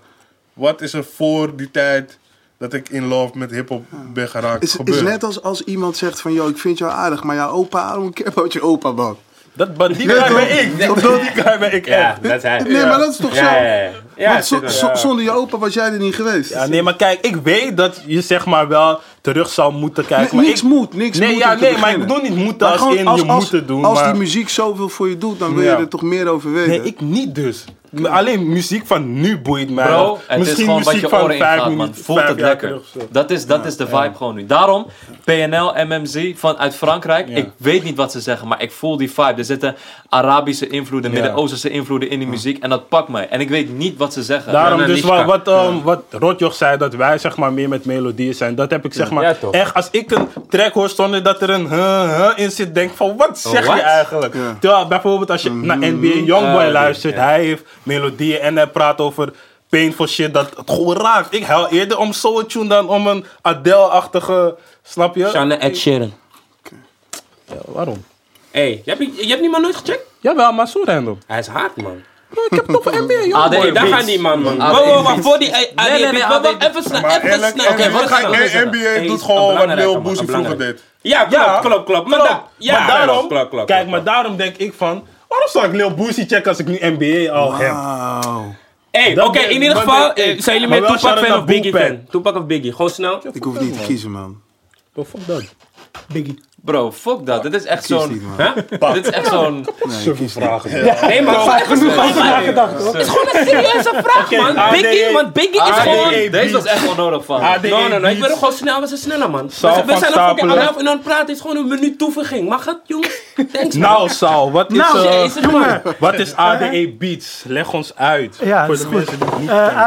wat is er voor die tijd dat ik in love met hip-hop ben geraakt. is, gebeurd. is net als als iemand zegt van, yo, ik vind jou aardig, maar jouw opa, I don't care about je opa, man. Dat, maar die Nee, guy ben ik. Dat- die guy ben ik Ja, echt. dat is hij. Nee, maar dat is toch zo? Ja, ja, ja. Ja, Want zo- zeker. zo- zonder je opa was jij er niet geweest. Ja, nee, maar kijk, ik weet dat je zeg maar wel terug zou moeten kijken. Nee, maar niks ik, moet, niks Nee, moet ja, nee, maar ik bedoel niet moeten als gewoon in als, je als, moeten doen. als maar, die muziek zoveel voor je doet, dan wil Ja. je er toch meer over weten. Nee, ik niet dus. Alleen muziek van nu boeit mij. Bro, het is gewoon wat je van oren vijf ingaat, man. Voelt het lekker. Dat is, dat is de vibe gewoon nu. Daarom, PNL, MMZ van, uit Frankrijk. Ja. Ik weet niet wat ze zeggen, maar ik voel die vibe. Er zitten Arabische invloeden, Ja. Midden-Oosterse invloeden in die muziek. En dat pakt mij. En ik weet niet wat ze zeggen. Daarom dus wat, wat, um, wat Rotjoch zei, dat wij zeg maar meer met melodieën zijn. Dat heb ik zeg maar. Ja, toch? Echt, als ik een track hoor zonder dat er een huh, huh in zit, denk ik van, wat zeg je eigenlijk? Ja. Terwijl bijvoorbeeld als je naar NBA Youngboy Ja, luistert, hij heeft melodieën en hij praat over painful shit dat het gewoon raakt. Ik huil eerder om zo'n tune dan om een Adele-achtige, snap je? Shanna Ed Sheeran. Ja, waarom? Hey, je hebt, je hebt die man nooit gecheckt? Jawel, maar zo random. Hij is hard, man. Ik heb toch NBA AD Youngboy. Hey, daar gaan die man, man. Wacht, wacht, voor die... Hey, Nee, nee, AD nee, Beats. Wacht, AD wacht, Even snel, even snel. Oké, NBA wacht ga- eh, NBA doet gewoon wat Lil Boosie vroeger deed. Ja, klopt, klopt, klopt. Maar, daarom, kijk, maar daarom denk ik van, waarom zou ik Lil Boosie checken als ik nu NBA al heb? Wauw. Hey, oké, denk- in ieder geval, eh, zijn jullie meer Tupac fan of Biggie fan? Tupac of Biggie? Gewoon snel. Ik hoef niet te kiezen, man. Oh, fuck dat. Biggie. Bro, fuck dat. Dit is echt zo'n... Dit is echt zo'n... Niet. Nee, maar gewoon even Genoeg over nagedacht, hoor. Het is gewoon een serieuze vraag, man. AD Biggie, want Biggie is gewoon... AD Deze was echt wel nodig van. AD No, no, no, ik ben er gewoon snel, we zijn sneller, man. We zijn, nog fucking anderhalf uur aan het praten, is gewoon een minuut toeverging. Mag het, jongens? Thanks. Nou, Saal, wat is, Nou, eh, wat is ADE Beats? Leg ons uit. Ja, voor dat de is goed. mensen die het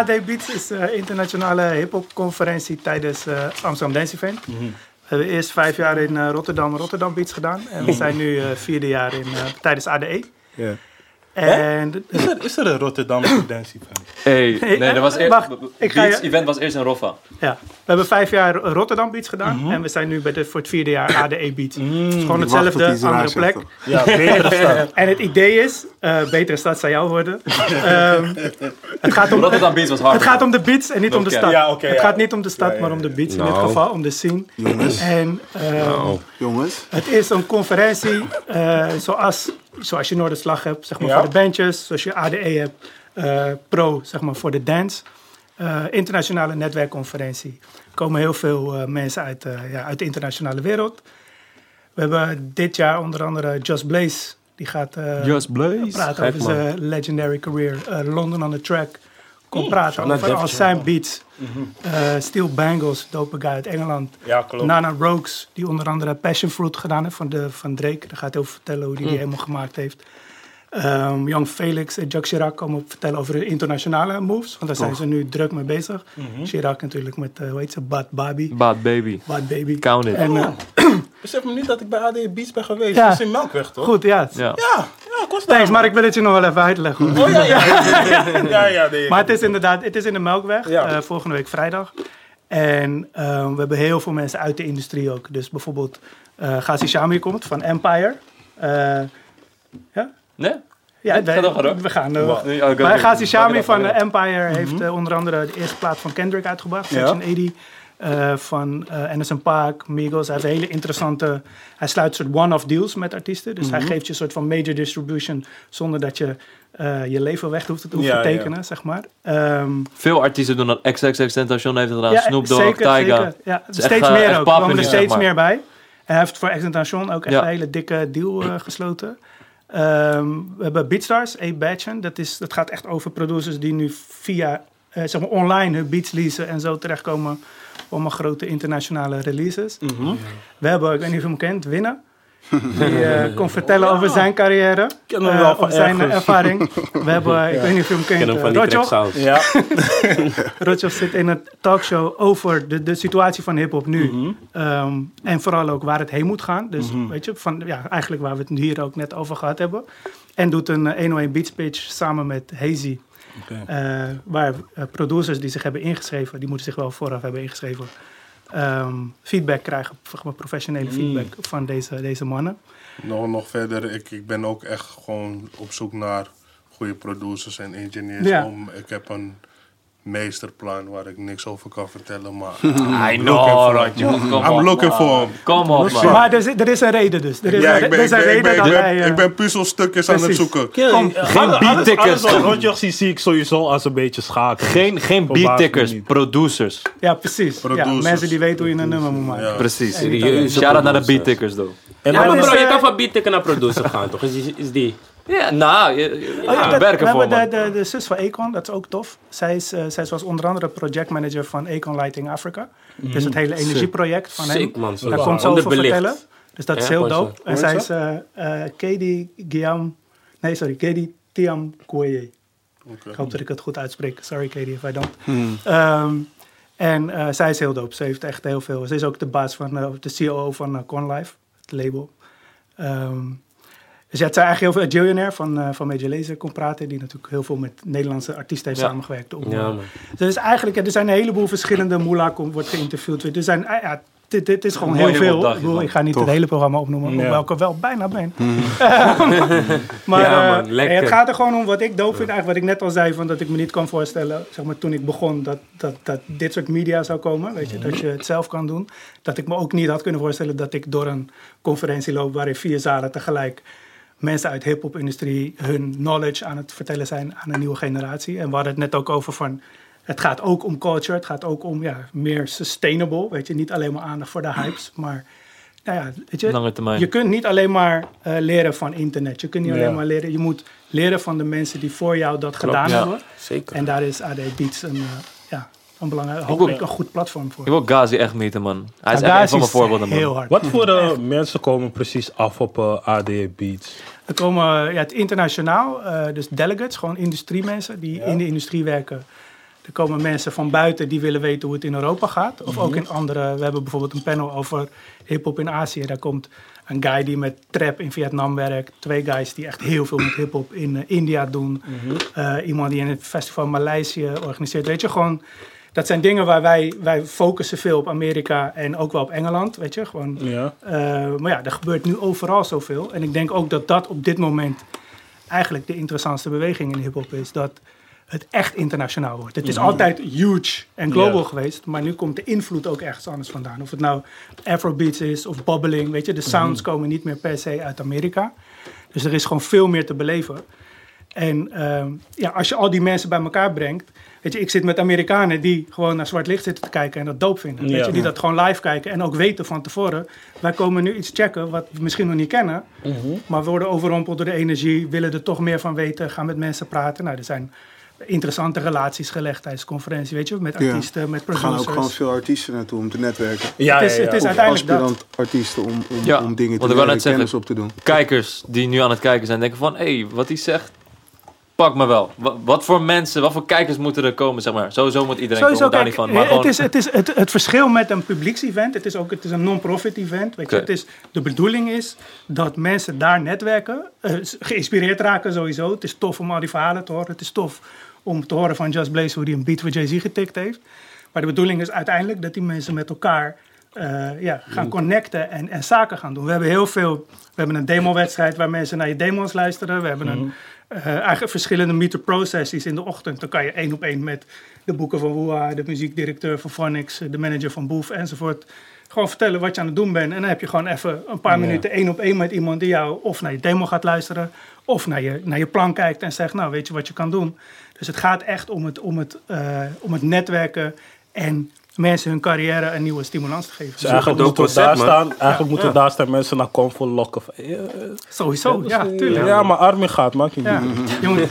niet Eh, Beats is de internationale hip-hop conferentie tijdens eh, Amsterdam Dance Event. We hebben eerst vijf jaar in eh, Rotterdam Rotterdam Beats gedaan. En we zijn nu eh, vierde jaar in, eh, tijdens ADE. Ja. En Is er, is er een Rotterdamse dance event? Hey, nee, dat was eh, eerst... wacht, ik ga Beats je- event was eerst in Roffa. ja, we hebben vijf jaar Rotterdam Beats gedaan. Mhm. En we zijn nu bij de, voor het vierde jaar ADE Beats. Het is gewoon Ik wacht tot hetzelfde, hij andere plek. zegt? Ja, betere stad. En het idee is, eh, betere stad zou jou worden. Ehm, het, gaat om, Rotterdam Beats was hard. het gaat om de beats en niet om de stad. Ja, oké, het ja. gaat niet om de stad, maar om de beats in dit Nou. geval, om de scene. Jongens, En ehm, jongens. het is een conferentie eh, zoals, zoals je Noorderslag hebt, zeg maar Ja. voor de bandjes, zoals je ADE hebt, eh, Pro, zeg maar voor de dance. Eh, internationale netwerkconferentie. Er komen heel veel eh, mensen uit, ja, uit de internationale wereld. We hebben dit jaar onder andere Just Blaze. Die gaat Just Blaze. praten Gek, over zijn legendary career. London on the Track. Komt praten over al zijn beats. Eh, Steel Bangles, dope guy uit Engeland. Ja, klopt. Nana Rogues, die onder andere Passion Fruit gedaan heeft van, de, van Drake. Daar gaat hij over vertellen hoe hij die helemaal gemaakt heeft. Ehm Young Felix en Jacques Chirac komen vertellen over de internationale moves. Want daar zijn ze nu druk mee bezig. Chirac natuurlijk met, eh hoe heet ze, Bad Baby. Bad Baby. Bad Baby. Count it. En, eh, Besef me niet dat ik bij ADE Beats ben geweest. Ja. Dat is in Melkweg, toch? goed, ja. Ja. Ja, Thanks, maar ik wil het je nog wel even uitleggen. hoor. Oh ja, ja. ja, ja, nee. Maar het is inderdaad, het is in de Melkweg, Ja. eh, volgende week vrijdag. En ehm, we hebben heel veel mensen uit de industrie ook. Dus bijvoorbeeld uh, Ghazi Shami komt van Empire. Eh, ja? Nee? Ja, wij- door, ga door. we gaan. Wow. Oh, maar. Ghazi Shami van Empire heeft eh, onder andere de eerste plaat van Kendrick uitgebracht, Section 80. Eh, van eh Anderson Paak, Migos. Hij heeft een hele interessante... Hij sluit soort one-off deals met artiesten. Dus hij geeft je een soort van major distribution... zonder dat je eh, je leven weg hoeft te hoeven Ja, ja. tekenen, zeg maar. Ehm, Veel artiesten doen dat. XXX Tentacion heeft het gedaan. ja, Snoop Dogg, zeker, Tyga. zeker. Ja, is steeds echt, meer ook. Er komen er steeds zeg maar. meer bij. En hij heeft voor Extentation ook echt Ja. een hele dikke deal eh, gesloten. Ehm, we hebben Beatstars, A Batchen. Dat, is, dat gaat echt over producers die nu via eh, zeg maar online hun beats leasen en zo terechtkomen allemaal grote internationale releases. Mhm. We hebben, ik weet niet of je hem kent, Winnen. Die eh kon vertellen over zijn carrière, ken hem eh, wel van over zijn ergens. ervaring. We hebben, ik weet niet of je hem kent, ken eh, Rotjoch. South. Ja. Rotjoch zit in een talkshow over de, de situatie van hip-hop nu. Mhm. Ehm, en vooral ook waar het heen moet gaan. Dus weet je, van, ja, eigenlijk waar we het hier ook net over gehad hebben. En doet een eh, 101 Beats pitch samen met Hazy. Eh, waar eh, producers die zich hebben ingeschreven, die moeten zich wel vooraf hebben ingeschreven. ehm, feedback krijgen, zeg maar professionele feedback van deze, deze mannen. Nog, nog verder, ik, ik ben ook echt gewoon op zoek naar goede producers en engineers. Ja. Om, ik heb een meesterplan waar ik niks over kan vertellen, maar I know, I'm looking man. for him. Kom op, man. Maar er is, er is een reden dus. Er is, Ja, een, ik ben, er is een reden dat ben, hij... eh, ik ben puzzelstukjes aan het zoeken. Kom, geen beattickers. Zie, ik sowieso als een beetje schaken. Geen, geen beattickers, producers. Ja, precies. Ja, Producers. mensen die weten hoe je een nummer moet maken. Ja. Precies. Serieuze Shout out naar de beattickers, though. En Ja, maar bro, je kan van beatticker naar producer gaan, toch? Is die... Ja, nou, je, je, Oh ja, dat- werken we voor hebben man. de, de, de zus van Econ, dat is ook tof. Zij, is, eh, zij was onder andere projectmanager van Econ Lighting Africa. Dus het hele energieproject van hem. Sick, man. Zo Daar waar. komt ze over vertellen. Dus dat is heel dope. En zij is eh eh Katie Guillaume... Nee, sorry, Katie Tiam Kouye. Ik hoop dat ik het goed uitspreek. Sorry Katie if I don't. Ehm, En eh, zij is heel dope. Ze heeft echt heel veel. Ze is ook de baas van eh, de COO van uh, Conlife, het label. Ehm, dus ja, het zijn eigenlijk heel veel. Jillionaire van, eh, van Major Lazer kon praten, die natuurlijk heel veel met Nederlandse artiesten heeft Ja. samengewerkt. Om, Ja, eh, man. dus eigenlijk, er zijn een heleboel verschillende. Moela komt, wordt geïnterviewd. Er zijn, ja, dit, dit is gewoon heel veel. Ik, bedoel, van. ik ga niet het hele programma opnoemen, Ja. hoewel ik er wel bijna ben. maar Ja, eh, man, het gaat er gewoon om wat ik doof vind. Eigenlijk wat ik net al zei, van dat ik me niet kan voorstellen, zeg maar toen ik begon, dat, dat, dat dit soort media zou komen. Weet je, dat je het zelf kan doen. Dat ik me ook niet had kunnen voorstellen dat ik door een conferentie loop waarin vier zalen tegelijk mensen uit de hip-hop-industrie hun knowledge aan het vertellen zijn aan een nieuwe generatie. En we hadden het net ook over van. Het gaat ook om culture, het gaat ook om ja, meer sustainable. Weet je, niet alleen maar aandacht voor de hypes, maar nou ja, weet je, Lange termijn. je kunt niet alleen maar eh, leren van internet. Je kunt niet Ja. alleen maar leren. Je moet leren van de mensen die voor jou dat gedaan ja. hebben. Zeker. En daar is AD Beats een, eh, ja, een belangrijk, een goed platform voor. Ik wil Gazi echt meten, man. Hij is Ja, echt een van mijn voorbeelden, man. Heel hard. Wat voor eh, mensen komen precies af op eh, AD Beats? Er komen ja, het internationaal, eh, dus delegates, gewoon industriemensen die in de industrie werken. Er komen mensen van buiten die willen weten hoe het in Europa gaat. Of ook in andere. We hebben bijvoorbeeld een panel over hip-hop in Azië. Daar komt een guy die met trap in Vietnam werkt. Twee guys die echt heel veel met hip-hop in eh, India doen. Eh, iemand die in het festival Maleisië organiseert. Weet je, gewoon. Dat zijn dingen waar wij, wij focussen veel op Amerika en ook wel op Engeland. Weet je, gewoon Ja. eh, maar ja, er gebeurt nu overal zoveel. En ik denk ook dat dat op dit moment eigenlijk de interessantste beweging in hip-hop is. Dat het echt internationaal wordt. Het is altijd huge en global Ja. geweest, maar nu komt de invloed ook ergens anders vandaan. Of het nou Afrobeats is of bubbling, weet je, de sounds komen niet meer per se uit Amerika. Dus er is gewoon veel meer te beleven. En ehm, ja, als je al die mensen bij elkaar brengt. Weet je, ik zit met Amerikanen die gewoon naar zwart licht zitten te kijken en dat doop vinden. Weet je, die dat gewoon live kijken en ook weten van tevoren. Wij komen nu iets checken wat we misschien nog niet kennen. Maar we worden overrompeld door de energie, willen er toch meer van weten, gaan met mensen praten. Nou, er zijn interessante relaties gelegd tijdens de conferentie, weet je, met Ja. artiesten, met Er gaan ook gewoon producers. veel artiesten naartoe om te netwerken. Ja, Het is- ja, ja. het is uiteindelijk dat. aspirant artiesten om, om, Ja, om dingen te leren, kennis op te doen. Kijkers die nu aan het kijken zijn, denken van... Hé, hey, wat hij zegt, pak me wel. Wa- Wat voor mensen, wat voor kijkers moeten er komen, zeg maar. Sowieso moet iedereen Sowieso, komen, daar kijk, niet van. Maar het, gewoon... is, het, is het, het verschil met een publieks-event, het is ook het is een non-profit event. Weet je, het is, de bedoeling is dat mensen daar netwerken, eh, geïnspireerd raken sowieso. Het is tof om al die verhalen te horen. Het is tof om te horen van Just Blaze hoe hij een beat voor Jay-Z getikt heeft. Maar de bedoeling is uiteindelijk dat die mensen met elkaar eh, ja, gaan connecten en, en zaken gaan doen. We hebben heel veel, we hebben een demo-wedstrijd waar mensen naar je demo's luisteren. We hebben een, eh, eigenlijk verschillende meter processies in de ochtend. Dan kan je één op één met de boeken van Woeha, de muziekdirecteur van Phonics, de manager van Boef enzovoort. Gewoon vertellen wat je aan het doen bent. En dan heb je gewoon even een paar minuten één op één met iemand die jou of naar je demo gaat luisteren. Of naar je, naar je plan kijkt en zegt, nou weet je wat je kan doen. Dus het gaat echt om het, om het, eh, om het netwerken en mensen hun carrière een nieuwe stimulans te geven. Dus eigenlijk moeten we daar staan, eigenlijk moeten daar staan mensen naar Convo lokken. Van, eh, eh, Sowieso, ja, tuurlijk. Ja, maar Armin gaat, maak je niet. Moet-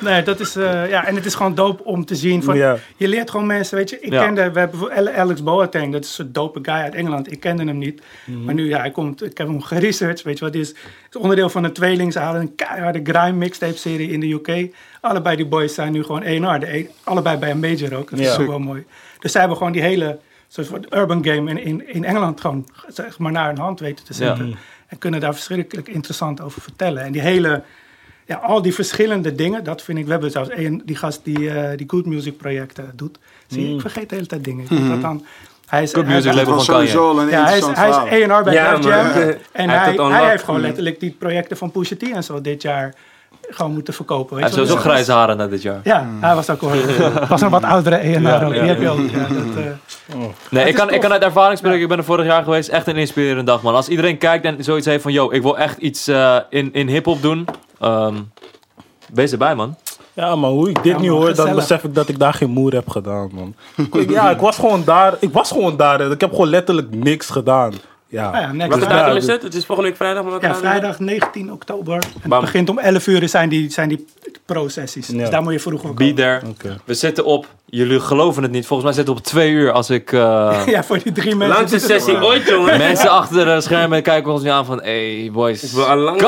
Nee, dat is, eh, ja, en het is gewoon dope om te zien. Van, Ja. Je leert gewoon mensen, weet je. Ik Ja. kende, we hebben bijvoorbeeld Alex Boateng, dat is een dope guy uit Engeland. Ik kende hem niet. Maar nu, ja, hij komt, ik heb hem geresearched, weet je wat. Het is, het is onderdeel van een tweeling. Ze halen een keiharde grime mixtape serie in de UK. Allebei die boys zijn nu gewoon A&R. De een- allebei bij een major ook. Dat is Ja. ook wel mooi. Dus zij hebben gewoon die hele soort urban game in, in, in Engeland gewoon zeg maar naar hun hand weten te zetten. En kunnen daar verschrikkelijk interessant over vertellen. En die hele ja, al die verschillende dingen, dat vind ik. We hebben zelfs een, die gast die, eh, die Good Music projecten doet. Zie je, ik vergeet de hele tijd dingen. Ik denk dat dan, hij is, Good hij- Music label van Kanye. een ja, hij is, hij is. A&R bij Ja, Def man. Jam. Ja. En Hij hij, heeft gewoon letterlijk die projecten van Pusha T en zo dit jaar gewoon moeten verkopen. Weet Hij je heeft sowieso grijze haren na dit jaar. Ja, hij was ook wel. was een wat oudere. Die heb je eh, Nee, ik kan, ik kan uit ervaring spreken. Ik ben er vorig jaar geweest. Echt een inspirerende dag, man. Als iedereen kijkt en zoiets heeft van... Yo, ik wil echt iets eh, in, in hip-hop doen. ehm, wees erbij, man. Ja, maar hoe ik dit Ja, nu hoor, dan besef ik dat ik daar geen moer heb gedaan, man. Ik- ja, ik was gewoon daar. Ik was gewoon daar. Ik heb gewoon letterlijk niks gedaan. Ja. nou ja, next time. datum is het? Het is volgende week vrijdag. Maar Ja, vrijdag 19 oktober. En het Bam. begint om 11 uur zijn die, zijn die pro-sessies. Ja. Dus daar moet je vroeg Be komen. there. Oké. We zitten op... Jullie geloven het niet. Volgens mij zitten we op twee uur als ik... eh, Ja, voor die drie mensen. Langste sessie ooit, jongen. mensen achter de schermen kijken ons nu aan van... Hey, boys. Wil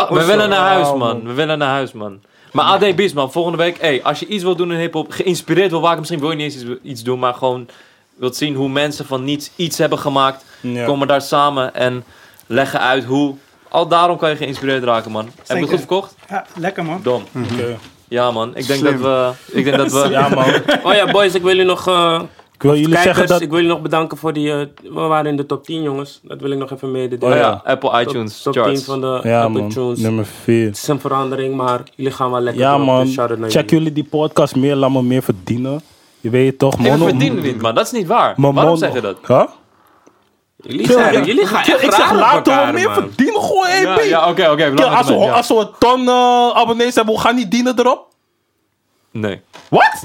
we willen naar huis, man. man. We willen naar huis, man. Maar AD Beats, man. Volgende week... Hey, als je iets wil doen in hip-hop... Geïnspireerd wil waken. Misschien wil je niet eens iets, iets doen. Maar gewoon... wilt zien hoe mensen van niets iets hebben gemaakt, Ja. komen daar samen en leggen uit hoe. Al daarom kan je geïnspireerd raken, man. Heb je het goed verkocht? Ja, lekker man. Dom. Oké. Ja, man. Ik denk Slim. dat we. Ik denk dat we. Ja, man. Oh ja, boys, ik wil jullie nog... eh, Ik wil jullie kijkers, zeggen dat... ik wil jullie nog bedanken voor die... eh, we waren in de top 10, jongens. Dat wil ik nog even mededelen. Oh ja. Apple Top- iTunes top 10 charts. van de Ja, Apple man. Tunes. Nummer 4. Het is een verandering, maar jullie gaan wel lekker Ja, door, man. dus naar Check jullie die podcast meer. Laat me meer verdienen. Je weet toch, mono... verdienen niet, man. Dat is niet waar. Maar Waarom zeg je dat? Huh? Jullie, zijn, jullie gaan echt Ik zeg, laten we meer man. verdienen. Gewoon, hey, Ja, ja oké, oké. als, we, als we een ton eh, abonnees hebben, we gaan niet dienen erop. Nee. Wat?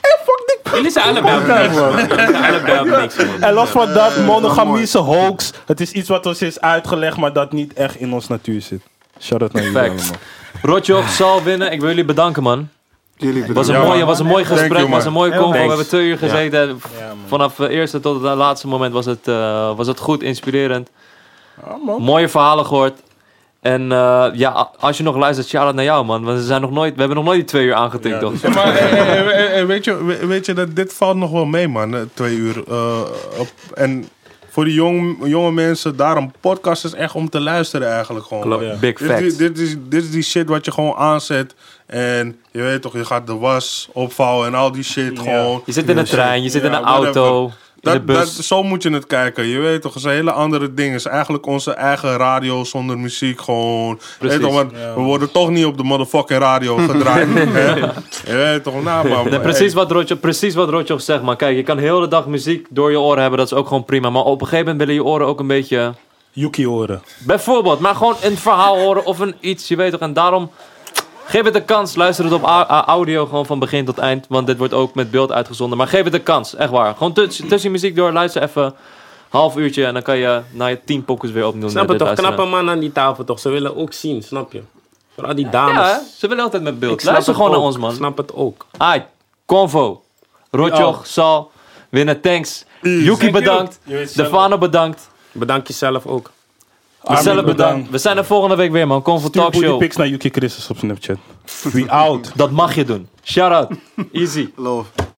Hey, fuck die Jullie zijn allebei op niks, man. En los van dat, monogamie is een hoax. Het is iets wat ons is uitgelegd, maar dat niet echt in ons natuur zit. Shout-out naar jullie Fact. allemaal. Rotjoch zal winnen. Ik wil jullie bedanken, man. Jullie Het was een, bedankt. mooi, was een mooi gesprek, was een mooie convo. We hebben twee uur gezeten. Vanaf het eerste tot het laatste moment was het, eh, was het goed, inspirerend. Mooie verhalen gehoord. En eh, ja, als je nog luistert, shout-out naar jou, man. Want we, zijn nog nooit, we hebben nog nooit die twee uur aangetikt, toch? Ja, maar eh, weet, je, we- weet je, dat dit valt nog wel mee, man. Twee uur. eh, op, en voor die jong, jonge mensen, daarom podcast is echt om te luisteren eigenlijk gewoon. Klopt. Big Dit, facts. dit, dit is, dit is die shit wat je gewoon aanzet. En je weet toch, je gaat de was opvouwen en al die shit gewoon. Je zit in een trein, je zit in een auto, whatever. in de Dat, bus. dat, zo moet je het kijken. Je weet toch, het zijn hele andere dingen. Het is eigenlijk onze eigen radio zonder muziek gewoon. Je weet toch, want we worden toch niet op de motherfucking radio gedraaid. hè? Je weet toch, nou maar. Nee, precies, wat Rotjoch, precies wat Rotjoch zegt, man. Kijk, je kan heel de dag muziek door je oren hebben, dat is ook gewoon prima. Maar op een gegeven moment willen je oren ook een beetje... Yuki horen. Bijvoorbeeld, maar gewoon een verhaal horen of een iets, je weet toch. En daarom, geef het een kans. Luister het op audio gewoon van begin tot eind. Want dit wordt ook met beeld uitgezonden. Maar geef het een kans, echt waar. Gewoon tuss- tussen muziek door, luister even een half uurtje. En dan kan je na je tien pokkers weer opnieuw Snap dit toch? luisteren. Knappe man aan die tafel toch? Ze willen ook zien, snap je? Vooral die dames. Ja, hè? ze willen altijd met beeld. snap Luister het gewoon naar ons, man. Ik snap het ook. Ai, Convo. Rotjoch, Sal, winnen, thanks. Yuki bedankt. Stefano bedankt. Bedank jezelf ook. Zelf bedankt. We zijn er volgende week weer, man. Convo Stuur Talk booty Show. pics naar Yuki Christus op Snapchat. We out. Dat mag je doen. Shout out. Easy. Love.